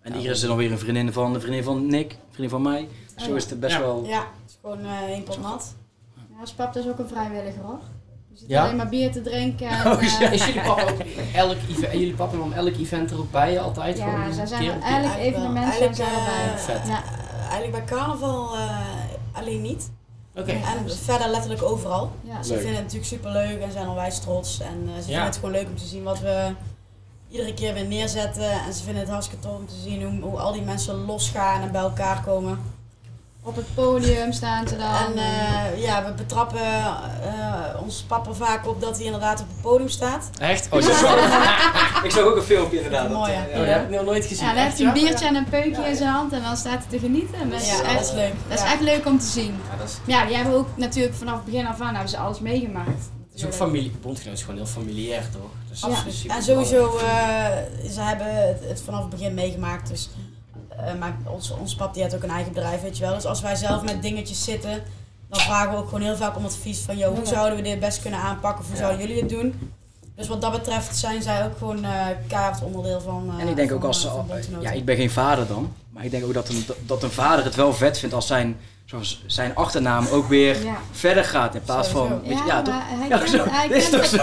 En Iris is dan weer een vriendin van de vriendin van Nick, een vriendin van mij. Zo Oh, is het best Ja. wel... Ja, het is gewoon eh één pot nat. Ja, ons pap is ook een vrijwilliger hoor. Die zit Ja? alleen maar bier te drinken. En, Oh, eh. Is jullie papa ook elk, event, jullie papa mam elk event er ook bij altijd? ja, zij zijn er elk evenement zijn erbij. Eh, eigenlijk bij carnaval eh, alleen niet. Oké. En verder letterlijk overal. Ja. Ze Leuk. vinden het natuurlijk super leuk en zijn onwijs trots. En eh, ze vinden het gewoon leuk om te zien wat we iedere keer weer neerzetten. En ze vinden het hartstikke tof om te zien hoe, hoe al die mensen losgaan en bij elkaar komen. Op het podium staan ze dan. En eh, ja, we betrappen eh ons papa vaak op dat hij inderdaad op het podium staat. Echt? Oh, zo. ik zag ook een filmpje inderdaad. Mooi, dat, eh, Oh, dat heb ik nog nooit gezien. ja, dan heeft hij een ja? biertje en een peukje in zijn hand en dan staat hij te genieten. En dat is, Ja, echt, dat is leuk. dat is Ja. echt leuk om te zien. Ja, is, Ja, die hebben ook natuurlijk vanaf het begin af aan hebben ze alles meegemaakt. het is ook familie. Bondgenoot is gewoon heel familiair, toch? Dus super En sowieso, eh, ze hebben het, het vanaf het begin meegemaakt. Dus, eh, maar ons, ons pap die heeft ook een eigen bedrijf, weet je wel. Dus als wij zelf met dingetjes zitten, dan vragen we ook gewoon heel vaak om advies van... Yo, hoe zouden we dit best kunnen aanpakken of hoe zouden jullie het doen? Dus wat dat betreft zijn zij ook gewoon eh keihard onderdeel van eh En ik denk ook als ze, ja, ik ben geen vader dan, maar ik denk ook dat een, dat een vader het wel vet vindt als zijn, zoals zijn achternaam ook weer Ja. verder gaat in plaats van, Sowieso. weet je, Ja, ja, toch? hij Ja, kent- zo. hij Dit is toch zo?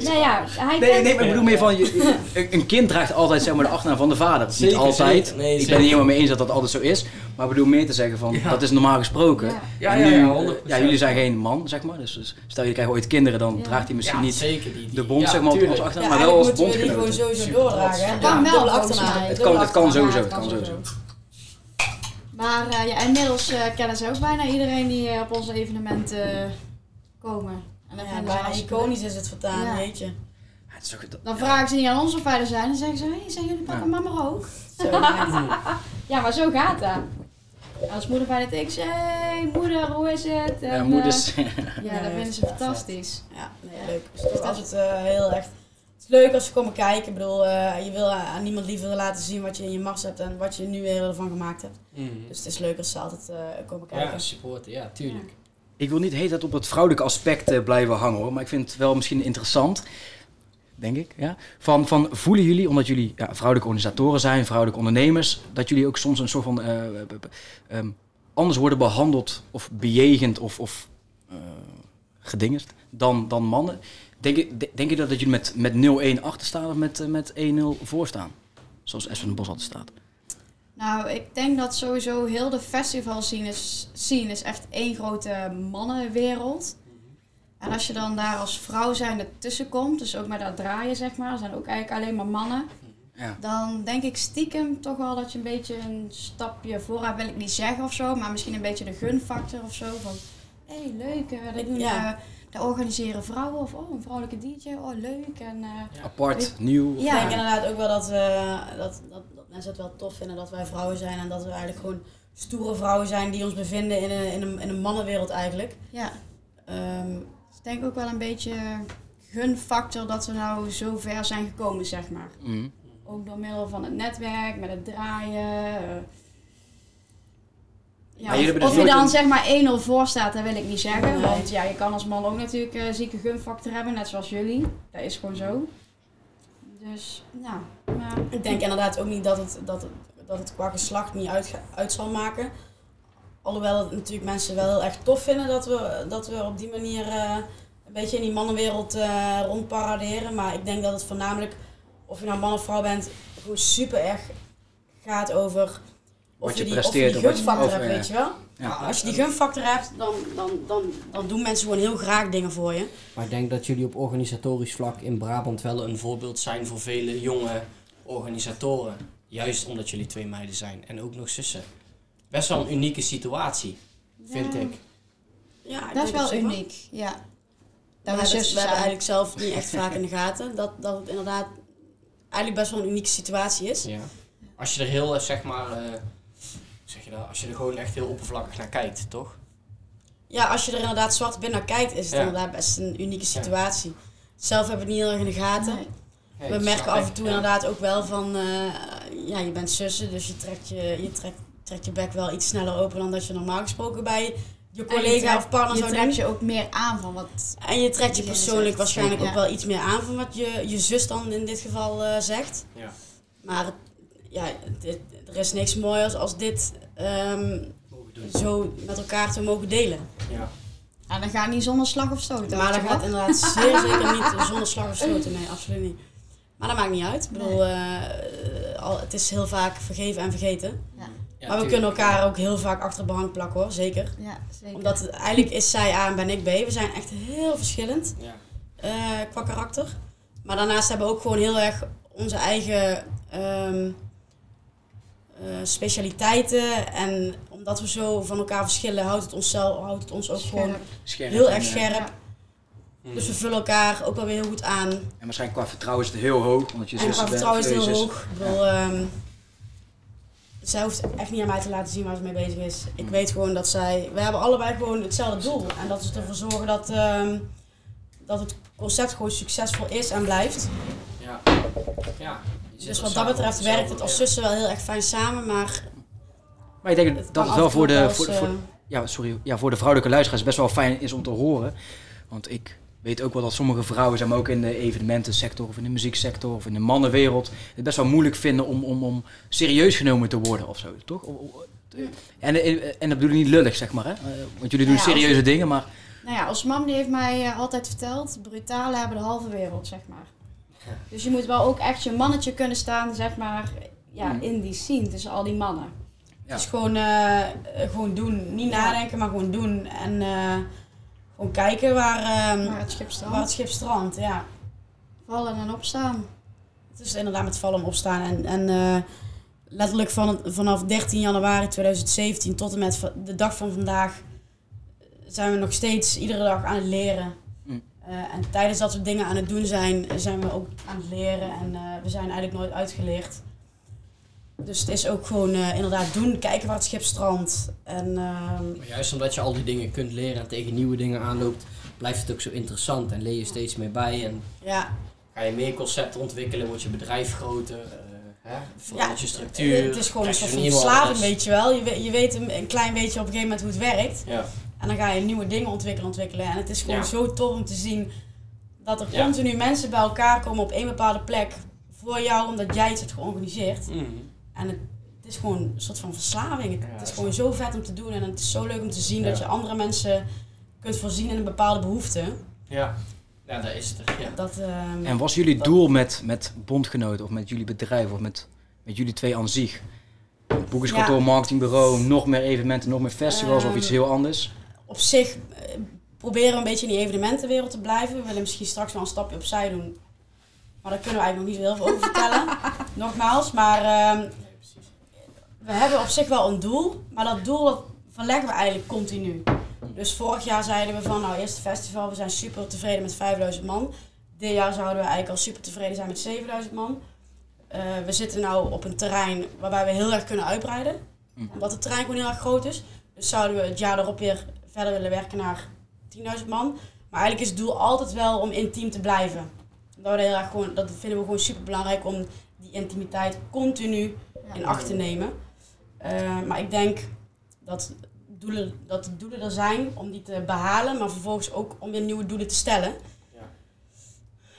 Nee, ja, hij Nee, nee, maar ik bedoel meer van, je, een, kind draagt altijd zeg maar de achternaam van de vader. Zeker, Niet altijd. zeker. Nee, ik ben het niet helemaal mee eens dat dat altijd zo is, maar ik bedoel meer te zeggen van, Ja. dat is normaal gesproken. Ja. Ja, ja, nu, ja, 100%. ja, jullie zijn geen man, zeg maar, dus, dus stel je krijgt ooit kinderen, dan Ja. draagt hij misschien ja, niet zeker. Die, die, de bond ja, zeg maar op Ja, achternaam, maar wel als sowieso trots. hè? Kan wel, achternaam. Het kan, het kan sowieso, Ja, het kan sowieso. Maar eh, ja, inmiddels eh, kennen ze ook bijna iedereen die eh, op onze evenementen komen. En dan, Ja, bijna iconisch is het vertaan, Ja. jeetje. Ja, het is ook- dat- Dan vragen ze niet aan ons of wij er zijn. Dan zeggen ze, hey, zijn jullie papa en Ja. mama ook? Zo. Ja, maar zo gaat dat. Als moeder bij de TX, hey moeder, hoe is het? En, Ja, eh, moeders. ja, Ja, dat vinden ze fantastisch. Ja, nee, leuk. Dus het is altijd eh, heel echt. Het is leuk als ze komen kijken. Ik bedoel, eh, je wil aan niemand liever laten zien wat je in je mars hebt en wat je nu weer ervan gemaakt hebt. Mhm. Dus het is leuk als ze altijd eh, komen kijken. Ja, supporten, ja, tuurlijk. Ik wil niet de hele tijd op het vrouwelijke aspect eh, blijven hangen hoor, maar ik vind het wel misschien interessant, denk ik. Ja? Van, van voelen jullie, omdat jullie ja, vrouwelijke organisatoren zijn, vrouwelijke ondernemers, dat jullie ook soms een soort van eh, eh, eh, ehm, anders worden behandeld of bejegend of, of eh, gedingest dan, dan mannen? Denk de- denk je dat, dat jullie met, met 0-1 achter staan of met, eh, met 1-0 voor staan? Zoals Espen Bos altijd staat. Nou, ik denk dat sowieso heel de festival scene is, scene is echt één grote mannenwereld. En als je dan daar als vrouw zijn ertussen komt, dus ook met dat draaien zeg maar, zijn ook eigenlijk alleen maar mannen. Ja. Dan denk ik stiekem toch wel dat je een beetje een stapje vooruit wil ik niet zeggen of zo, maar misschien een beetje de gunfactor of zo. Van, hé hey, leuk, eh, dat doen Ja. Dat organiseren vrouwen of oh, een vrouwelijke DJ, oh leuk. En, eh, Apart, nieuw. Ja. Ik denk inderdaad ook wel dat, eh, dat, dat, dat mensen het wel tof vinden dat wij vrouwen zijn en dat we eigenlijk gewoon stoere vrouwen zijn die ons bevinden in een, in een, in een mannenwereld eigenlijk. ja, Ehm, dus ik denk ook wel een beetje gunfactor dat we nou zo ver zijn gekomen, zeg maar. Mhm. Ook door middel van het netwerk, met het draaien. eh. Ja, Maar of, dus of je dan een- zeg maar 1-0 voor staat, dat wil ik niet zeggen. Nee. Want ja, je kan als man ook natuurlijk eh zieke gunfactor hebben, net zoals jullie. Dat is gewoon zo. Dus, nou, maar... ik denk inderdaad ook niet dat het, dat het, dat het qua geslacht niet uit, uit zal maken. Alhoewel het natuurlijk mensen wel heel erg tof vinden dat we, dat we op die manier eh, een beetje in die mannenwereld eh rondparaderen. Maar ik denk dat het voornamelijk, of je nou man of vrouw bent, gewoon super erg gaat over Wat je je die, presteert, of je die je- gunfactor hebt, eh, weet je wel. Ja. Als je die gunfactor hebt, dan, dan, dan, dan doen mensen gewoon heel graag dingen voor je. Maar ik denk dat jullie op organisatorisch vlak in Brabant wel een voorbeeld zijn voor vele jonge organisatoren. Juist omdat jullie twee meiden zijn en ook nog zussen. Best wel een unieke situatie, vind Ja. ik. Ja, ik Dat is wel uniek, ja. We Dat we hebben, eigenlijk zelf niet echt vaak in de gaten. Dat, dat het inderdaad eigenlijk best wel een unieke situatie is. Ja. Als je er heel, eh, zeg maar, eh, je dat? Als je er gewoon echt heel oppervlakkig naar kijkt, toch? Ja, als je er inderdaad zwart binnen naar kijkt, is het Ja. inderdaad best een unieke situatie. Zelf hebben we het niet heel erg in de gaten. Nee. We merken af en toe ja. inderdaad ook wel van, eh, ja, je bent zussen, dus je trekt je, je, trekt, trekt je bek wel iets sneller open dan dat je normaal gesproken bij je je collega trekt- of partner je zou trekt doen. je ook meer aan van wat... En je trekt je persoonlijk zegt. waarschijnlijk Ja. ook wel iets meer aan van wat je, je zus dan in dit geval eh, zegt. Ja. Maar ja, dit, er is niks mooiers als dit ehm, zo met elkaar te mogen delen. Ja. En dan gaat niet zonder slag of stoot. Maar dat gaat inderdaad zeer zeker niet zonder slag of stoten. Nee, absoluut niet. Maar dat maakt niet uit. Ik bedoel, eh, al, het is heel vaak vergeven en vergeten. Ja, maar we tuurlijk. kunnen elkaar ook heel vaak achter de behang plakken hoor, zeker. Ja, zeker. Omdat het, eigenlijk is zij A en ben ik B. We zijn echt heel verschillend Ja. eh, qua karakter. Maar daarnaast hebben we ook gewoon heel erg onze eigen ehm, eh, specialiteiten. En omdat we zo van elkaar verschillen, houdt het ons, zelf, houdt het ons ook gewoon Scherp. Heel erg eh, scherp. Ja. Dus we vullen elkaar ook wel weer heel goed aan. En waarschijnlijk qua vertrouwen is het heel hoog. Omdat je En qua vertrouwen is het heel hoog. Ik bedoel, ehm, zij hoeft echt niet aan mij te laten zien waar ze mee bezig is. Ik Hmm. weet gewoon dat zij... We hebben allebei gewoon hetzelfde doel. En dat is ervoor zorgen dat, ehm, dat het concept gewoon succesvol is en blijft. Ja. ja. Dus er wat dat betreft werkt het als zussen wel heel erg fijn samen. Maar Maar ik denk het dat het wel voor de, voor, voor, eh, ja, sorry, ja, voor de vrouwelijke luisteraars best wel fijn is om te horen. Want ik weet ook wel dat sommige vrouwen, zeg maar ook in de evenementensector of in de muzieksector of in de mannenwereld, het best wel moeilijk vinden om, om, om serieus genomen te worden of zo, toch? O- En, en dat bedoel ik niet lullig, zeg maar, hè? Want jullie doen Ja, als serieuze dingen, maar Nou ja, ons mam die heeft mij eh, altijd verteld, brutalen hebben de halve wereld, zeg maar. Dus je moet wel ook echt je mannetje kunnen staan, zeg maar, ja, Mhm. in die scene tussen al die mannen. Ja. Het is gewoon, eh, eh, gewoon doen. Niet Ja. nadenken, maar gewoon doen. En eh, gewoon kijken waar, ehm, Maar het schip strandt. waar het schip strandt. Ja. Vallen en opstaan. Het is inderdaad met vallen en opstaan. En, en eh, letterlijk van, vanaf 13 januari 2017 tot en met de dag van vandaag zijn we nog steeds iedere dag aan het leren. Eh, en tijdens dat we dingen aan het doen zijn, zijn we ook aan het leren. En eh, we zijn eigenlijk nooit uitgeleerd. Dus het is ook gewoon eh, inderdaad doen, kijken waar het schip strandt. En ehm, Maar juist omdat je al die dingen kunt leren en tegen nieuwe dingen aanloopt, blijft het ook zo interessant en leer je steeds meer bij. En ja, ga je meer concepten ontwikkelen, wordt je bedrijf groter, hè, verandert je het- structuur. het is gewoon een je soort van verslaving, weet je wel. Je, weet- je weet een, een klein beetje op een gegeven moment hoe het werkt. Ja, En dan ga je nieuwe dingen ontwikkelen, ontwikkelen. En het is gewoon Ja. zo tof om te zien dat er Ja. continu mensen bij elkaar komen op één bepaalde plek voor jou, omdat jij iets hebt georganiseerd. Mhm. En het, het is gewoon een soort van verslaving. Het, Ja, het dat is gewoon zo vet om te doen en het is zo leuk om te zien Ja. dat je andere mensen kunt voorzien in een bepaalde behoefte. ja. ja, daar is het. er, Ja. Dat, ehm, En was jullie doel met, met bondgenoten of met jullie bedrijf of met, met jullie twee aan zich? Boekingskantoor, Ja. marketingbureau, nog meer evenementen, nog meer festivals of Ehm, iets heel anders? Op zich eh, proberen we een beetje in die evenementenwereld te blijven. We willen misschien straks wel een stapje opzij doen. Maar daar kunnen we eigenlijk nog niet zo heel veel over vertellen. Nogmaals, maar ehm, we hebben op zich wel een doel. Maar dat doel dat verleggen we eigenlijk continu. Dus vorig jaar zeiden we van, nou eerste festival, we zijn super tevreden met 5000 man. Dit jaar zouden we eigenlijk al super tevreden zijn met 7000 man. Eh, we zitten nu op een terrein waarbij we heel erg kunnen uitbreiden. Mhm. Omdat het terrein gewoon heel erg groot is. Dus zouden we het jaar erop weer verder willen werken naar 10.000 man. Maar eigenlijk is het doel altijd wel om intiem te blijven. Dat, we heel erg gewoon, dat vinden we gewoon super belangrijk om die intimiteit continu in acht te nemen. Eh, maar ik denk dat, doelen, dat de doelen er zijn om die te behalen, maar vervolgens ook om weer nieuwe doelen te stellen. Ja.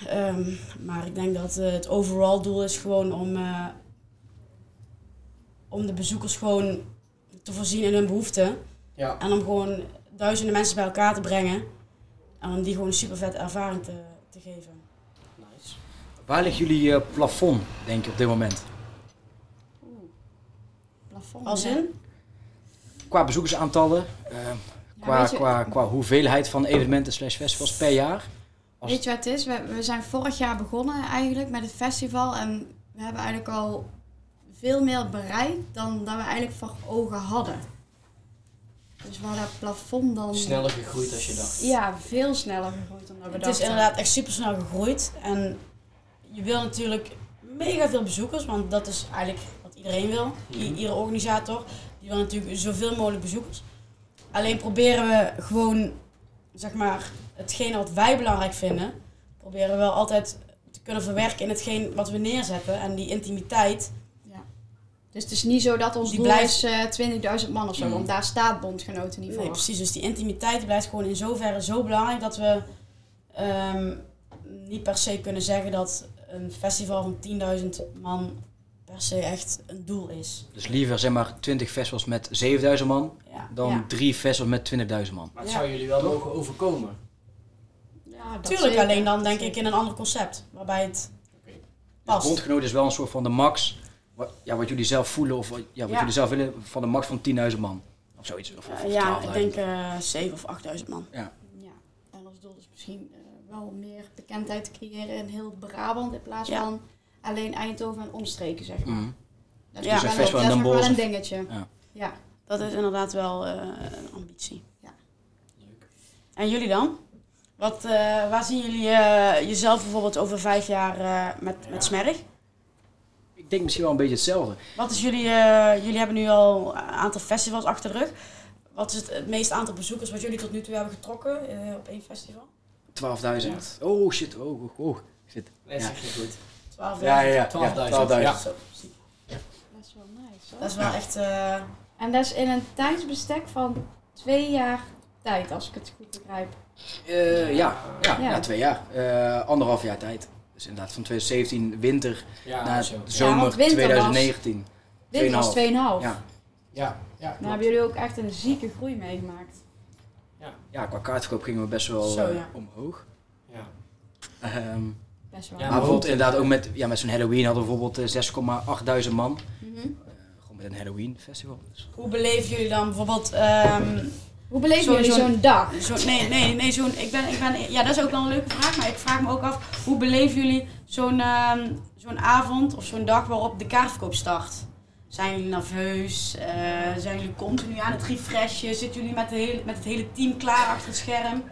Ehm, maar ik denk dat eh, het overall doel is gewoon om, eh, om de bezoekers gewoon te voorzien in hun behoeften. Ja. En om gewoon duizenden mensen bij elkaar te brengen. En om die gewoon een super vette ervaring te, te geven. Nice. Waar ligt jullie eh, plafond, denk je, op dit moment? Plafond. Als hè? in? Qua bezoekersaantallen, eh, qua, je- qua, qua hoeveelheid van evenementen slash festivals per jaar? Als- Weet je wat het is? We, we zijn vorig jaar begonnen eigenlijk met het festival. En we hebben eigenlijk al veel meer bereikt dan dat we eigenlijk voor ogen hadden. Dus waar dat plafond dan... Sneller gegroeid als je dacht. Ja, veel sneller gegroeid dan dat we Het dachten. is inderdaad echt super snel gegroeid. En je wil natuurlijk mega veel bezoekers, want dat is eigenlijk wat iedereen wil. Mhm. iedere organisator. Die wil natuurlijk zoveel mogelijk bezoekers. Alleen proberen we gewoon, zeg maar, hetgene wat wij belangrijk vinden, proberen we wel altijd te kunnen verwerken in hetgeen wat we neerzetten. En die intimiteit, Dus het is niet zo dat ons Die doel blijft- is eh 20.000 man of zo, Mhm. want daar staat bondgenoten niet voor. Nee, precies. Dus die intimiteit blijft gewoon in zoverre zo belangrijk dat we ehm, niet per se kunnen zeggen dat een festival van 10.000 man per se echt een doel is. Dus liever zeg maar 20 festivals met 7000 man Ja. dan Ja. drie festivals met 20.000 man. Maar het Ja. zou jullie wel mogen overkomen. Ja, dat Tuurlijk, zeker. alleen dan denk Zeker. ik in een ander concept. Waarbij het Oké. Dus past. bondgenoot is wel een soort van de max, wat, ja, wat jullie zelf voelen of wat- ja, wat Ja. jullie zelf willen van de max van 10.000 man. Of zoiets. Of, of, Eh, of ja, 12.000. ik denk eh 7 of 8.000 man. Ja, en ons doel is misschien eh, wel meer bekendheid te creëren in heel Brabant in plaats Ja. van alleen Eindhoven en omstreken, zeg maar. Mhm. Dat Ja. is Dus wel, een festival dat is nog wel een dingetje. Ja. Ja. Dat is inderdaad wel eh, een ambitie. Leuk. En jullie dan? Wat, eh, waar zien jullie eh, jezelf bijvoorbeeld over vijf jaar eh, met, met Smerg? Ik denk misschien wel een beetje hetzelfde. Wat is jullie, eh, jullie hebben nu al een aantal festivals achter de rug. Wat is het, het meeste aantal bezoekers wat jullie tot nu toe hebben getrokken eh, op één festival? 12.000. Oh shit, oh, oh, oh. Shit. Nee, Ja. je goed. 12.000. Ja, ja, ja. 12.000. 12.000. Ja. Zo, ziek. Dat is wel nice hoor. Dat is wel echt... eh, En dat is in een tijdsbestek van twee jaar tijd, als ik het goed begrijp. Eh, ja, ja, Ja. ja. twee jaar. Eh, anderhalf jaar tijd. Dus inderdaad van 2017 winter Ja, naar zo. zomer want winter was- 2019. Dit was 2,5. Ja. Ja, ja, Dan klopt. hebben jullie ook echt een zieke groei meegemaakt. ja, qua kaartverkoop gingen we best wel Zo, eh, ja. omhoog. Ja. Ehm, Best wel. Ja, maar bijvoorbeeld inderdaad ook met, ja, met zo'n Halloween hadden we bijvoorbeeld eh, 6,8 man. Mhm. Eh, gewoon met een Halloween festival. Dus. hoe beleven jullie dan bijvoorbeeld... ehm, Hoe beleven Zo- jullie zo'n- dag? Zo, nee, nee, nee, zo'n, ik ben, ik ben, ja, dat is ook wel een leuke vraag, maar ik vraag me ook af, hoe beleven jullie zo'n, ehm, zo'n avond of zo'n dag waarop de kaartverkoop start? Zijn jullie nerveus? Eh, zijn jullie continu aan het refreshen? Zitten jullie met, de hele, met het hele team klaar achter het scherm?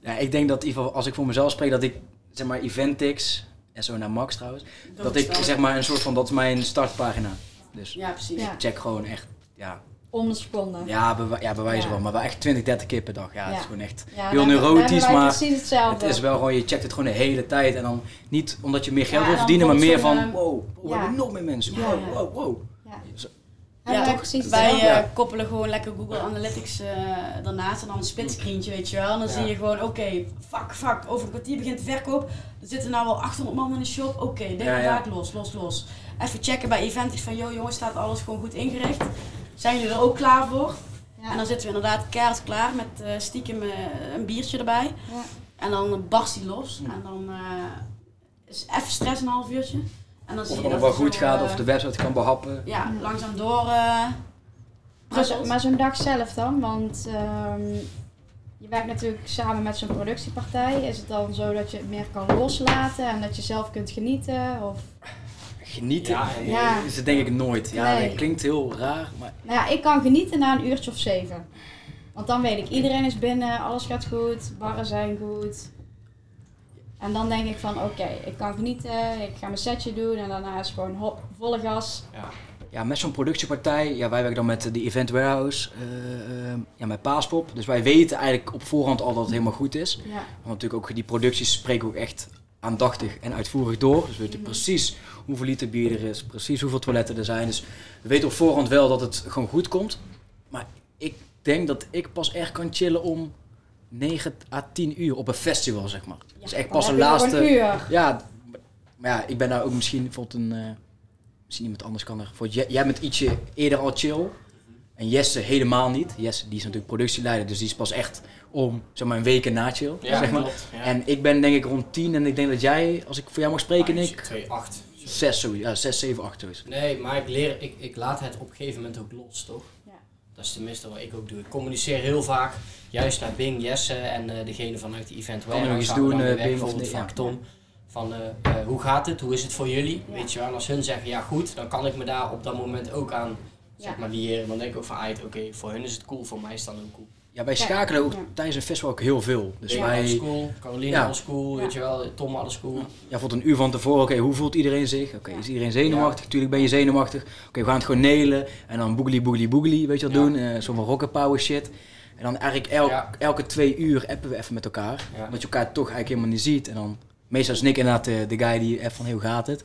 Ja, ik denk dat in ieder geval, als ik voor mezelf spreek, dat ik zeg maar Eventix, en zo naar Max trouwens, dat ik zeg maar een soort van, dat is mijn startpagina. Dus Ja, precies. Ja. ik check gewoon echt, ja, Om de seconde. ja, bewa ja bewijzen Ja. wel, maar wel echt 20, 30 keer per dag. Ja, het Ja. is gewoon echt Ja, heel daar- neurotisch, maar precies hetzelfde. het is wel gewoon, je checkt het gewoon de hele tijd en dan niet omdat je meer geld Ja, wil verdienen, maar meer van, wow, we ja. hebben nog meer mensen, Ja, wow, ja. wow, wow. Ja. Zo- Ja, wij precies Wij hetzelfde. eh, Ja. koppelen gewoon lekker Google Analytics eh daarnaast en dan een splitscreentje, weet je wel. En dan Ja. zie je gewoon, oké, fuck, fuck, over een kwartier begint de verkoop. Er zitten nou wel 800 man in de shop. Oké, dit Ja, en ja. dat, los, los, los. Even checken bij Eventix van, yo jongens, staat alles gewoon goed ingericht? Zijn jullie er ook klaar voor? Ja. En dan zitten we inderdaad keihard klaar met eh, stiekem eh, een biertje erbij. Ja. En dan barst die los. Ja. En dan eh, is even stress een half uurtje. En dan zie Of je het dat wel goed zo, gaat, of de website kan behappen. Ja, langzaam door. eh Maar, maar zo'n dag zelf dan, want ehm, je werkt natuurlijk samen met zo'n productiepartij. Is het dan zo dat je het meer kan loslaten en dat je zelf kunt genieten? Of... Genieten Ja, eh, ja. is het denk ik nooit. Ja, Nee. dat klinkt heel raar, maar Nou ja, ik kan genieten na een uurtje of zeven. Want dan weet ik, iedereen is binnen, alles gaat goed, barren zijn goed. En dan denk ik van, oké, ik kan genieten, ik ga mijn setje doen en daarna is gewoon hop, volle gas. Ja. Ja, met zo'n productiepartij, ja, wij werken dan met de Event Warehouse, eh, eh, ja, met Paaspop. Dus wij weten eigenlijk op voorhand al dat het helemaal goed is. Ja, Want natuurlijk ook die producties spreken ook echt aandachtig en uitvoerig door. Dus we weten precies hoeveel liter bier er is, precies hoeveel toiletten er zijn. Dus we weten op voorhand wel dat het gewoon goed komt. Maar ik denk dat ik pas echt kan chillen om 9 à 10 uur op een festival, zeg maar. dus echt pas laatste... een uur. Ja, maar ja, ik ben daar ook misschien bijvoorbeeld een. eh, misschien iemand anders kan er. Voor jij, jij bent ietsje eerder al chill. En Jesse helemaal niet. Jesse die is natuurlijk productieleider, dus die is pas echt om zeg maar, een week na chill. Ja, zeg maar. klopt. Ja. En ik ben denk ik rond 10 en ik denk dat jij, als ik voor jou mag spreken, Ah, Nick, 2, 8. 6, zo, ja, 6, 7, 8 zoiets. Nee, maar ik, leer, ik, ik laat het op een gegeven moment ook los, toch? Ja. Dat is tenminste wat ik ook doe. Ik communiceer heel vaak juist naar Bing, Jesse en eh, degene vanuit de event wel. Kan je nog En iets doen, eh, weg, Bing, of bijvoorbeeld nee? Ja. Tom. Van eh, eh, hoe gaat het? Hoe is het voor jullie? Ja. Weet je wel? En als hun zeggen ja goed, dan kan ik me daar op dat moment ook aan zeg maar liëren. Dan denk ik ook van ah, oké, voor hun is het cool, voor mij is het dan ook cool. Ja, wij Ja, schakelen ook ja. tijdens een festival ook heel veel. Dus Bing wij, alles cool, Caroline Ja. alles cool, Ja. weet je wel, Tom alles cool. ja, voor een uur van tevoren, oké, hoe voelt iedereen zich? Oké, Ja. is iedereen zenuwachtig? Tuurlijk ben je zenuwachtig. Oké, we gaan het gewoon nelen. En dan boogly, boogly, boogly, weet je wat Ja. doen? Eh Zo'n van rocket power shit. En dan eigenlijk elk, Ja. elke twee uur appen we even met elkaar. Ja. Omdat je elkaar toch eigenlijk helemaal niet ziet. En dan, meestal is Nick inderdaad de, de guy die appt van, hey, hoe gaat het?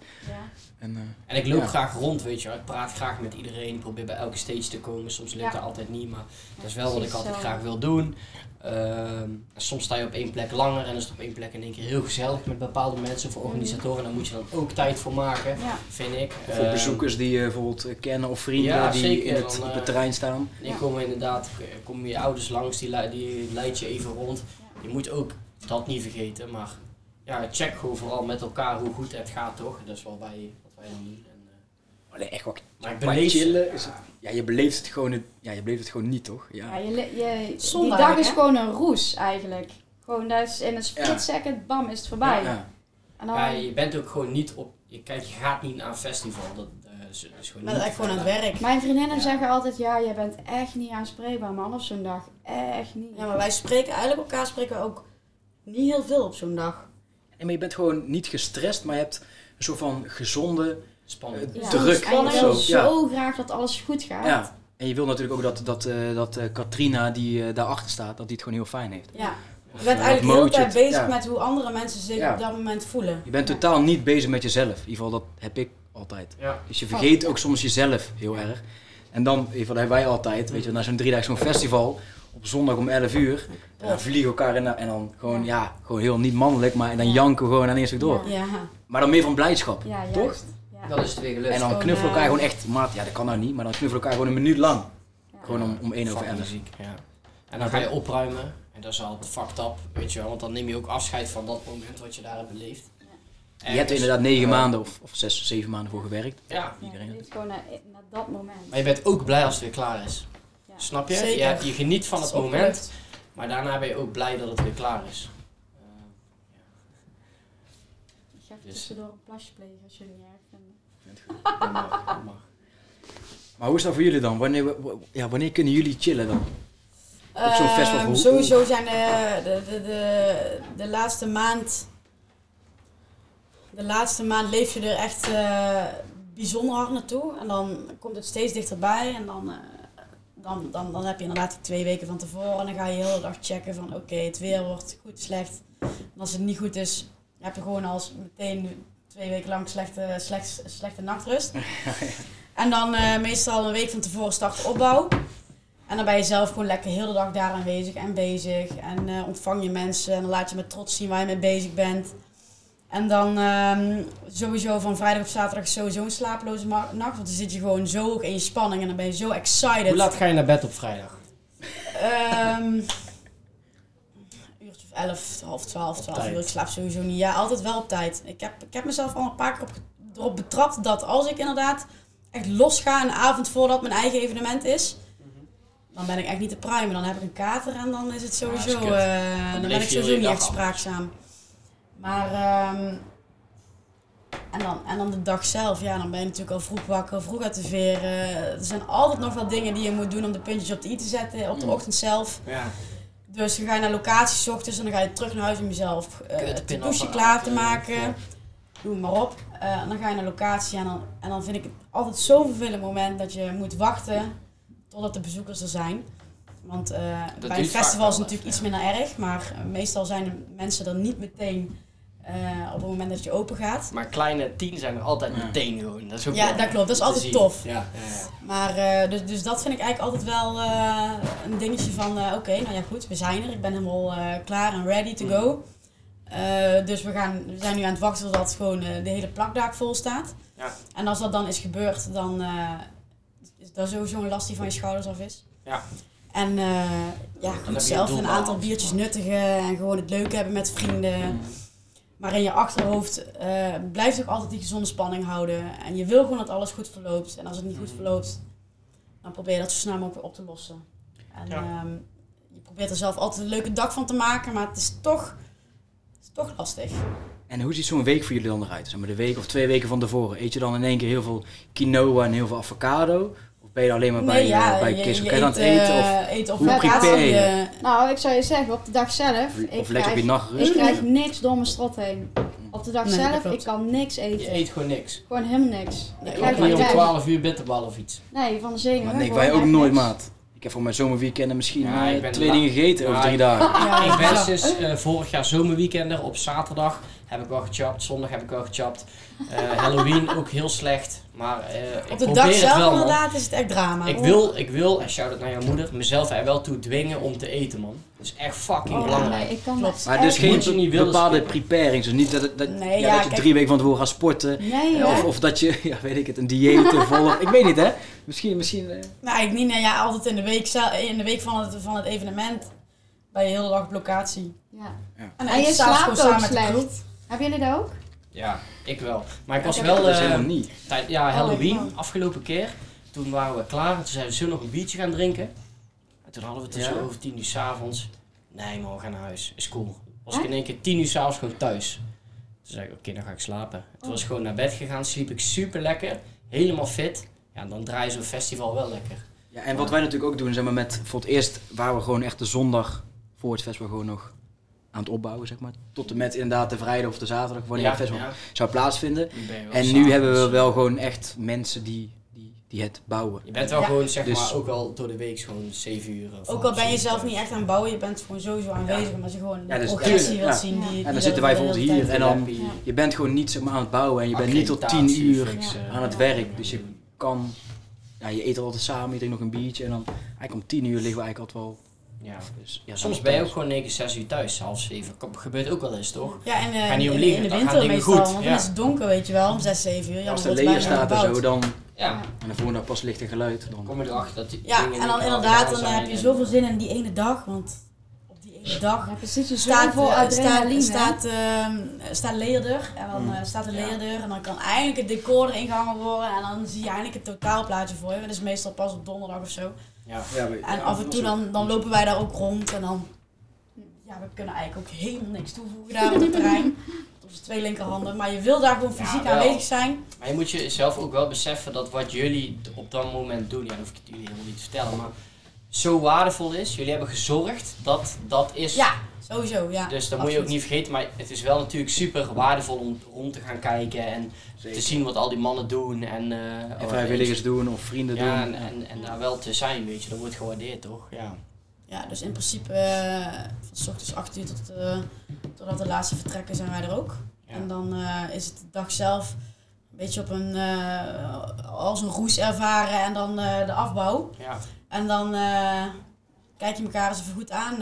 En, eh, En ik loop Ja. graag rond, weet je wel. Ik praat graag met iedereen. Ik probeer bij elke stage te komen. Soms lukt Ja. dat altijd niet, maar dat is wel wat ik altijd zo. graag wil doen. Ehm, soms sta je op één plek langer en is het op één plek in één keer heel gezellig met bepaalde mensen voor organisatoren. Daar moet je dan ook tijd voor maken, Ja. vind ik. of voor Ehm, bezoekers die je bijvoorbeeld eh, kennen of vrienden Ja, die zeker. in het, Dan, op eh, het terrein staan. En Ja. ik kom inderdaad, kom je ouders langs, die, die leid je even rond. Je moet ook dat niet vergeten, maar ja, check gewoon vooral met elkaar hoe goed het gaat, toch? Dat is wel wij, En, eh, Maar nee, echt wat maar beleef chillen is het, ja, je beleeft het gewoon, het- ja, je beleeft het gewoon niet, toch? Ja. Ja, je, je, die dag is hè? gewoon een roes eigenlijk. Gewoon dat is in een split Ja. second, bam, is het voorbij. Ja. En dan, Ja, je bent ook gewoon niet op. Je, kijk, je gaat niet naar een festival. Dat, eh, is, is gewoon Maar niet echt gewoon aan het werk. Mijn vriendinnen Ja. zeggen altijd, ja, je bent echt niet aanspreekbaar, man, op zo'n dag. Echt niet. Ja, maar wij spreken eigenlijk elkaar spreken we ook niet heel veel op zo'n dag. En maar je bent gewoon niet gestrest, maar je hebt een soort van gezonde... Spannend. Ja. Ja. druk En je of wil zo, ja. zo graag dat alles goed gaat. Ja. En je wil natuurlijk ook dat, dat, eh, dat eh, Katrina die eh, daarachter staat, dat die het gewoon heel fijn heeft. Ja. Of, Je bent eh, eigenlijk heel tijd bezig ja. met hoe andere mensen zich Ja. op dat moment voelen. Je bent Ja. totaal niet bezig met jezelf. In ieder geval, dat heb ik altijd. Ja. Dus je vergeet ook soms jezelf heel erg. En dan, in ieder geval, dat hebben wij altijd, weet je, na zo'n drie dagen zo'n festival, op zondag om 11 uur, dan vliegen we elkaar in en dan gewoon, ja, gewoon heel niet mannelijk, maar en dan Ja. janken we gewoon aan eerst door. Ja. Ja. Maar dan meer van blijdschap, Ja, toch? Ja. Dan is het weer gelukt. En dan knuffelen elkaar eh, gewoon echt, maat, ja dat kan nou niet, maar dan knuffelen elkaar gewoon een minuut lang. Ja. Gewoon om, om 1 over 11. muziek, ja. En dan ga je opruimen. En dat is al fucked up, weet je wel. Want dan neem je ook afscheid van dat moment wat je daar hebt beleefd. Je hebt er inderdaad 9 eh, maanden of, of 6, 7 maanden voor gewerkt. Ja, Ja, Iedereen. je leeft gewoon naar, naar dat moment. maar je bent ook blij als het weer klaar is. Ja. Snap je? Zeker. Je, hebt- je geniet van het moment, maar daarna ben je ook blij dat het weer klaar is. Eh, Ik ga even Dus- tussendoor een plasje plegen als jullie niet erg vinden. dat mag, dat mag. Maar hoe is dat voor jullie dan? Wanneer, ja, wanneer kunnen jullie chillen dan? Op zo'n festival, Ehm, sowieso zijn de, de, de, de, de laatste maand. De laatste maand leef je er echt eh, bijzonder hard naartoe. En dan komt het steeds dichterbij. En dan, eh, dan, dan, dan heb je inderdaad die twee weken van tevoren. En dan ga je de hele dag checken van oké, het weer wordt goed, slecht. En als het niet goed is, je hebt gewoon als meteen twee weken lang slechte, slecht, slechte nachtrust. en dan eh, meestal een week van tevoren start de opbouw. En dan ben je zelf gewoon lekker heel de dag daar aanwezig en bezig. En eh, ontvang je mensen en dan laat je met trots zien waar je mee bezig bent. En dan ehm, sowieso van vrijdag op zaterdag sowieso een slaaploze nacht. Want dan zit je gewoon zo hoog in je spanning en dan ben je zo excited. Hoe laat ga je naar bed op vrijdag? Ehm, 11, half 12, 12 uur. Ik slaap sowieso niet. Ja, altijd wel op tijd. Ik heb, ik heb mezelf al een paar keer op, erop betrapt dat als ik inderdaad echt los ga een avond voordat mijn eigen evenement is, dan ben ik echt niet te prime. Dan heb ik een kater en dan is het sowieso. Eh, dan, ben ik sowieso niet echt spraakzaam. Maar. Ehm, en, dan, en dan de dag zelf, ja, dan ben je natuurlijk al vroeg wakker, vroeg uit de veren. Er zijn altijd nog wel dingen die je moet doen om de puntjes op de i te zetten op de ochtend zelf. Ja. Dus dan ga je naar locaties 's ochtends en dan ga je terug naar huis om jezelf Kut, het douche klaar te maken. ja. Doe maar op. Eh, en dan ga je naar locatie en dan, en dan vind ik het altijd zo'n vervelend moment dat je moet wachten totdat de bezoekers er zijn. Want eh, bij een festival is het natuurlijk iets minder erg, maar meestal zijn de mensen er niet meteen eh, op het moment dat je open gaat. Maar kleine tien zijn er altijd Ja. meteen gewoon. Dat is ook Ja, wel dat klopt. Dat is altijd zien. tof. Ja, ja, ja. Maar eh, dus, dus dat vind ik eigenlijk altijd wel eh, een dingetje van, eh, oké, nou ja goed, we zijn er. Ik ben helemaal eh, klaar en ready to go. Eh, dus we, gaan, we zijn nu aan het wachten totdat gewoon eh, de hele plakdaak vol staat. Ja. En als dat dan is gebeurd, dan, eh, is dat sowieso een last die van je schouders af is. Ja. En eh, ja, goed zelf een aantal biertjes nuttigen en gewoon het leuke hebben met vrienden. Maar in je achterhoofd eh blijf toch altijd die gezonde spanning houden. En je wil gewoon dat alles goed verloopt. En als het niet goed verloopt, dan probeer je dat zo snel mogelijk weer op te lossen. En Ja. ehm, je probeert er zelf altijd een leuke dag van te maken, maar het is toch, het is toch lastig. En hoe ziet zo'n week voor jullie dan eruit? Zeg maar de week of twee weken van tevoren. Eet je dan in één keer heel veel quinoa en heel veel avocado? Of ben je alleen maar bij, eh, bij je, Kees je aan het eet, eten? Of, eh, eet op hoe locatie, prepare je? Nou, ik zou je zeggen, op de dag zelf, ik of leg je op je krijg, nachtrust? ik krijg niks door mijn strot heen. Op de dag Nee, zelf, ik kan niks Je eten. eet gewoon niks. Gewoon helemaal niks. Nee, ik Ook krijg niet om niet 12 uur bitterbal of iets. Nee, van de zenuwen. Maar nee, wij ook nooit, niks. maat. Ik heb voor mijn zomerweekenden misschien Ja, eh, ik ben twee dingen gegeten over Ja, drie ik- dagen. ja, ik ben ja. sinds eh, vorig jaar zomerweekender op zaterdag heb ik wel gechapt, zondag heb ik wel gechapt. Eh, Halloween ook heel slecht, maar eh, ik Op de probeer dag het zelf wel. inderdaad is het echt drama. Ik wil, ik wil, en shout-out naar jouw moeder, mezelf er wel toe dwingen om te eten, man. Dat is echt fucking Oh, belangrijk. nee, ik kan dat Maar dus geen Moet je niet willen bepaalde skippen. preparing. Dus niet dat, dat, Nee, ja, ja, dat je kijk- drie weken van tevoren gaat sporten. Nee, hè? of, of dat je, ja, weet ik het, een dieet volgt. Ik weet niet, hè? Misschien, misschien... eh, Nou, ik niet. Nee, ja, altijd in de week, in de week van, het, van het evenement ben je de hele dag op locatie. Ja. En, je slaapt ook samen slecht. Hebben jullie dat ook? Ja, ik wel. Maar ik was ik wel is eh, helemaal niet. tijd, ja, Oh, Halloween, wel. afgelopen keer. Toen waren we klaar en toen zeiden we, zullen we nog een biertje gaan drinken? En toen hadden we het er Ja. zo over tien uur s'avonds. Nee man, we gaan naar huis. Is cool. Was ik in één keer tien uur s'avonds gewoon thuis. Toen zei ik, oké, dan ga ik slapen. Toen was ik gewoon naar bed gegaan, sliep ik super lekker. Helemaal fit. Ja, dan draai je zo'n festival wel lekker. Ja, en wat wij natuurlijk ook doen, zeg maar, met voor het eerst waren we gewoon echt de zondag voor het festival gewoon nog aan het opbouwen, zeg maar. Tot en met inderdaad de vrijdag of de zaterdag, wanneer het festival ja. zou plaatsvinden. En nu hebben we wel gewoon echt mensen die, die, die het bouwen. Je bent wel Ja. gewoon, zeg Dus- maar, ook al door de week gewoon zeven uur. of Ook al ben je zelf niet echt aan het bouwen, je bent gewoon sowieso aanwezig omdat je gewoon Ja, de dus progressie wilt ja. zien. Die, En die dan zitten wij bijvoorbeeld hier en dan-. Je bent gewoon niet zeg maar, aan het bouwen en je bent niet tot tien Accreditatie, uur fixen. aan het werk. Dus je kan, ja, je eet altijd samen, je drinkt nog een biertje en dan eigenlijk om tien uur liggen we eigenlijk altijd wel. Ja. Dus, ja, Soms ben je ook gewoon 9, 6 uur thuis, half 7. Kom- Gebeurt ook wel eens, toch? Ja, en eh, Ga niet om in, de winter meestal, goed, want dan is het donker, weet je wel, om 6, 7 uur. Ja, Als de leer staat en zo, dan Ja. en de volgende dag pas licht en geluid. Dan. Kom je erachter dat die Ja, en dan inderdaad, dan heb je zoveel zin in die ene dag, want op die ene dag Ja, precies, je staat, zoveel eh, adrenaline. staat, ehm, staat leerdeur en dan eh, staat de leerdeur en dan kan eindelijk het decor erin gehangen worden en dan zie je eindelijk het totaalplaatje voor je. Dat is meestal pas op donderdag of zo. Ja. Ja, En ja, af en toe dan, dan lopen wij daar ook rond en dan, ja, we kunnen eigenlijk ook helemaal niks toevoegen daar op het terrein. Onze twee linkerhanden, maar je wil daar gewoon fysiek aanwezig zijn. Maar je moet jezelf ook wel beseffen dat wat jullie op dat moment doen, ja, dat hoef ik jullie helemaal niet te vertellen, maar zo waardevol is. Jullie hebben gezorgd dat dat is. Ja, sowieso, ja. Dus dat moet je ook niet vergeten, maar het is wel natuurlijk super waardevol om rond te gaan kijken en Zeker. te zien wat al die mannen doen en, eh, En vrijwilligers doen of vrienden Ja, doen. en, en, en daar wel te zijn, weet je, dat wordt gewaardeerd toch? Ja. Ja, dus in principe uh, van s ochtends 8 uur tot, uh, totdat de laatste vertrekken zijn wij er ook. Ja. En dan uh, is het de dag zelf een beetje op een, uh, als een roes ervaren en dan uh, de afbouw. Ja. En dan kijk je elkaar eens even goed aan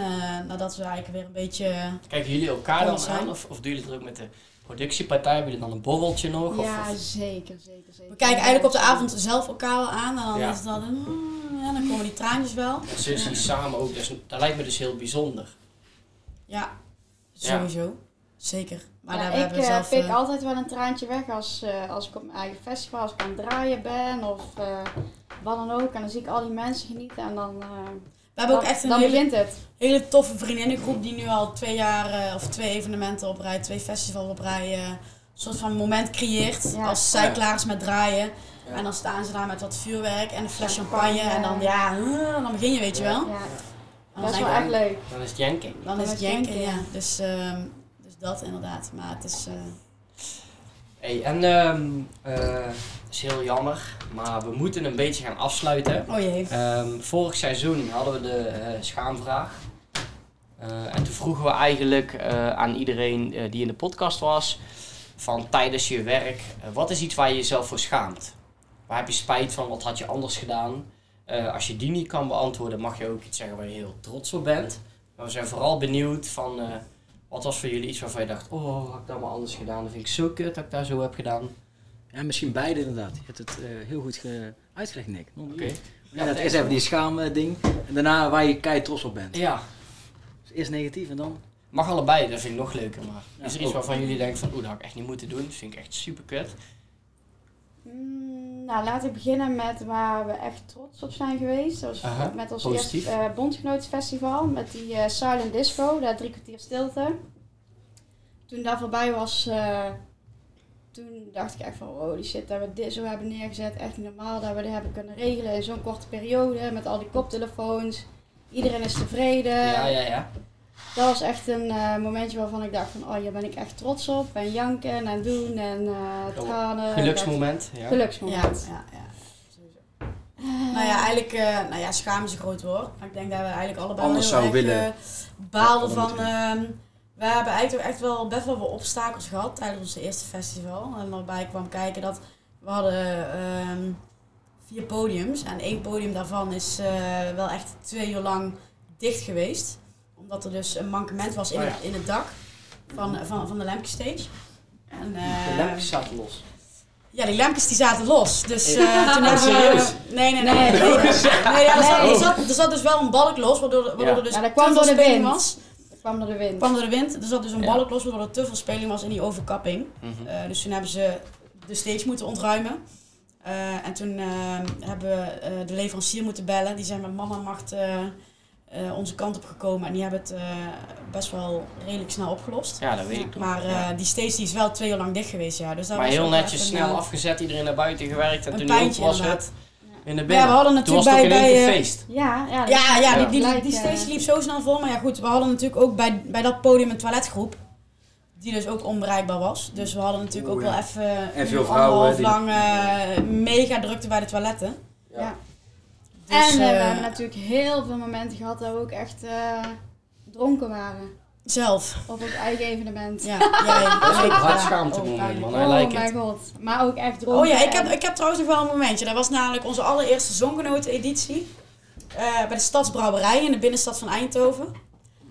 nadat we eigenlijk weer een beetje... Kijken jullie elkaar dan zijn. aan of, of doen jullie het ook met de productiepartij? Hebben jullie dan een borreltje nog? Ja, of, of? zeker, zeker, zeker. We kijken eigenlijk op de avond zelf elkaar wel aan en dan Ja. is het dan... Ja, dan komen die traantjes wel. En zo zie je samen ook, dus, dat lijkt me dus heel bijzonder. Ja, Ja. sowieso. Zeker. Maar Ja, daar ik hebben we eh, zelf... pik eh, altijd wel een traantje weg als, eh, als ik op mijn eigen festival, als ik aan het draaien ben of eh, wat dan ook. En dan zie ik al die mensen genieten en dan, we hebben ook echt een dan hele begint het. hele toffe vriendinnengroep die nu al twee jaar eh, of twee evenementen op rij, twee festivals op rij, eh, een soort van moment creëert. Ja. Als zij Ja. klaar is met draaien. Ja. En dan staan ze daar met wat vuurwerk en een fles Champagne. champagne. En dan, ja, eh, dan begin je, weet je wel. Dat is dan, wel echt leuk. Dan is het janking. dan Dan is het janken, janken, ja. Dus, ehm, dus dat inderdaad. Maar het is... eh, Hey, en ehm eh, is heel jammer, maar we moeten een beetje gaan afsluiten. oh jee. Ehm, vorig seizoen hadden we de eh, schaamvraag. Eh, en toen vroegen we eigenlijk eh, aan iedereen die in de podcast was, van tijdens je werk, wat is iets waar je jezelf voor schaamt? Waar heb je spijt van? Wat had je anders gedaan? Als je die niet kan beantwoorden, mag je ook iets zeggen waar je heel trots op bent. Maar we zijn vooral benieuwd van, wat was voor jullie iets waarvan je dacht, oh, had ik dat maar anders gedaan? Dat vind ik zo kut dat ik daar zo heb gedaan. Ja, misschien beide inderdaad. Je hebt het eh, heel goed ge- uitgelegd, Nick. Oké. Ja, dat is even die schaam-ding. En daarna waar je kei trots op bent. Ja, Dus eerst negatief en dan... mag allebei, dat vind ik nog leuker. Maar Ja, is er iets ook. waarvan jullie denken van, oeh, dat had ik echt niet moeten doen. Dat vind ik echt super kut. Mm, nou, laten we beginnen met waar we echt trots op zijn geweest. Dat was met ons positief. eerste eh bondgenotenfestival, met die eh, Silent Disco, daar drie kwartier stilte. Toen dat voorbij was, eh, toen dacht ik echt van, holy shit, dat we dit zo hebben neergezet. Echt niet normaal dat we dit hebben kunnen regelen in zo'n korte periode, met al die koptelefoons. Iedereen is tevreden. Ja, ja, ja. Dat was echt een eh, momentje waarvan ik dacht van, oh, hier ben ik echt trots op. En janken en doen en eh tranen. Geluksmoment. Ja. Geluksmoment. Ja, ja, ja. Sowieso. Nou ja, eigenlijk, eh, nou ja, schaam is een groot woord. Maar ik denk dat we eigenlijk allebei Anders heel zou erg willen. eh, baalden van... ehm, we hebben eigenlijk echt wel best wel wat obstakels gehad tijdens ons eerste festival. En waarbij ik kwam kijken dat we hadden ehm, vier podiums. En één podium daarvan is eh, wel echt twee uur lang dicht geweest. Omdat er dus een mankement was in, Oh ja. het, in het dak van, van, van de lampjestage. En, De eh, lampjes zaten los. ja, die lampjes die zaten los. Dus eh, Ja. toen Oh, hebben we... serieus? Nee, nee, nee. Nee. nee, er, zat, Nee. er, zat, er zat dus wel een balk los, waardoor, waardoor Ja. er dus Ja, dat kwam door veel de wind. was. Kwam door de wind. kwam door de wind. Er zat dus een Ja. balk los, waardoor er te veel speling was in die overkapping. Mhm. Eh, dus toen hebben ze de stage moeten ontruimen. Eh, en toen eh, hebben we eh, de leverancier moeten bellen. Die zijn met man en macht eh, eh, onze kant op gekomen. En die hebben het eh, best wel redelijk snel opgelost. Ja, dat weet ik nog. Maar eh, Ja. die stage die is wel twee uur lang dicht geweest, ja. Dus dat Maar was heel netjes snel een, afgezet, iedereen naar buiten gewerkt en toen die pijntje open was inderdaad. het in de Ja, we hadden Toen was natuurlijk het ook bij, bij eh, feest. Ja, ja, Ja, ja die, die, die eh, stage liep zo snel vol. Maar ja, goed, we hadden natuurlijk ook bij, bij dat podium een toiletgroep. Die dus ook onbereikbaar was. Dus we hadden natuurlijk Oeh, ook ja. wel even En een veel vrouwen anderhalf die- lang eh, mega drukte bij de toiletten. Ja. Dus, en eh, we hebben natuurlijk heel veel momenten gehad dat we ook echt eh, dronken waren. Zelf. Op ons eigen evenement. Ja, jij. Dat is ook Ja. hard Oh, man. Oh I like mijn it. god. Maar ook echt dronken. Oh ja, ik heb, ik heb trouwens nog wel een momentje. Dat was namelijk onze allereerste Zongenoten-editie. eh, bij de Stadsbrouwerij in de binnenstad van Eindhoven.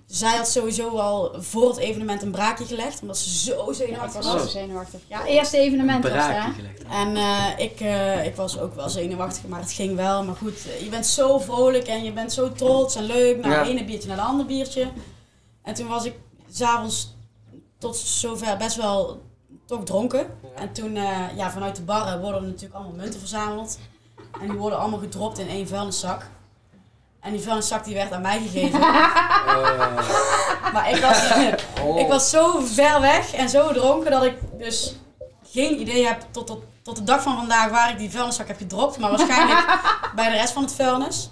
Zij had sowieso al voor het evenement een braakje gelegd, omdat ze zo Ja, zenuwachtig was was. zo zenuwachtig. Ja, eerste evenement was het, hè? braakje gelegd. En eh, ik, eh, ik was ook wel zenuwachtig, maar het ging wel. Maar goed, je bent zo vrolijk en je bent zo trots en leuk. Nou, Ja. het ene biertje naar de andere biertje. En toen was ik s'avonds tot zover best wel toch dronken. En toen, eh, ja, vanuit de barren worden er natuurlijk allemaal munten verzameld. En die worden allemaal gedropt in één vuilniszak. En die vuilniszak die werd aan mij gegeven. maar ik was, Oh. ik was zo ver weg en zo dronken dat ik dus geen idee heb tot, tot, tot de dag van vandaag waar ik die vuilniszak heb gedropt. Maar waarschijnlijk bij de rest van het vuilnis.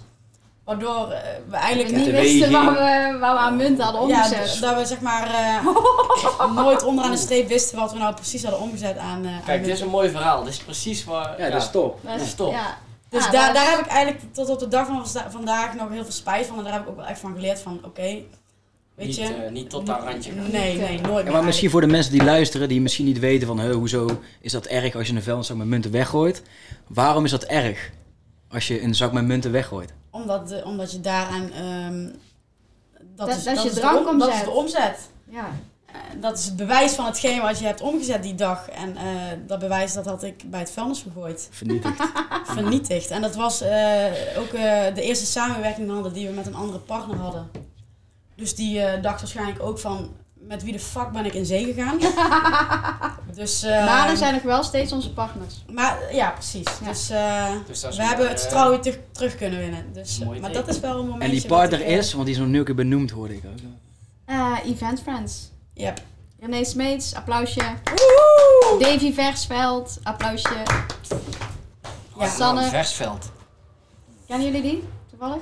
Waardoor eh, we We eigenlijk niet wisten waar we, waar we aan munten hadden ja, omgezet. d- dat we zeg maar eh, nooit onderaan de streep wisten wat we nou precies hadden omgezet aan. eh, aan Kijk, dit is een mooi verhaal. Dit is precies waar... Ja, dat is top. Dat is top. Ja. Dus Ah, daar, dat daar is- heb ik eigenlijk tot op de dag van vanda- vandaag nog heel veel spijt van. En daar heb ik ook wel echt van geleerd van, oké, weet Niet, je. eh, niet tot daar randje gaan. Nee, nee, nooit Ja, meer maar misschien voor de mensen die luisteren, die misschien niet weten van, hoezo is dat erg als je een vuilniszak met munten weggooit? Waarom is dat erg als je een zak met munten weggooit? Omdat, de, omdat je daaraan... ehm, dat, Dat- is, dat is de drank om- Dat is omzet. de omzet. Ja. Eh, Dat is het bewijs van hetgeen wat je hebt omgezet die dag. En eh, dat bewijs dat had ik bij het vuilnis gegooid. Vernietigd. Vernietigd. En dat was eh, ook eh, de eerste samenwerking hadden die we met een andere partner hadden. Dus die eh, dacht waarschijnlijk ook van... Met wie de fuck ben ik in zee gegaan? dus, eh, maar er zijn nog wel steeds onze partners. maar ja, precies. Ja. Dus is we hebben het vertrouwen weer terug, terug kunnen winnen. Dus, eh, Mooi maar teken. dat is wel een momentje. En die partner eh, is, want die is nog nul keer benoemd, hoorde ik ook. Eh, event Friends. Yep. René Smeets, applausje. Woehoe! Davy Versveld, applausje. Ja. Sanne. Versveld. Kennen jullie die? Toevallig?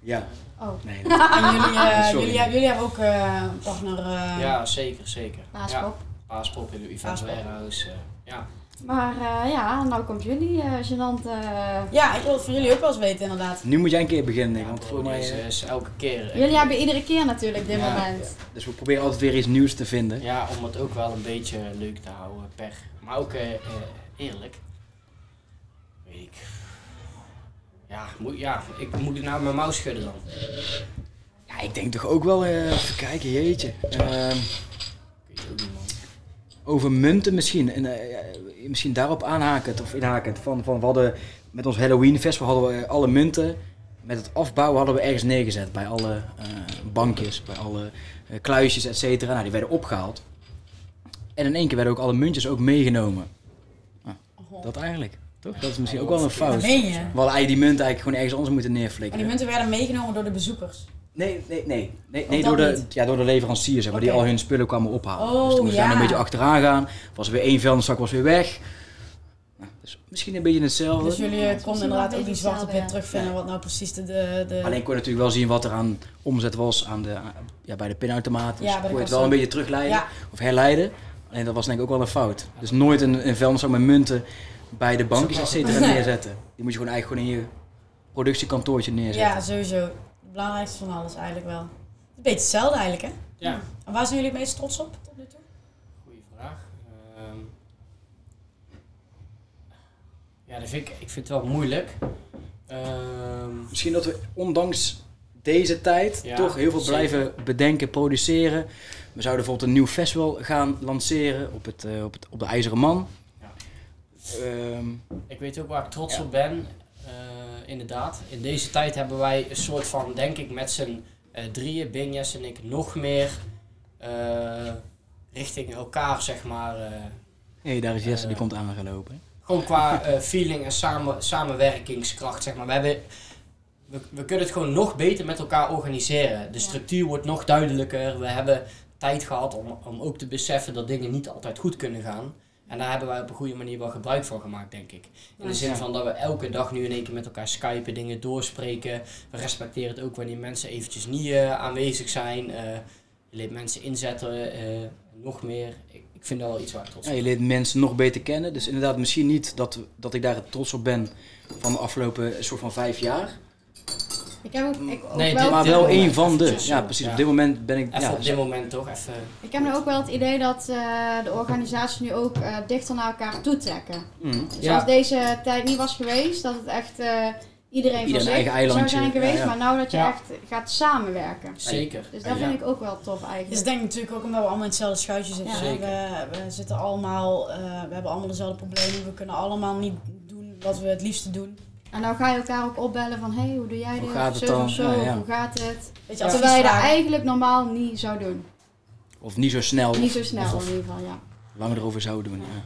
Ja. Oh, Nee. En jullie, eh, Sorry. jullie, jullie hebben ook eh, een partner. eh, Ja, zeker, zeker. Ja, Paaspop. Paaspop in de Event Paaspop. Warehouse. eh, ja. Maar eh, ja, nou komt jullie, eh gênant. eh. Ja, ik wil het van jullie ook wel eens weten, inderdaad. Nu moet jij een keer beginnen, Ja, want voor mij... is elke keer... Jullie hebben iedere keer natuurlijk dit Ja, moment. Dus we proberen altijd weer iets nieuws te vinden. Ja, om het ook wel een beetje leuk te houden, per. Maar ook eerlijk. Weet ik. Ja, moet, ja, ik moet ik nou mijn mouw schudden dan. Ja, ik denk toch ook wel, eh, even kijken, jeetje. Ehm, man. over munten misschien. En, eh, misschien daarop aanhakend of inhakend. Van, van we hadden met ons Halloween festival hadden we alle munten. Met het afbouwen hadden we ergens neergezet. Bij alle eh, bankjes, bij alle eh, kluisjes, et cetera. Nou, die werden opgehaald. En in één keer werden ook alle muntjes ook meegenomen. Nou, dat eigenlijk. Toch? Dat is misschien ook wel een Dat fout. We meen je. hadden eigenlijk die munt eigenlijk gewoon ergens anders moeten En neerflikkeren. die munten werden meegenomen door de bezoekers. Nee, nee, nee. nee, nee dat door, de, niet? ja, door de leveranciers, zeg maar, die al hun spullen kwamen ophalen. Oh, dus toen moesten we ja. daar een beetje achteraan gaan. Was er weer één vuilniszak was weer weg. Nou, dus misschien een beetje hetzelfde. Dus jullie Ja, eh, konden inderdaad ook die beetje zwart op wit hetzelfde, terugvinden wat nou precies de... de. Alleen kon je natuurlijk wel zien wat er aan omzet was aan de, aan- ja, bij de pinautomaat. Dus Ja, bij de kon je het wel een beetje terugleiden Ja. of herleiden. Alleen dat was denk ik ook wel een fout. Dus nooit een, een vuilniszak met munten bij de bankjes et cetera Nee. neerzetten. Die moet je gewoon eigenlijk gewoon in je productiekantoortje neerzetten. Ja, sowieso. Het belangrijkste van alles eigenlijk wel. Een beetje hetzelfde eigenlijk, hè? Ja, En waar zijn jullie het meest trots op tot nu toe? goede vraag. Ehm, ja, dat vind ik, ik vind het wel moeilijk. Ehm, Misschien dat we ondanks deze tijd Ja, toch heel veel zeker. blijven bedenken, produceren. We zouden bijvoorbeeld een nieuw festival gaan lanceren op, het, eh, op, het, op de IJzeren Man. Ehm, Ik weet ook waar ik trots Ja. op ben. Eh, inderdaad, in deze tijd hebben wij een soort van, denk ik, met z'n eh, drieën, Benjas en ik, nog meer eh, richting elkaar, zeg maar. eh, hey, daar is Jesse, die komt aan gaan lopen. gewoon qua eh, feeling en samen, samenwerkingskracht, zeg maar. We, hebben, we, we kunnen het gewoon nog beter met elkaar organiseren. De Ja. structuur wordt nog duidelijker. We hebben tijd gehad om, om ook te beseffen dat dingen niet altijd goed kunnen gaan. En daar hebben wij op een goede manier wel gebruik van gemaakt, denk ik. In de zin Ja. van dat we elke dag nu in één keer met elkaar skypen, dingen doorspreken. We respecteren het ook wanneer mensen eventjes niet eh, aanwezig zijn. Eh, je leert mensen inzetten, eh, nog meer. Ik, ik vind dat wel iets waar ik trots Ja, op je ben. leert mensen nog beter kennen. Dus inderdaad, misschien niet dat, dat ik daar trots op ben van de afgelopen soort van vijf jaar. Ik heb ook, ik ook Nee, wel, maar wel moment één van de. Ja, precies. Ja. Op dit moment ben ik... Even ja, op dit moment toch, even... ik heb nu ook wel het idee dat eh, de organisatie nu ook eh, dichter naar elkaar toetrekken. Mm. Dus Ja. als deze tijd niet was geweest, dat het echt eh, iedereen een zich eigen zou zijn geweest. Ja, ja. Maar nou dat je Ja. echt gaat samenwerken. Zeker. Dus dat Ja. vind ik ook wel tof eigenlijk. denk ik natuurlijk ook omdat we allemaal in hetzelfde schuitje zitten. Zeker. We, we zitten allemaal, eh, we hebben allemaal dezelfde problemen. We kunnen allemaal niet doen wat we het liefste doen. En nou ga je elkaar ook opbellen van, hé, hey, hoe doe jij Hoe dit? gaat Of het zo dan? of zo, Ja, of ja. hoe gaat het? Weet je, Terwijl je dat eigenlijk normaal niet zou doen. Of niet zo snel. Niet zo snel Of, in ieder geval, ja. langer erover zouden doen. Ja.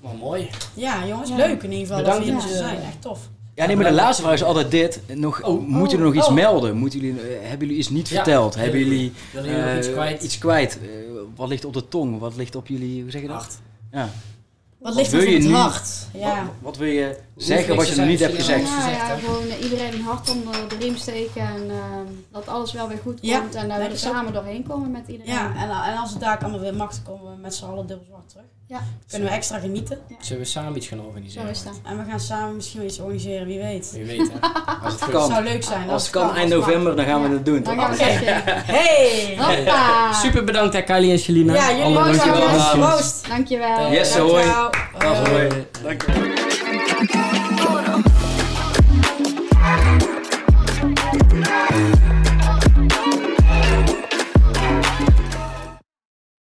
Maar mooi. Ja, jongens, Ja. leuk in ieder geval Bedankt dat mochten je- zijn. Echt tof. Ja, nee, maar de laatste vraag is altijd dit. Nog, Oh. moeten jullie nog iets Oh. melden? Moeten jullie, eh, hebben jullie iets niet Ja. verteld? Hebben Willen jullie jullie nog eh, iets kwijt? iets kwijt? Eh, wat ligt op de tong? Wat ligt op jullie, hoe zeg je dat? Hart. Ja. Wat ligt wil ons op je het hart? Ja. Wat, wat wil je zeggen wat je nog niet hebt gezegd? Ja, ja, gewoon eh, iedereen een hart onder de riem steken en ehm, dat alles wel weer goed Ja, komt en dat we er ook. samen doorheen komen met iedereen. Ja, en, en als het daar allemaal weer mag, dan komen we met z'n allen dubbel zwart terug. Ja. Kunnen we extra genieten. Zullen we samen iets gaan Zo organiseren? is dat. En we gaan samen misschien wel iets organiseren, wie weet. Wie weet, hè? Als het Het kan. zou leuk zijn. Als het kan eind november, dan gaan we het doen. Dan gaan we het echt doen. Hey! Hoppa! Super bedankt hè, Kylie en Shelina. Ja, jullie ook dankjewel. dankjewel. Dankjewel. Yes, hoi. ciao.